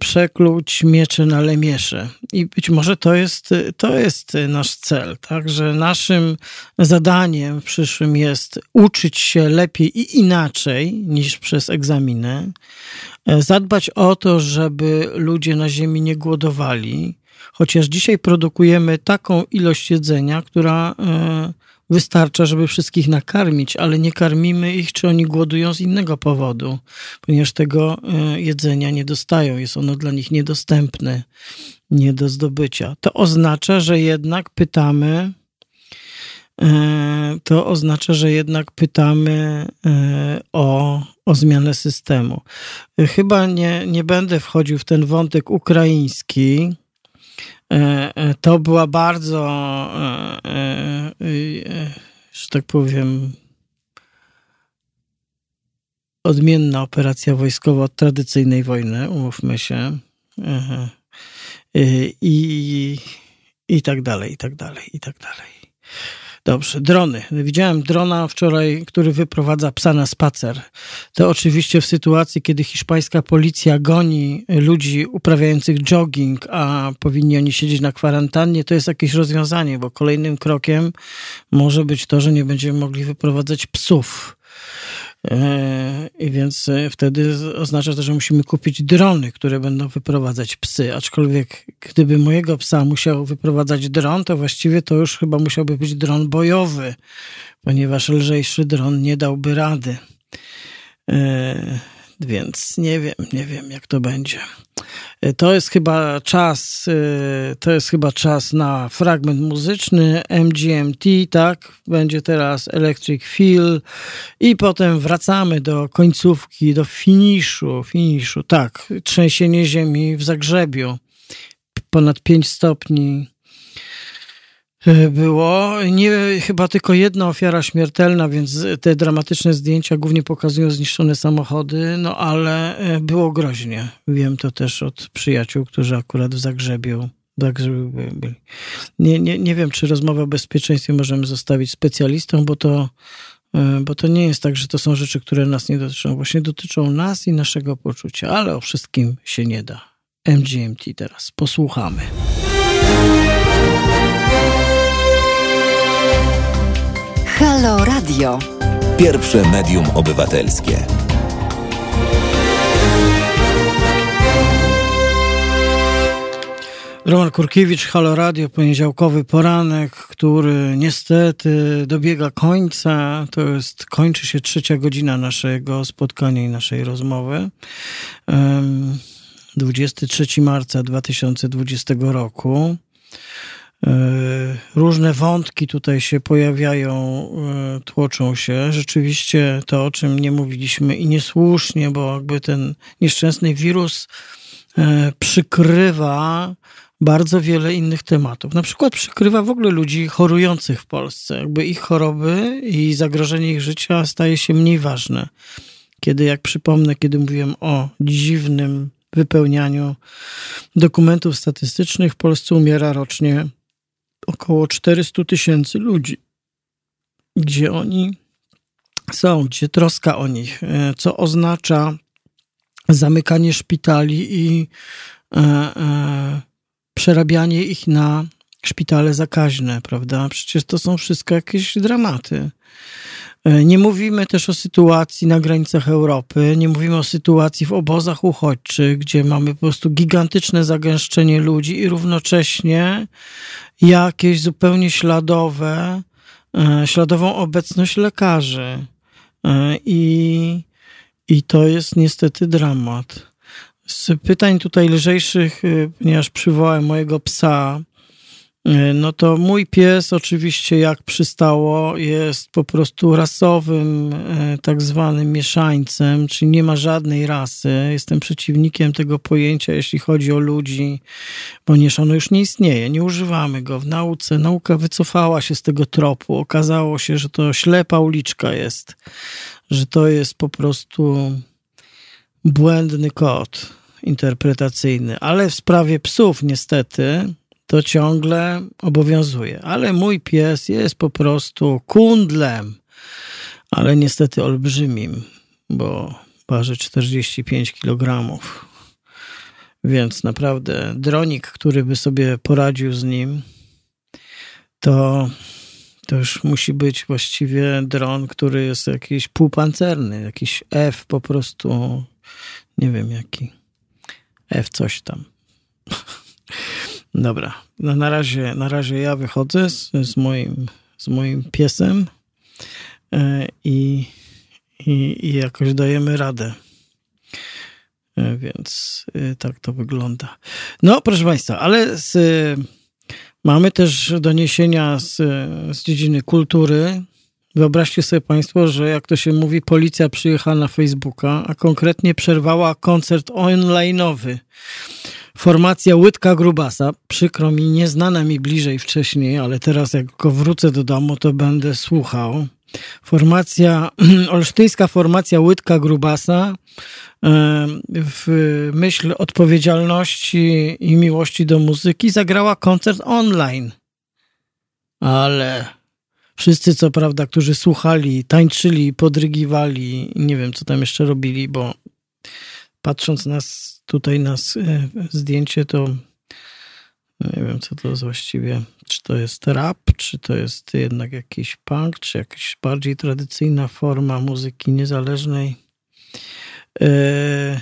przekluć miecze na lemiesze. I być może to jest, to jest nasz cel, tak? Że naszym zadaniem w przyszłym jest uczyć się lepiej i inaczej niż przez egzaminy, e, zadbać o to, żeby ludzie na ziemi nie głodowali, chociaż dzisiaj produkujemy taką ilość jedzenia, która e, wystarcza, żeby wszystkich nakarmić, ale nie karmimy ich, czy oni głodują z innego powodu, ponieważ tego e, jedzenia nie dostają, jest ono dla nich niedostępne, nie do zdobycia. To oznacza, że jednak pytamy, e, to oznacza, że jednak pytamy e, o, o zmianę systemu. Chyba nie, nie będę wchodził w ten wątek ukraiński, To była bardzo, e, e, e, że tak powiem, odmienna operacja wojskowa od tradycyjnej wojny, umówmy się. E, e, I, I tak dalej, i tak dalej, i tak dalej. Dobrze, drony. Widziałem drona wczoraj, który wyprowadza psa na spacer. To oczywiście w sytuacji, kiedy hiszpańska policja goni ludzi uprawiających jogging, a powinni oni siedzieć na kwarantannie, to jest jakieś rozwiązanie, bo kolejnym krokiem może być to, że nie będziemy mogli wyprowadzać psów. E, I więc e, wtedy oznacza to, że musimy kupić drony, które będą wyprowadzać psy. Aczkolwiek, gdyby mojego psa musiał wyprowadzać dron, to właściwie to już chyba musiałby być dron bojowy, ponieważ lżejszy dron nie dałby rady. E, Więc nie wiem, nie wiem, jak to będzie. E, To jest chyba czas, e, to jest chyba czas na fragment muzyczny MGMT, tak? Będzie teraz Electric Feel i potem wracamy do końcówki, do finiszu, finiszu, tak, trzęsienie ziemi w Zagrzebiu. ponad 5 stopni było. Nie, chyba tylko jedna ofiara śmiertelna, więc te dramatyczne zdjęcia głównie pokazują zniszczone samochody, no ale e, było groźnie. Wiem to też od przyjaciół, którzy akurat w Zagrzebiu tak, byli. Nie, nie, nie wiem, czy rozmowę o bezpieczeństwie możemy zostawić specjalistą, bo to, e, bo to nie jest tak, że to są rzeczy, które nas nie dotyczą. Właśnie dotyczą nas i naszego poczucia, ale o wszystkim się nie da. MGMT teraz. Posłuchamy. Halo Radio. Pierwsze medium obywatelskie. Roman Kurkiewicz, Halo Radio, poniedziałkowy poranek, który niestety dobiega końca. To jest, kończy się trzecia godzina naszego spotkania i naszej rozmowy. 23 marca 2020 roku. E, różne wątki tutaj się pojawiają, e, tłoczą się. Rzeczywiście to, o czym nie mówiliśmy i niesłusznie, bo jakby ten nieszczęsny wirus e, przykrywa bardzo wiele innych tematów. Na przykład przykrywa w ogóle ludzi chorujących w Polsce. Jakby ich choroby i zagrożenie ich życia staje się mniej ważne. Kiedy, jak przypomnę, kiedy mówiłem o dziwnym wypełnianiu dokumentów statystycznych, w Polsce umiera rocznie około 400 tysięcy ludzi. Gdzie oni są, gdzie troska o nich, e, co oznacza zamykanie szpitali i e, e, przerabianie ich na szpitale zakaźne, prawda? Przecież to są wszystko jakieś dramaty. E, nie mówimy też o sytuacji na granicach Europy, nie mówimy o sytuacji w obozach uchodźczych, gdzie mamy po prostu gigantyczne zagęszczenie ludzi i równocześnie jakieś zupełnie śladowe, e, śladową obecność lekarzy. E, I, i to jest niestety dramat. Z pytań tutaj lżejszych, ponieważ przywołałem mojego psa, no to mój pies oczywiście jak przystało jest po prostu rasowym y, tak zwanym mieszańcem, czyli nie ma żadnej rasy. Jestem przeciwnikiem tego pojęcia, jeśli chodzi o ludzi, ponieważ ono już nie istnieje, nie używamy go w nauce. Nauka wycofała się z tego tropu. Okazało się, że to ślepa uliczka jest, że to jest po prostu błędny kod interpretacyjny, ale w sprawie psów niestety to ciągle obowiązuje. Ale mój pies jest po prostu kundlem, ale niestety olbrzymim, bo waży 45 kg. Więc naprawdę dronik, który by sobie poradził z nim, to, to już musi być właściwie dron, który jest jakiś półpancerny, jakiś F po prostu, nie wiem jaki. F coś tam. Dobra, no na, razie, na razie ja wychodzę z, z, moim, z moim piesem e, i, i, i jakoś dajemy radę. E, więc e, tak to wygląda. No, proszę Państwa, ale z, mamy też doniesienia z, z dziedziny kultury. Wyobraźcie sobie Państwo, że jak to się mówi, policja przyjechała na Facebooka, a konkretnie przerwała koncert online'owy. Formacja Łydka Grubasa, przykro mi, nieznana mi bliżej wcześniej, ale teraz jak go wrócę do domu, to będę słuchał. Formacja, olsztyńska formacja Łydka Grubasa w myśl odpowiedzialności i miłości do muzyki zagrała koncert online. Ale Wszyscy, co prawda, którzy słuchali, tańczyli, podrygiwali, nie wiem, co tam jeszcze robili, bo patrząc nas tutaj na e, zdjęcie, to nie wiem, co to jest właściwie. Czy to jest rap, czy to jest jednak jakiś punk, czy jakaś bardziej tradycyjna forma muzyki niezależnej. E,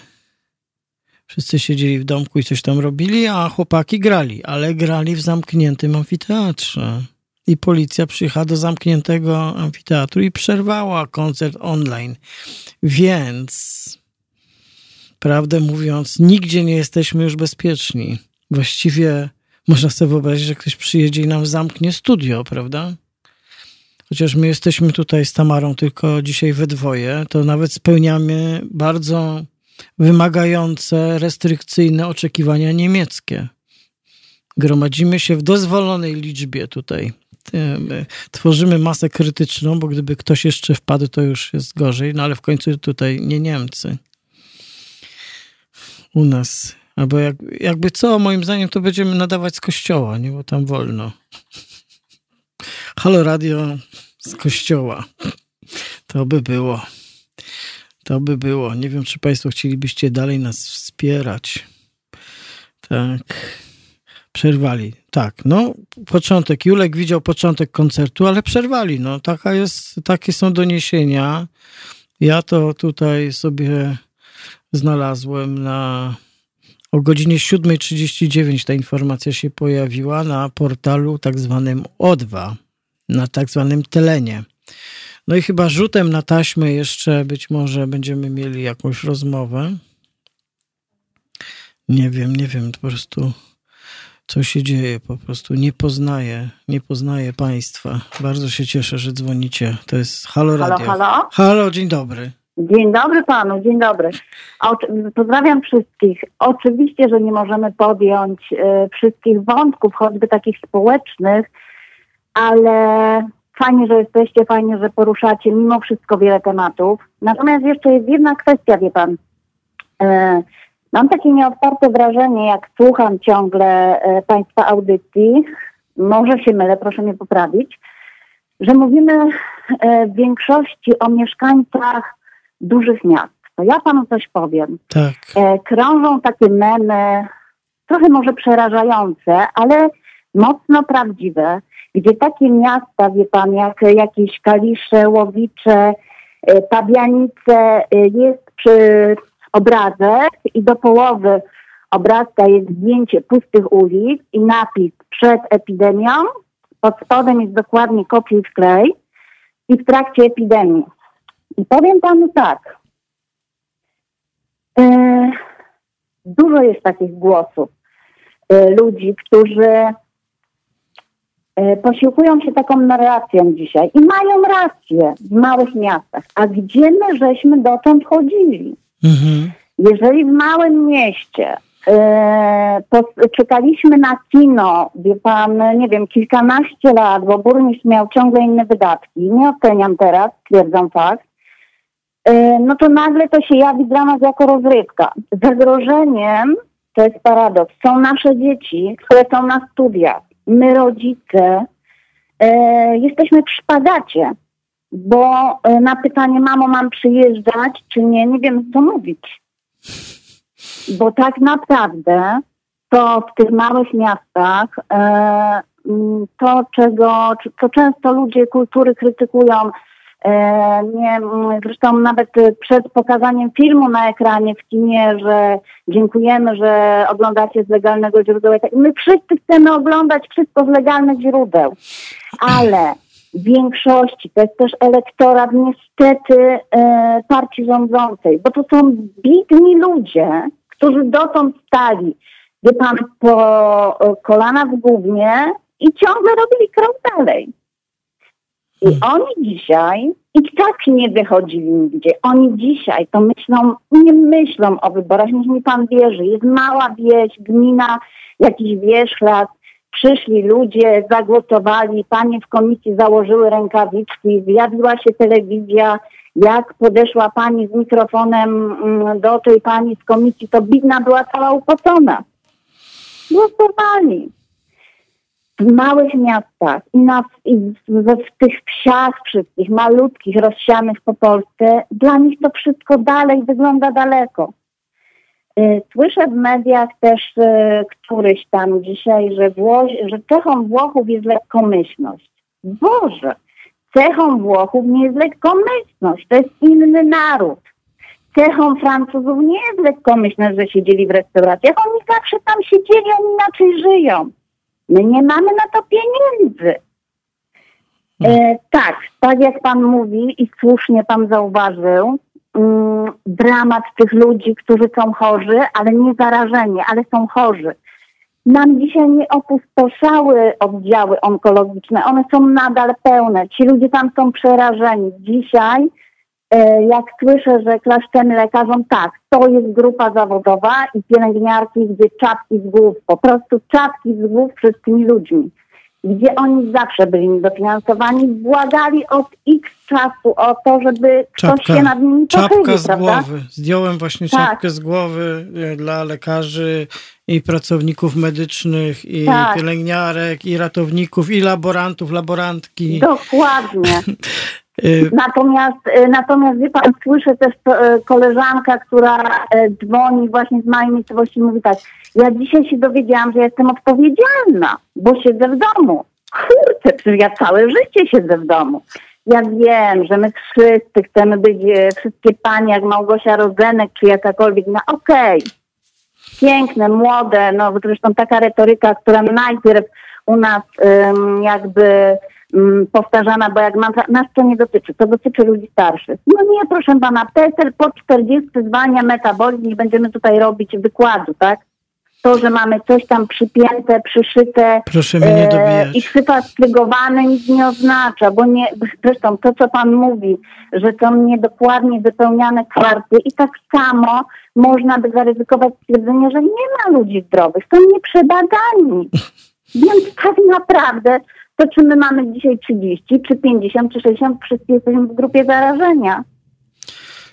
wszyscy siedzieli w domku i coś tam robili, a chłopaki grali, ale grali w zamkniętym amfiteatrze i policja przyjechała do zamkniętego amfiteatru i przerwała koncert online. Więc, prawdę mówiąc, nigdzie nie jesteśmy już bezpieczni. Właściwie można sobie wyobrazić, że ktoś przyjedzie i nam zamknie studio, prawda? Chociaż my jesteśmy tutaj z Tamarą tylko dzisiaj we dwoje, to nawet spełniamy bardzo wymagające, restrykcyjne oczekiwania niemieckie. gromadzimy się w dozwolonej liczbie tutaj. Tworzymy masę krytyczną, bo gdyby ktoś jeszcze wpadł, to już jest gorzej, no ale w końcu tutaj nie Niemcy. U nas. Albo jak, jakby co, moim zdaniem, to będziemy nadawać z kościoła, nie? Bo tam wolno. Halo Radio z kościoła. To by było. To by było. Nie wiem, czy Państwo chcielibyście dalej nas wspierać. Tak. Przerwali. Tak, no początek. Julek widział początek koncertu, ale przerwali. No taka jest, takie są doniesienia. Ja to tutaj sobie znalazłem na o godzinie 7.39 ta informacja się pojawiła na portalu tak zwanym O2, na tak zwanym Telenie. No i chyba rzutem na taśmę jeszcze być może będziemy mieli jakąś rozmowę. Nie wiem, nie wiem, po prostu co się dzieje, po prostu nie poznaję, nie poznaję państwa. Bardzo się cieszę, że dzwonicie. To jest Halo Radio. Halo, halo. Halo, dzień dobry. Dzień dobry panu, dzień dobry. Pozdrawiam wszystkich. Oczywiście, że nie możemy podjąć y, wszystkich wątków, choćby takich społecznych, ale fajnie, że jesteście, fajnie, że poruszacie mimo wszystko wiele tematów. Natomiast jeszcze jest jedna kwestia, wie pan. Y, mam takie nieodparte wrażenie, jak słucham ciągle y, państwa audycji, może się mylę, proszę mnie poprawić, że mówimy w większości o mieszkańcach dużych miast. To ja panu coś powiem. Tak. E, krążą takie memy, trochę może przerażające, ale mocno prawdziwe, gdzie takie miasta, wie pan, jak jakieś Kalisze, Łowicze, e, Pabianice, e, jest przy obrazek i do połowy obrazka jest zdjęcie pustych ulic i napis przed epidemią. Pod spodem jest dokładnie kopiuj wklej i w trakcie epidemii. I powiem panu tak. E, dużo jest takich głosów e, ludzi, którzy e, posiłkują się taką narracją dzisiaj i mają rację w małych miastach. A gdzie my żeśmy dotąd chodzili? Mhm. Jeżeli w małym mieście czekaliśmy na kino, wie pan, nie wiem, kilkanaście lat, bo burmistrz miał ciągle inne wydatki. Nie oceniam teraz, stwierdzam fakt. E, no to nagle to się jawi dla nas jako rozrywka. Zagrożeniem, to jest paradoks, są nasze dzieci, które są na studiach. My rodzice e, jesteśmy w szpagacie, bo e, na pytanie mamo mam przyjeżdżać czy nie, nie wiem co mówić. Bo tak naprawdę to w tych małych miastach e, to, czego, co często ludzie kultury krytykują, nie, zresztą nawet przed pokazaniem filmu na ekranie w kinie, że dziękujemy, że oglądacie z legalnego źródła. My wszyscy chcemy oglądać wszystko z legalnych źródeł, ale w większości to jest też elektorat niestety e, partii rządzącej, bo to są bidni ludzie, którzy dotąd stali, wie pan, po kolana w głównie i ciągle robili krok dalej. I hmm. oni dzisiaj i tak nie wychodzili nigdzie. Oni dzisiaj to myślą, nie myślą o wyborach, niech mi pan wierzy. Jest mała wieś, gmina, jakiś wierzchlat. Przyszli ludzie, zagłosowali, panie w komisji założyły rękawiczki, zjawiła się telewizja. Jak podeszła pani z mikrofonem mm, do tej pani z komisji, to bidna była cała upocona. Głosowali w małych miastach i, na, i w, w, tych wsiach wszystkich, malutkich, rozsianych po Polsce, dla nich to wszystko dalej wygląda daleko. Y, słyszę w mediach też y, któryś tam dzisiaj, że, Wło że cechą Włochów jest lekkomyślność. Boże, cechą Włochów nie jest lekkomyślność, to jest inny naród. Cechą Francuzów nie jest lekkomyślność, że siedzieli w restauracjach. Oni zawsze tam siedzieli, oni inaczej żyją. My nie mamy na to pieniędzy. E, tak, tak jak pan mówi i słusznie pan zauważył, mm, dramat tych ludzi, którzy są chorzy, ale nie zarażeni, ale są chorzy. Nam dzisiaj nie opustoszały oddziały onkologiczne, one są nadal pełne. Ci ludzie tam są przerażeni. Dzisiaj jak słyszę, że klaszczemy lekarzom, tak, to jest grupa zawodowa i pielęgniarki, gdzie czapki z głów, po prostu czapki z głów wszystkimi ludźmi gdzie oni zawsze byli niedofinansowani, błagali od x czasu o to, żeby Czapka, ktoś się nad nimi czapka pochylił, z prawda? głowy. Zdjąłem właśnie Tak. czapkę z głowy e, dla lekarzy i pracowników medycznych, i Tak. pielęgniarek, i ratowników, i laborantów, laborantki. Dokładnie. Y, Natomiast, e, natomiast wie pan, słyszę też e, koleżanka, która dzwoni właśnie z mojej miejscowości i mówi tak, ja dzisiaj się dowiedziałam, że jestem odpowiedzialna, bo siedzę w domu. Kurczę, przecież ja całe życie siedzę w domu. Ja wiem, że my wszyscy chcemy być, wszystkie panie jak Małgosia Rodzenek, czy jakakolwiek, no okej, piękne, młode, no zresztą taka retoryka, która najpierw u nas ym, jakby powtarzana, bo jak mantra, nas to nie dotyczy, to dotyczy ludzi starszych. No nie, proszę pana, PESEL po 40 zwalnia metabolizm, nie będziemy tutaj robić wykładu, tak? To, że mamy coś tam przypięte, przyszyte proszę mnie nie e, i przypastrygowane nic nie oznacza, bo nie, zresztą to, co pan mówi, że są niedokładnie wypełniane kwarty i tak samo można by zaryzykować stwierdzenie, że nie ma ludzi zdrowych, są nieprzebadani. Więc tak naprawdę to czy my mamy dzisiaj 30, czy 50, czy 60, wszyscy jesteśmy w grupie zarażenia.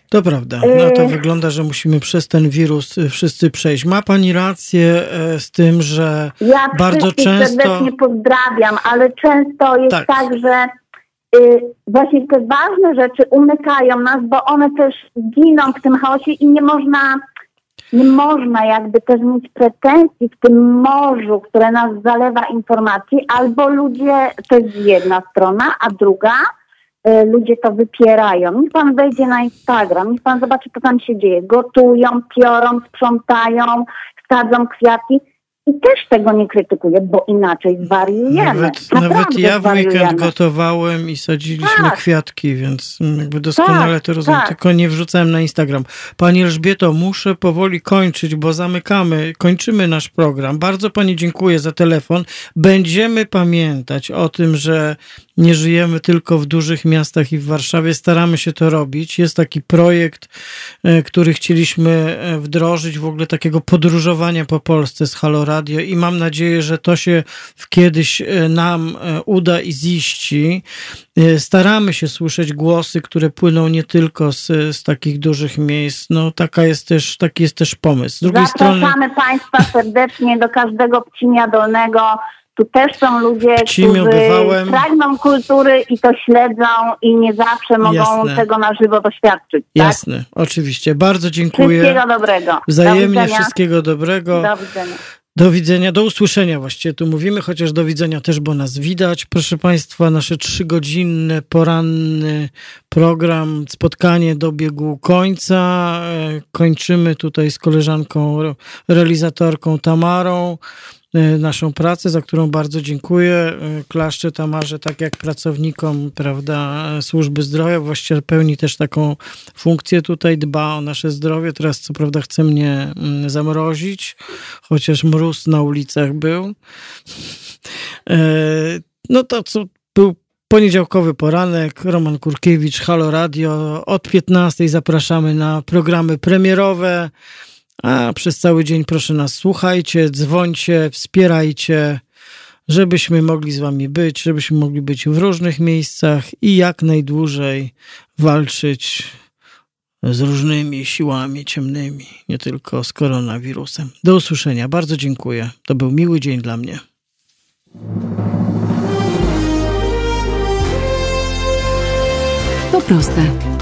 To prawda. No to Y- wygląda, że musimy przez ten wirus y, wszyscy przejść. Ma pani rację e, z tym, że Ja Bardzo często- serdecznie pozdrawiam, ale często jest Tak. tak, że y, właśnie te ważne rzeczy umykają nas, bo one też giną w tym chaosie i nie można, nie można jakby też mieć pretensji w tym morzu, które nas zalewa informacji, albo ludzie, to jest jedna strona, a druga, y, ludzie to wypierają. Niech pan wejdzie na Instagram, niech pan zobaczy, co tam się dzieje. Gotują, piorą, sprzątają, sadzą kwiatki. I też tego nie krytykuję, bo inaczej zwariujemy. nawet, nawet ja w weekend zwariujemy. gotowałem i sadziliśmy Tak. kwiatki, więc jakby doskonale Tak, to rozumiem, tak. tylko nie wrzucałem na Instagram. Pani Elżbieto, muszę powoli kończyć, bo zamykamy, kończymy nasz program. Bardzo Pani dziękuję za telefon. Będziemy pamiętać o tym, że nie żyjemy tylko w dużych miastach i w Warszawie. Staramy się to robić. Jest taki projekt, e, który chcieliśmy e, wdrożyć, w ogóle takiego podróżowania po Polsce z Halo Radio i mam nadzieję, że to się kiedyś e, nam uda i ziści. Staramy się słyszeć głosy, które płyną nie tylko z, z takich dużych miejsc. No taka jest też, taki jest też pomysł. Z drugiej strony Zapraszamy Państwa serdecznie do każdego Pcimia Dolnego. Tu też są ludzie, którzy pragną kultury i to śledzą i nie zawsze mogą Jasne. tego na żywo doświadczyć. Tak? jasne, oczywiście. Bardzo dziękuję. Wszystkiego dobrego. do Wzajemnie widzenia. wszystkiego dobrego. Do widzenia. Do widzenia, do usłyszenia właściwie tu mówimy, chociaż do widzenia też, bo nas widać. Proszę Państwa, nasze trzygodzinne, poranny program, spotkanie dobiegł końca. E, Kończymy tutaj z koleżanką, re- realizatorką Tamarą naszą pracę, za którą bardzo dziękuję. E, Klaszczę Tamarze, tak jak pracownikom, prawda, służby zdrowia, właściwie pełni też taką funkcję tutaj, dba o nasze zdrowie. Teraz co prawda chce mnie mm, zamrozić, chociaż mróz na ulicach był. E, No to co był poniedziałkowy poranek, Roman Kurkiewicz, Halo Radio. Od 15 zapraszamy na programy premierowe, a przez cały dzień proszę nas słuchajcie, dzwońcie, wspierajcie, żebyśmy mogli z wami być, żebyśmy mogli być w różnych miejscach i jak najdłużej walczyć z różnymi siłami ciemnymi, nie tylko z koronawirusem. Do usłyszenia. Bardzo dziękuję. To był miły dzień dla mnie. To proste.